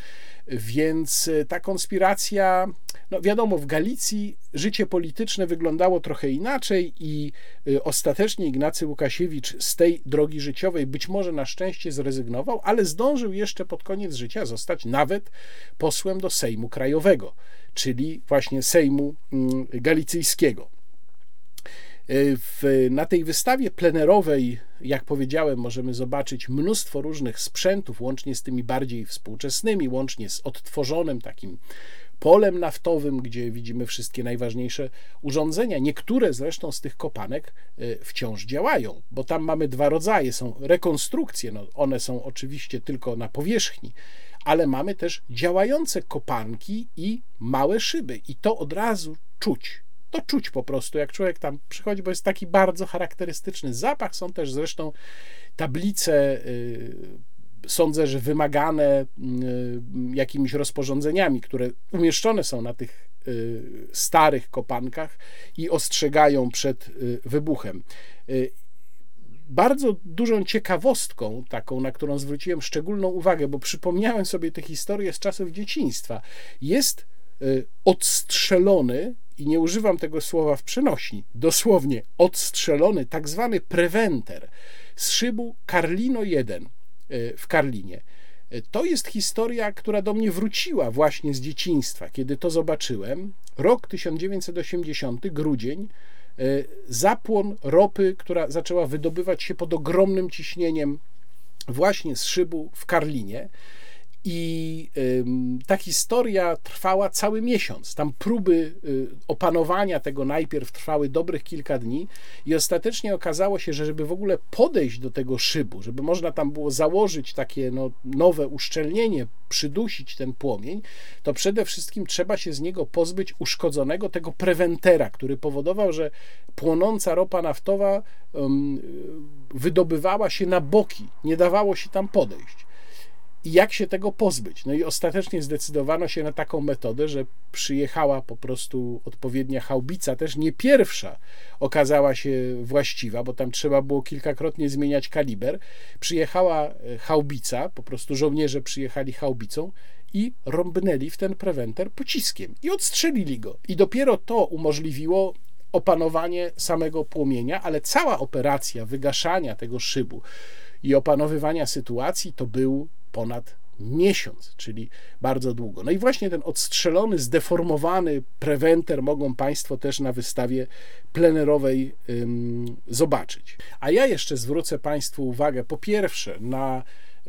więc e, ta konspiracja, no wiadomo, w Galicji życie polityczne wyglądało trochę inaczej i e, ostatecznie Ignacy Łukasiewicz z tej drogi życiowej być może na szczęście zrezygnował, ale zdążył jeszcze pod koniec życia zostać nawet posłem do Sejmu Krajowego, czyli właśnie Sejmu mm, Galicyjskiego. E, w, na tej wystawie plenerowej, jak powiedziałem, możemy zobaczyć mnóstwo różnych sprzętów, łącznie z tymi bardziej współczesnymi, łącznie z odtworzonym takim polem naftowym, gdzie widzimy wszystkie najważniejsze urządzenia. Niektóre zresztą z tych kopanek e, wciąż działają, bo tam mamy dwa rodzaje. Są rekonstrukcje, no one są oczywiście tylko na powierzchni, ale mamy też działające kopanki i małe szyby, i to od razu czuć to czuć po prostu, jak człowiek tam przychodzi, bo jest taki bardzo charakterystyczny zapach. Są też zresztą tablice, y, sądzę, że wymagane y, jakimiś rozporządzeniami, które umieszczone są na tych y, starych kopankach i ostrzegają przed wybuchem. Bardzo dużą ciekawostką, taką, na którą zwróciłem szczególną uwagę, bo przypomniałem sobie tę historię z czasów dzieciństwa, jest odstrzelony i nie używam tego słowa w przenośni, dosłownie odstrzelony tak zwany prewenter z szybu Karlino 1 e, w Karlinie. E, to jest historia, która do mnie wróciła właśnie z dzieciństwa, kiedy to zobaczyłem. Rok 1980, grudzień, e, zapłon ropy, która zaczęła wydobywać się pod ogromnym ciśnieniem właśnie z szybu w Karlinie. I ta historia trwała cały miesiąc. Tam próby y, opanowania tego najpierw trwały dobrych kilka dni, i ostatecznie okazało się, że żeby w ogóle podejść do tego szybu, żeby można tam było założyć takie no, nowe uszczelnienie, przydusić ten płomień, to przede wszystkim trzeba się z niego pozbyć uszkodzonego tego prewentera, który powodował, że płonąca ropa naftowa wydobywała się na boki, nie dawało się tam podejść i jak się tego pozbyć. No i ostatecznie zdecydowano się na taką metodę, że przyjechała po prostu odpowiednia chałbica, też nie pierwsza okazała się właściwa, bo tam trzeba było kilkakrotnie zmieniać kaliber. Przyjechała e, chałbica, po prostu żołnierze przyjechali chałbicą i rąbnęli w ten prewenter pociskiem i odstrzelili go. I dopiero to umożliwiło opanowanie samego płomienia, ale cała operacja wygaszania tego szybu i opanowywania sytuacji to był ponad miesiąc, czyli bardzo długo. No i właśnie ten odstrzelony, zdeformowany prewenter mogą Państwo też na wystawie plenerowej ym, zobaczyć. A ja jeszcze zwrócę Państwu uwagę po pierwsze na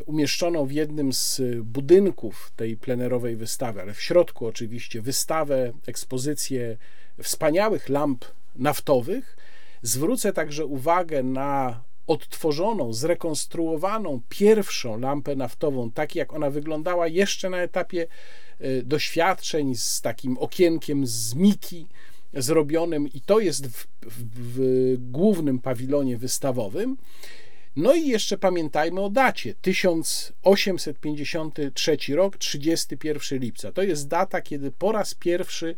umieszczoną w jednym z budynków tej plenerowej wystawy, ale w środku oczywiście wystawę, ekspozycję wspaniałych lamp naftowych. Zwrócę także uwagę na odtworzoną, zrekonstruowaną pierwszą lampę naftową, tak jak ona wyglądała jeszcze na etapie e, doświadczeń z takim okienkiem z Miki zrobionym i to jest w, w, w głównym pawilonie wystawowym. No i jeszcze pamiętajmy o dacie 1853 rok, 31 lipca. To jest data, kiedy po raz pierwszy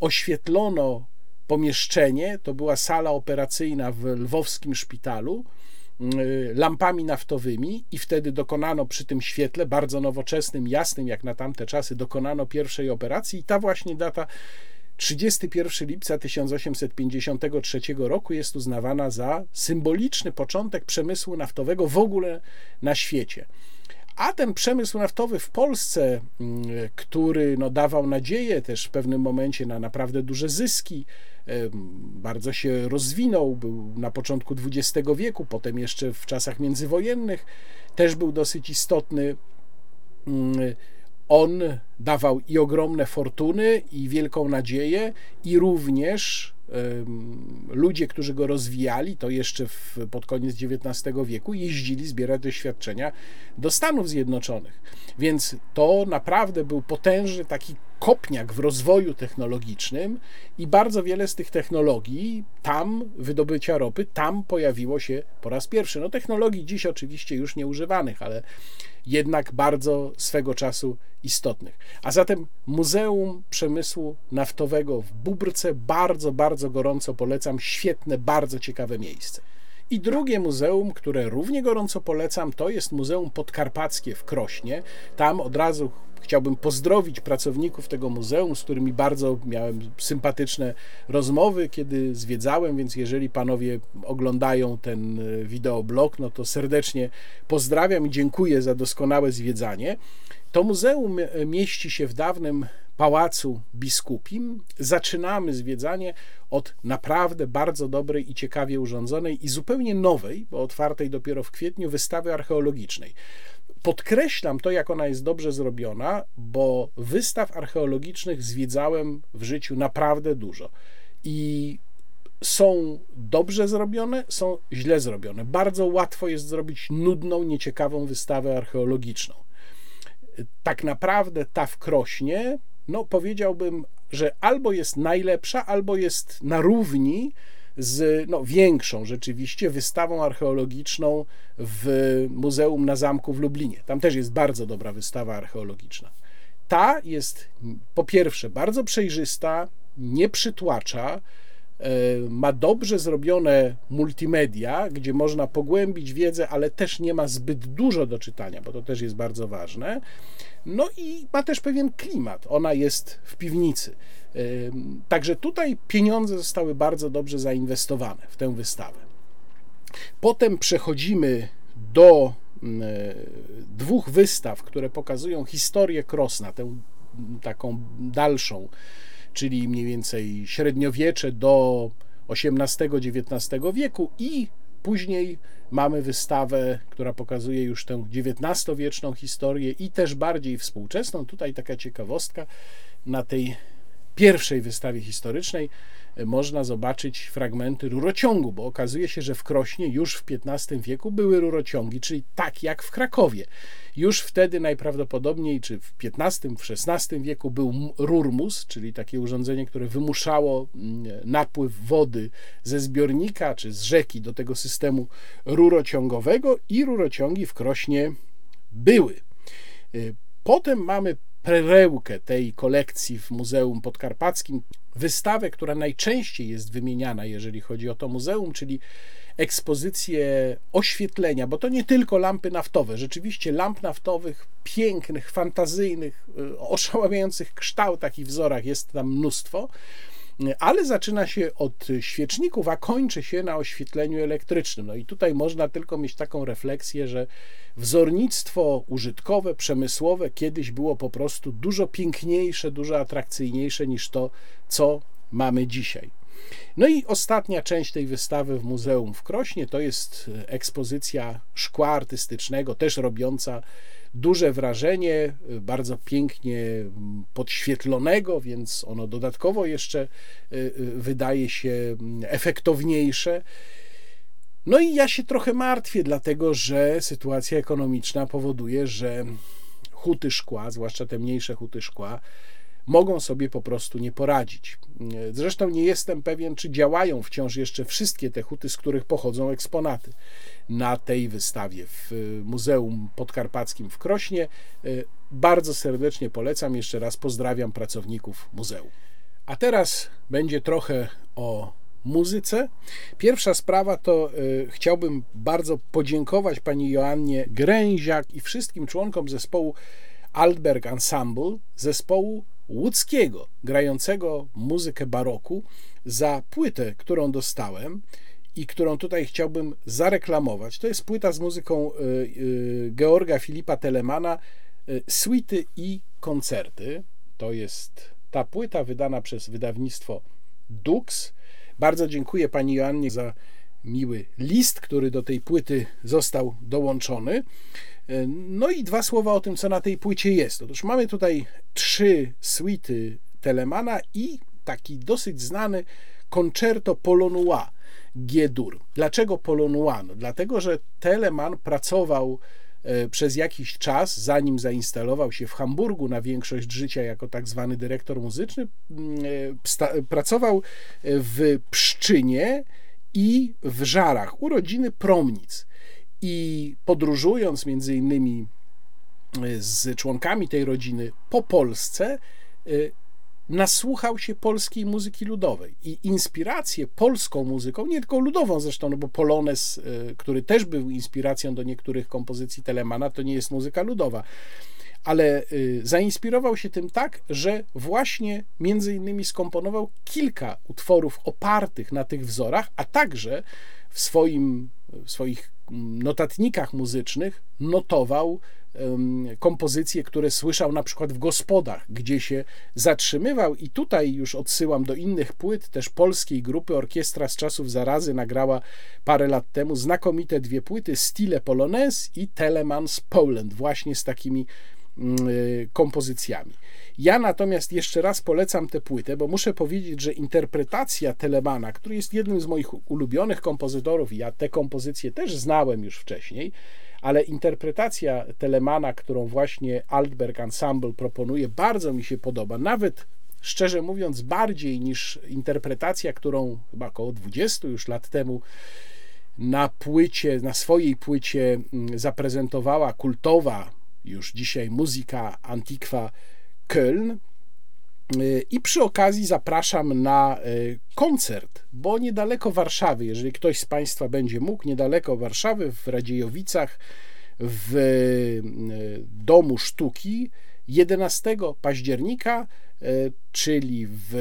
oświetlono pomieszczenie, to była sala operacyjna w lwowskim szpitalu, lampami naftowymi i wtedy dokonano przy tym świetle, bardzo nowoczesnym, jasnym jak na tamte czasy, dokonano pierwszej operacji i ta właśnie data 31 lipca 1853 roku jest uznawana za symboliczny początek przemysłu naftowego w ogóle na świecie. A ten przemysł naftowy w Polsce, mm, który no, dawał nadzieję też w pewnym momencie na naprawdę duże zyski, bardzo się rozwinął, był na początku XX wieku, potem jeszcze w czasach międzywojennych też był dosyć istotny. Mm, on dawał i ogromne fortuny, i wielką nadzieję, i również ludzie, którzy go rozwijali, to jeszcze w, pod koniec XIX wieku, jeździli zbierać doświadczenia do Stanów Zjednoczonych. Więc to naprawdę był potężny taki kopniak w rozwoju technologicznym i bardzo wiele z tych technologii tam, wydobycia ropy, tam pojawiło się po raz pierwszy. No technologii dziś oczywiście już nieużywanych, ale jednak bardzo swego czasu istotnych. A zatem Muzeum Przemysłu Naftowego w Bubrce bardzo, bardzo gorąco polecam. Świetne, bardzo ciekawe miejsce. I drugie muzeum, które równie gorąco polecam, to jest Muzeum Podkarpackie w Krośnie. Tam od razu chciałbym pozdrowić pracowników tego muzeum, z którymi bardzo miałem sympatyczne rozmowy, kiedy zwiedzałem, więc jeżeli panowie oglądają ten e, wideoblog, no to serdecznie pozdrawiam i dziękuję za doskonałe zwiedzanie. To muzeum e, mieści się w dawnym pałacu biskupim. Zaczynamy zwiedzanie od naprawdę bardzo dobrej i ciekawie urządzonej i zupełnie nowej, bo otwartej dopiero w kwietniu, wystawy archeologicznej. Podkreślam to, jak ona jest dobrze zrobiona, bo wystaw archeologicznych zwiedzałem w życiu naprawdę dużo. I są dobrze zrobione, są źle zrobione. Bardzo łatwo jest zrobić nudną, nieciekawą wystawę archeologiczną. Tak naprawdę ta w Krośnie, no powiedziałbym, że albo jest najlepsza, albo jest na równi z no, większą rzeczywiście wystawą archeologiczną w Muzeum na Zamku w Lublinie. Tam też jest bardzo dobra wystawa archeologiczna. Ta jest po pierwsze bardzo przejrzysta, nie przytłacza, e, ma dobrze zrobione multimedia, gdzie można pogłębić wiedzę, ale też nie ma zbyt dużo do czytania, bo to też jest bardzo ważne. No i ma też pewien klimat. Ona jest w piwnicy. Także tutaj pieniądze zostały bardzo dobrze zainwestowane w tę wystawę. Potem przechodzimy do mm, e, dwóch wystaw, które pokazują historię Krosna, tę taką dalszą, czyli mniej więcej średniowiecze do XVIII-XIX wieku i później mamy wystawę, która pokazuje już tę XIX-wieczną historię i też bardziej współczesną. Tutaj taka ciekawostka na tej pierwszej wystawie historycznej e, można zobaczyć fragmenty rurociągu, bo okazuje się, że w Krośnie już w XV wieku były rurociągi, czyli tak jak w Krakowie. Już wtedy najprawdopodobniej, czy w XV, w XVI wieku był rurmus, czyli takie urządzenie, które wymuszało napływ wody ze zbiornika czy z rzeki do tego systemu rurociągowego i rurociągi w Krośnie były. E, potem mamy perełkę tej kolekcji w Muzeum Podkarpackim, wystawę, która najczęściej jest wymieniana, jeżeli chodzi o to muzeum, czyli ekspozycję oświetlenia, bo to nie tylko lampy naftowe, rzeczywiście lamp naftowych pięknych, fantazyjnych, y, oszałamiających kształtach i wzorach jest tam mnóstwo ale zaczyna się od świeczników, a kończy się na oświetleniu elektrycznym. No i tutaj można tylko mieć taką refleksję, że wzornictwo użytkowe, przemysłowe kiedyś było po prostu dużo piękniejsze, dużo atrakcyjniejsze niż to, co mamy dzisiaj. No i ostatnia część tej wystawy w Muzeum w Krośnie to jest ekspozycja szkła artystycznego, też robiąca duże wrażenie, bardzo pięknie podświetlonego, więc ono dodatkowo jeszcze y, y, wydaje się mm, efektowniejsze. No i ja się trochę martwię, dlatego że sytuacja ekonomiczna powoduje, że huty szkła, zwłaszcza te mniejsze huty szkła, mogą sobie po prostu nie poradzić. Zresztą nie jestem pewien, czy działają wciąż jeszcze wszystkie te huty, z których pochodzą eksponaty na tej wystawie w Muzeum Podkarpackim w Krośnie. Bardzo serdecznie polecam, jeszcze raz pozdrawiam pracowników muzeum. A teraz będzie trochę o muzyce. Pierwsza sprawa to y, chciałbym bardzo podziękować pani Joannie Gręziak i wszystkim członkom zespołu Altberg Ensemble, zespołu łódzkiego, grającego muzykę baroku, za płytę, którą dostałem i którą tutaj chciałbym zareklamować. To jest płyta z muzyką y, y, Georga Filipa Telemana, y, suity i koncerty. To jest ta płyta wydana przez wydawnictwo Dux. Bardzo dziękuję pani Joannie za miły list, który do tej płyty został dołączony. No i dwa słowa o tym, co na tej płycie jest. Otóż mamy tutaj trzy suity Telemana i taki dosyć znany concerto Polonois G-dur. Dlaczego Polonois? No, dlatego, że Telemann pracował e, przez jakiś czas, zanim zainstalował się w Hamburgu na większość życia jako tak zwany dyrektor muzyczny, e, pracował w Pszczynie i w Żarach u rodziny Promnic. I podróżując między innymi e, z członkami tej rodziny po Polsce, nasłuchał się polskiej muzyki ludowej. I inspirację polską muzyką, nie tylko ludową zresztą, no bo Polones, y, który też był inspiracją do niektórych kompozycji Telemana, to nie jest muzyka ludowa, ale zainspirował się tym tak, że właśnie między innymi skomponował kilka utworów opartych na tych wzorach, a także w, swoim, w swoich notatnikach muzycznych notował kompozycje, które słyszał na przykład w gospodach, gdzie się zatrzymywał. I tutaj już odsyłam do innych płyt, też polskiej grupy Orkiestra z czasów zarazy nagrała parę lat temu znakomite dwie płyty, Stile Polonaise i Telemans Poland, właśnie z takimi mm, y, kompozycjami. Ja natomiast jeszcze raz polecam tę płytę, bo muszę powiedzieć, że interpretacja Telemana, który jest jednym z moich ulubionych kompozytorów, ja te kompozycje też znałem już wcześniej, ale interpretacja Telemana, którą właśnie Altberg Ensemble proponuje, bardzo mi się podoba. Nawet szczerze mówiąc, bardziej niż interpretacja, którą chyba około 20 już lat temu na płycie, na swojej płycie mm, zaprezentowała kultowa już dzisiaj muzyka Antiqua Köln. I przy okazji zapraszam na e, koncert, bo niedaleko Warszawy, jeżeli ktoś z Państwa będzie mógł, niedaleko Warszawy, w Radziejowicach, w e, Domu Sztuki, 11 października, czyli w,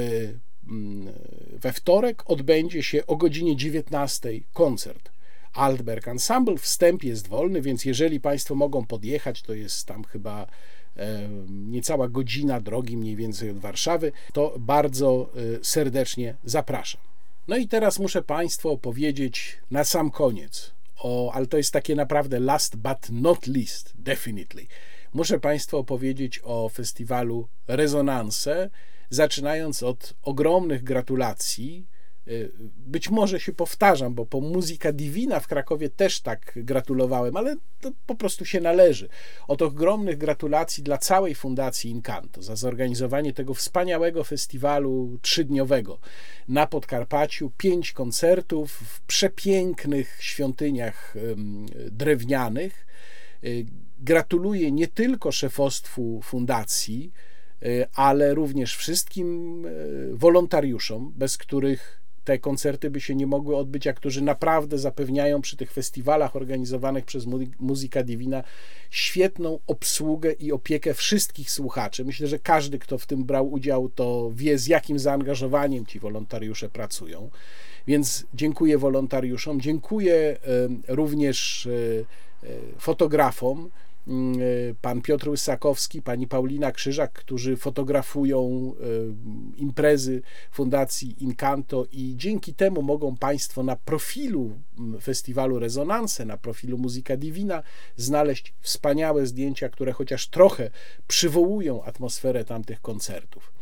mm, we wtorek, odbędzie się o godzinie 19 koncert. Altberg Ensemble, wstęp jest wolny, więc jeżeli Państwo mogą podjechać, to jest tam chyba niecała godzina drogi mniej więcej od Warszawy, to bardzo e, serdecznie zapraszam. No i teraz muszę Państwu opowiedzieć na sam koniec, o, ale to jest takie naprawdę last but not least, definitely. Muszę Państwu opowiedzieć o festiwalu Rezonanse, zaczynając od ogromnych gratulacji Y, być może się powtarzam, bo po Muzyka Divina w Krakowie też tak gratulowałem, ale to po prostu się należy. Od ogromnych gratulacji dla całej Fundacji Incanto za zorganizowanie tego wspaniałego festiwalu trzydniowego na Podkarpaciu. Pięć koncertów w przepięknych świątyniach drewnianych. Y, gratuluję nie tylko szefostwu fundacji, y, ale również wszystkim wolontariuszom, bez których te koncerty by się nie mogły odbyć, a którzy naprawdę zapewniają przy tych festiwalach organizowanych przez Muzyka Divina świetną obsługę i opiekę wszystkich słuchaczy. Myślę, że każdy, kto w tym brał udział, to wie, z jakim zaangażowaniem ci wolontariusze pracują. Więc dziękuję wolontariuszom, dziękuję również e, e, fotografom, pan Piotr Łysakowski, pani Paulina Krzyżak, którzy fotografują e, imprezy Fundacji Incanto i dzięki temu mogą Państwo na profilu mm, festiwalu Rezonanse, na profilu Muzyka Divina znaleźć wspaniałe zdjęcia, które chociaż trochę przywołują atmosferę tamtych koncertów.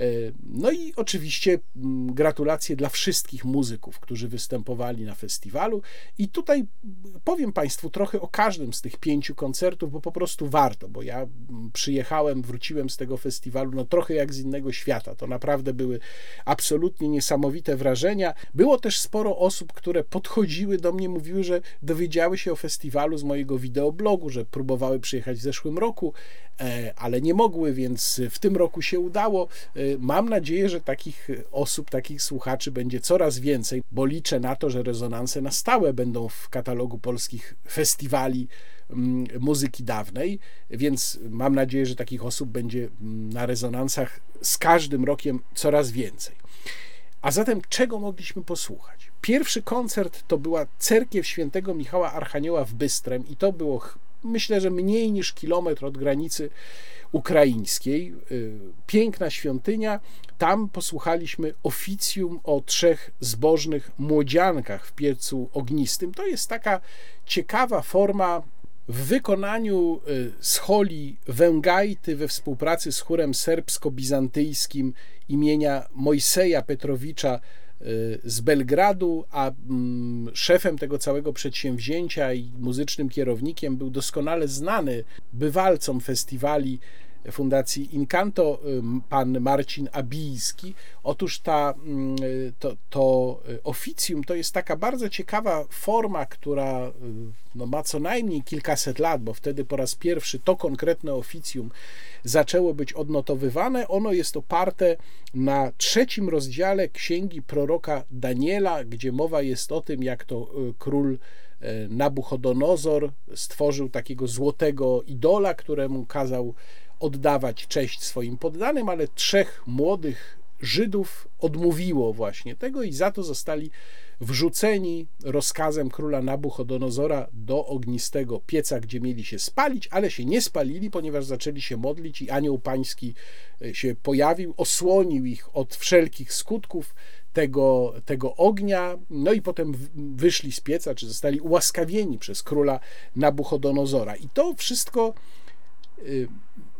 E, no i oczywiście mm, gratulacje dla wszystkich muzyków, którzy występowali na festiwalu. I tutaj powiem Państwu trochę o każdym z tych pięciu koncertów, bo po prostu warto, bo ja mm, przyjechałem, wróciłem z tego festiwalu, no trochę jak z innego świata. To naprawdę były absolutnie niesamowite wrażenia. Było też sporo osób, które podchodziły do mnie, mówiły, że dowiedziały się o festiwalu z mojego wideoblogu, że próbowały przyjechać w zeszłym roku, e, ale nie mogły, więc w tym roku się udało. E, mam nadzieję, że takich osób, takich słuchaczy będzie coraz więcej, bo liczę na to, że rezonanse na stałe będą w katalogu polskich festiwali mm, muzyki dawnej, więc mam nadzieję, że takich osób będzie mm, na rezonansach z każdym rokiem coraz więcej. A zatem czego mogliśmy posłuchać? Pierwszy koncert to była cerkiew świętego Michała Archanioła w Bystrem i to było myślę, że mniej niż kilometr od granicy ukraińskiej. Y, piękna świątynia. Tam posłuchaliśmy oficjum o trzech zbożnych młodziankach w piecu ognistym. To jest taka ciekawa forma w wykonaniu y, scholi Węgajty we współpracy z chórem serbsko-bizantyjskim imienia Mojseja Petrowicza z Belgradu, a mm, szefem tego całego przedsięwzięcia i muzycznym kierownikiem był doskonale znany bywalcom festiwali Fundacji Incanto, pan Marcin Abijski. Otóż ta, to, to oficjum to jest taka bardzo ciekawa forma, która no, ma co najmniej kilkaset lat, bo wtedy po raz pierwszy to konkretne oficjum zaczęło być odnotowywane. Ono jest oparte na trzecim rozdziale księgi proroka Daniela, gdzie mowa jest o tym, jak to król Nabuchodonozor stworzył takiego złotego idola, któremu kazał oddawać cześć swoim poddanym, ale trzech młodych Żydów odmówiło właśnie tego i za to zostali wrzuceni rozkazem króla Nabuchodonozora do ognistego pieca, gdzie mieli się spalić, ale się nie spalili, ponieważ zaczęli się modlić i anioł pański e, się pojawił, osłonił ich od wszelkich skutków tego, tego ognia, no i potem wyszli z pieca, czy zostali ułaskawieni przez króla Nabuchodonozora. I to wszystko y,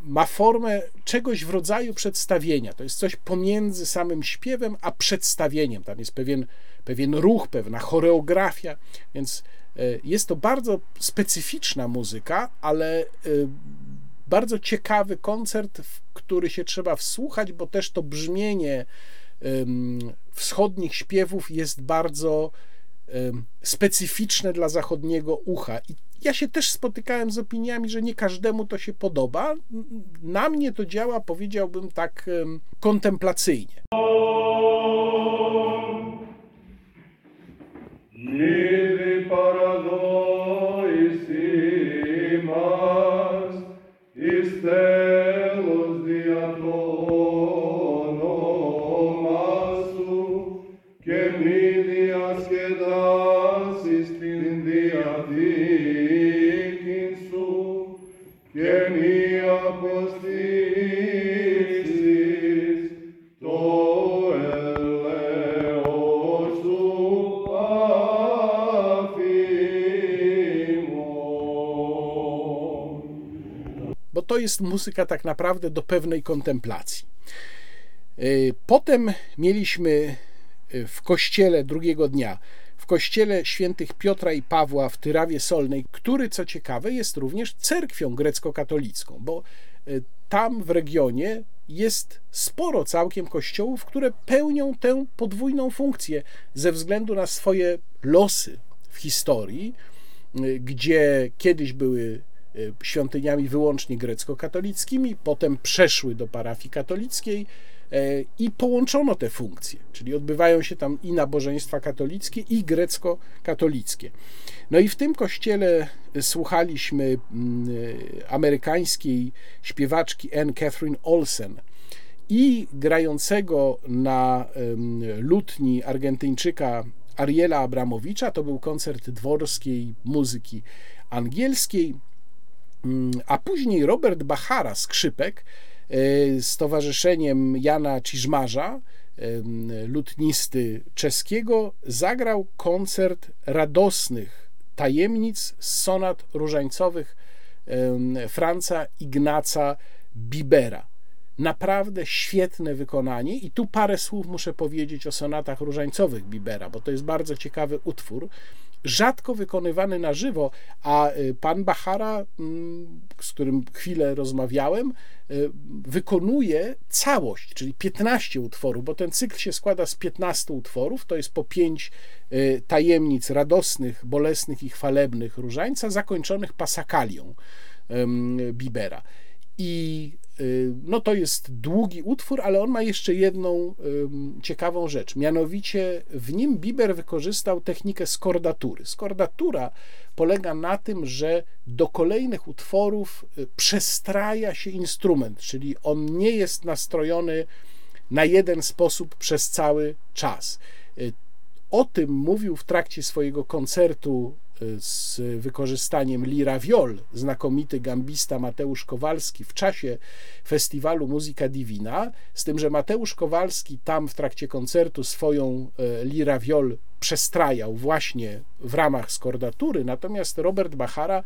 ma formę czegoś w rodzaju przedstawienia. To jest coś pomiędzy samym śpiewem a przedstawieniem. Tam jest pewien, pewien ruch, pewna choreografia, więc e, jest to bardzo specyficzna muzyka, ale e, bardzo ciekawy koncert, w który się trzeba wsłuchać, bo też to brzmienie wschodnich śpiewów jest bardzo specyficzne dla zachodniego ucha. I ja się też spotykałem z opiniami, że nie każdemu to się podoba. Na mnie to działa, powiedziałbym tak kontemplacyjnie. Niby to jest muzyka tak naprawdę do pewnej kontemplacji. E, potem mieliśmy e, w kościele drugiego dnia, w kościele świętych Piotra i Pawła w Tyrawie Solnej, który co ciekawe jest również cerkwią grecko-katolicką, bo e, tam w regionie jest sporo całkiem kościołów, które pełnią tę podwójną funkcję ze względu na swoje losy w historii, gdzie kiedyś były świątyniami wyłącznie grecko-katolickimi, potem przeszły do parafii katolickiej y, i połączono te funkcje, czyli odbywają się tam i nabożeństwa katolickie, i grecko-katolickie. No i w tym kościele słuchaliśmy mm, amerykańskiej śpiewaczki Anne Catherine Olsen i grającego na lutni Argentyńczyka Ariela Abramowicza. To był koncert dworskiej muzyki angielskiej. Mm, a później Robert Bachara, skrzypek, e, z towarzyszeniem Jana Ciżmarza, lutnisty czeskiego, zagrał koncert radosnych tajemnic z sonat różańcowych Franca Ignaca Bibera. Naprawdę świetne wykonanie i tu parę słów muszę powiedzieć o sonatach różańcowych Bibera, bo to jest bardzo ciekawy utwór rzadko wykonywany na żywo, a y, pan Bachara, mm, z którym chwilę rozmawiałem, y, wykonuje całość, czyli 15 utworów, bo ten cykl się składa z 15 utworów, to jest po 5 y, tajemnic radosnych, bolesnych i chwalebnych różańca, zakończonych pasakalią Bibera. I no to jest długi utwór, ale on ma jeszcze jedną ciekawą rzecz. Mianowicie w nim Bieber wykorzystał technikę skordatury. Skordatura polega na tym, że do kolejnych utworów y, przestraja się instrument, czyli on nie jest nastrojony na jeden sposób przez cały czas. Y, o tym mówił w trakcie swojego koncertu z wykorzystaniem lira viol, znakomity gambista Mateusz Kowalski w czasie festiwalu Muzyka Divina, z tym, że Mateusz Kowalski tam w trakcie koncertu swoją e, lira viol przestrajał właśnie w ramach skordatury, natomiast Robert Bachara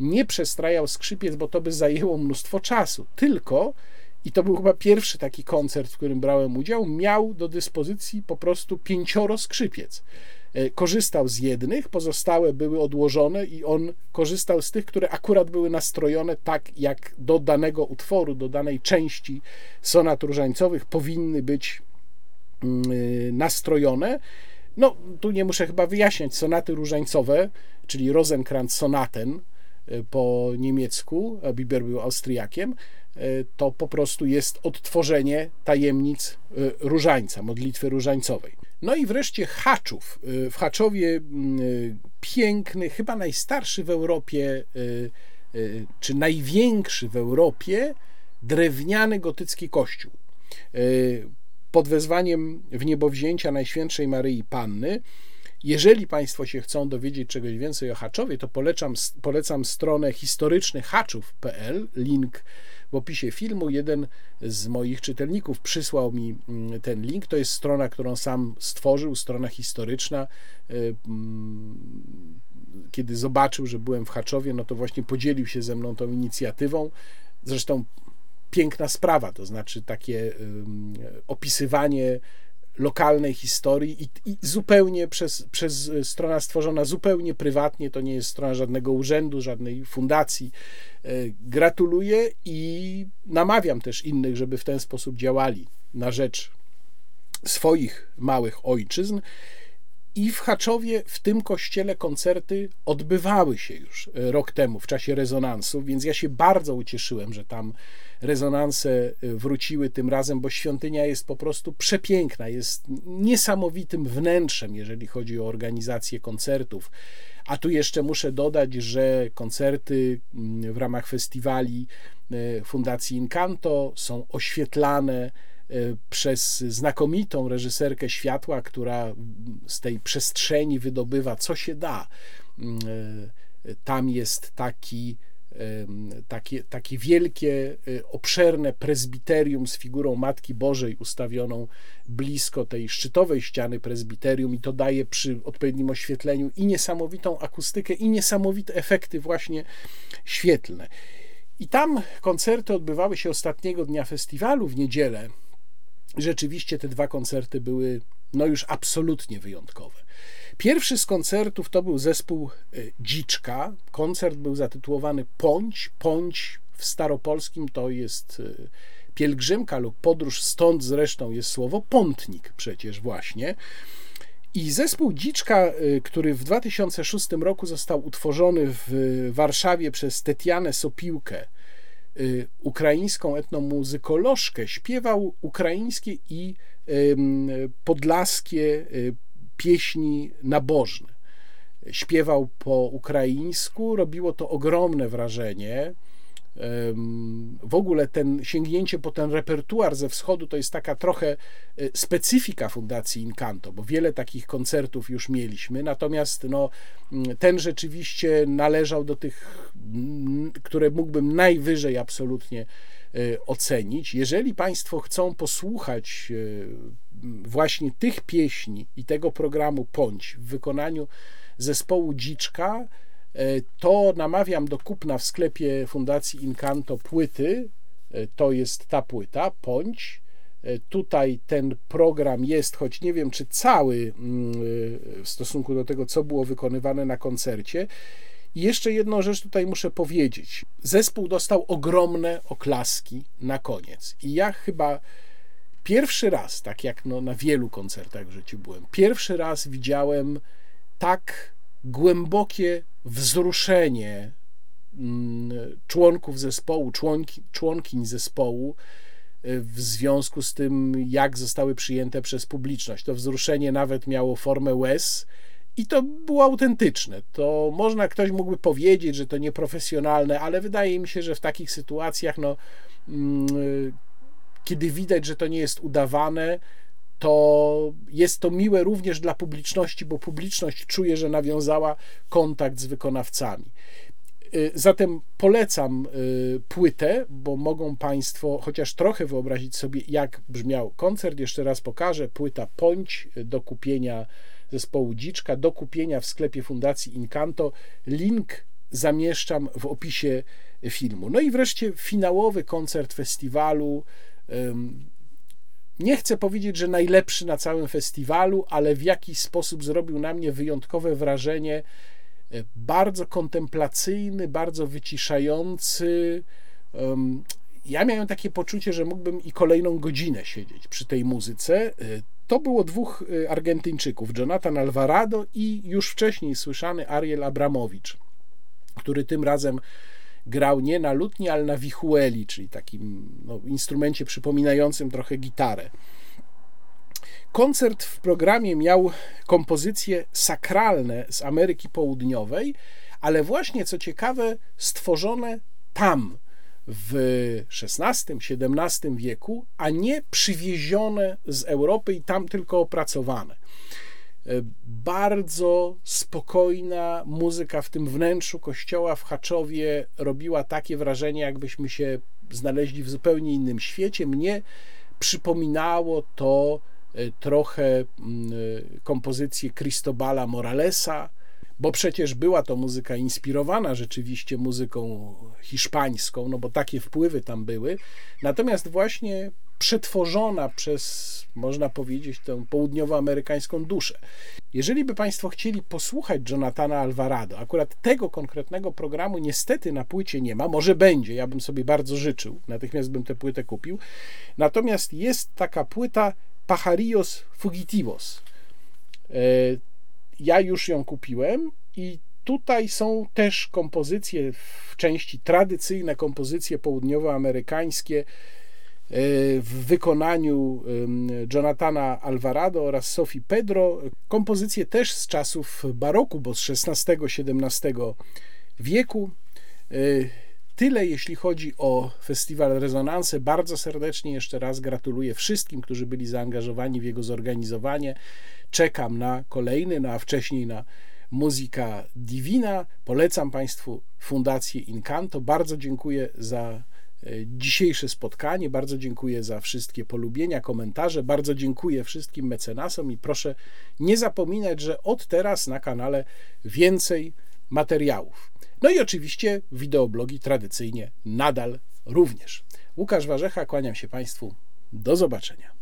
nie przestrajał skrzypiec, bo to by zajęło mnóstwo czasu, tylko i to był chyba pierwszy taki koncert, w którym brałem udział, miał do dyspozycji po prostu pięcioro skrzypiec. E, korzystał z jednych, pozostałe były odłożone i on korzystał z tych, które akurat były nastrojone tak, jak do danego utworu, do danej części sonat różańcowych powinny być mm, e, nastrojone. No, tu nie muszę chyba wyjaśniać, sonaty różańcowe, czyli Rosenkrantz sonaten e, po niemiecku, Bieber był Austriakiem, to po prostu jest odtworzenie tajemnic różańca, modlitwy różańcowej. No i wreszcie Haczów. Y, w Haczowie y, piękny, chyba najstarszy w Europie, y, czy największy w Europie drewniany gotycki kościół. Pod wezwaniem w niebowzięcia Najświętszej Maryi Panny. Jeżeli Państwo się chcą dowiedzieć czegoś więcej o Haczowie, to polecam, polecam stronę historycznyhaczów.pl, link w opisie filmu. Jeden z moich czytelników przysłał mi mm, ten link. To jest strona, którą sam stworzył, strona historyczna. Y, mm, kiedy zobaczył, że byłem w Haczowie, no to właśnie podzielił się ze mną tą inicjatywą. Zresztą piękna sprawa, to znaczy takie opisywanie lokalnej historii i, i, zupełnie przez, przez strona stworzona zupełnie prywatnie, to nie jest strona żadnego urzędu, żadnej fundacji. E, gratuluję i namawiam też innych, żeby w ten sposób działali na rzecz swoich małych ojczyzn. I w Haczowie, w tym kościele, koncerty odbywały się już e, rok temu w czasie rezonansu, więc ja się bardzo ucieszyłem, że tam rezonanse y, wróciły tym razem, bo świątynia jest po prostu przepiękna, jest niesamowitym wnętrzem, jeżeli chodzi o organizację koncertów. A tu jeszcze muszę dodać, że koncerty mm, w ramach festiwali y, Fundacji Incanto są oświetlane y, przez znakomitą reżyserkę światła, która z tej przestrzeni wydobywa co się da. Mm, tam jest taki takie, takie wielkie, y, obszerne prezbiterium z figurą Matki Bożej ustawioną blisko tej szczytowej ściany prezbiterium i to daje przy odpowiednim oświetleniu i niesamowitą akustykę i niesamowite efekty właśnie świetlne. I tam koncerty odbywały się ostatniego dnia festiwalu w niedzielę. Rzeczywiście te dwa koncerty były no już absolutnie wyjątkowe. Pierwszy z koncertów to był zespół e, Dziczka. Koncert był zatytułowany Pąć. Pąć w staropolskim to jest e, pielgrzymka lub podróż, stąd zresztą jest słowo pątnik przecież właśnie. I zespół Dziczka, e, który w 2006 roku został utworzony w Warszawie przez Tetianę Sopiłkę, ukraińską etnomuzykolożkę, śpiewał ukraińskie i podlaskie pieśni nabożne. Śpiewał po ukraińsku, robiło to ogromne wrażenie. W ogóle ten sięgnięcie po ten repertuar ze wschodu to jest taka trochę e, specyfika Fundacji Incanto, bo wiele takich koncertów już mieliśmy, natomiast no, ten rzeczywiście należał do tych, które mógłbym najwyżej absolutnie e, ocenić. Jeżeli Państwo chcą posłuchać e, właśnie tych pieśni i tego programu Pąć w wykonaniu zespołu Dziczka, e, to namawiam do kupna w sklepie Fundacji Incanto płyty. E, to jest ta płyta, Pąć. E, tutaj ten program jest, choć nie wiem, czy cały mm, w stosunku do tego, co było wykonywane na koncercie. I jeszcze jedną rzecz tutaj muszę powiedzieć. Zespół dostał ogromne oklaski na koniec. I ja chyba Pierwszy raz, tak jak no, na wielu koncertach w życiu byłem, pierwszy raz widziałem tak głębokie wzruszenie mm, członków zespołu, członki, członkiń zespołu y, w związku z tym, jak zostały przyjęte przez publiczność. To wzruszenie nawet miało formę łez i to było autentyczne. To można, ktoś mógłby powiedzieć, że to nieprofesjonalne, ale wydaje mi się, że w takich sytuacjach, no, mm, kiedy widać, że to nie jest udawane, to jest to miłe również dla publiczności, bo publiczność czuje, że nawiązała kontakt z wykonawcami. Y, zatem polecam y, płytę, bo mogą Państwo chociaż trochę wyobrazić sobie, jak brzmiał koncert. Jeszcze raz pokażę. Płyta Pońć do kupienia zespołu Dziczka, do kupienia w sklepie Fundacji Incanto. Link zamieszczam w opisie filmu. No i wreszcie finałowy koncert festiwalu nie chcę powiedzieć, że najlepszy na całym festiwalu, ale w jakiś sposób zrobił na mnie wyjątkowe wrażenie. E, bardzo kontemplacyjny, bardzo wyciszający. Ja miałem takie poczucie, że mógłbym i kolejną godzinę siedzieć przy tej muzyce. E, to było dwóch e, Argentyńczyków, Jonathan Alvarado i już wcześniej słyszany Ariel Abramowicz, który tym razem grał nie na lutni, ale na wichueli, czyli takim no, instrumencie przypominającym trochę gitarę. Koncert w programie miał kompozycje sakralne z Ameryki Południowej, ale właśnie co ciekawe, stworzone tam w XVI-XVII wieku, a nie przywiezione z Europy i tam tylko opracowane bardzo spokojna muzyka w tym wnętrzu kościoła w Haczowie robiła takie wrażenie, jakbyśmy się znaleźli w zupełnie innym świecie. Mnie przypominało to e, trochę mm, e, kompozycję Cristobala Moralesa, bo przecież była to muzyka inspirowana rzeczywiście muzyką hiszpańską, no bo takie wpływy tam były. Natomiast właśnie przetworzona przez, można powiedzieć, tę południowoamerykańską duszę. Jeżeli by Państwo chcieli posłuchać Jonathana Alvarado, akurat tego konkretnego programu niestety na płycie nie ma, może będzie, ja bym sobie bardzo życzył, natychmiast bym tę płytę kupił. Natomiast jest taka płyta Pajarillos Fugitivos. E, ja już ją kupiłem i tutaj są też kompozycje w części tradycyjne, kompozycje południowoamerykańskie, w wykonaniu Jonathana Alvarado oraz Sophie Pedro. Kompozycje też z czasów baroku, bo z XVI-XVII wieku. Tyle jeśli chodzi o festiwal Rezonanse. Bardzo serdecznie jeszcze raz gratuluję wszystkim, którzy byli zaangażowani w jego zorganizowanie. Czekam na kolejny, no a wcześniej na Muzyka Divina. Polecam Państwu Fundację Incanto. Bardzo dziękuję za E, dzisiejsze spotkanie. Bardzo dziękuję za wszystkie polubienia, komentarze. Bardzo dziękuję wszystkim mecenasom i proszę nie zapominać, że od teraz na kanale więcej materiałów. No i oczywiście wideoblogi tradycyjnie nadal również. Łukasz Warzecha, kłaniam się Państwu. Do zobaczenia.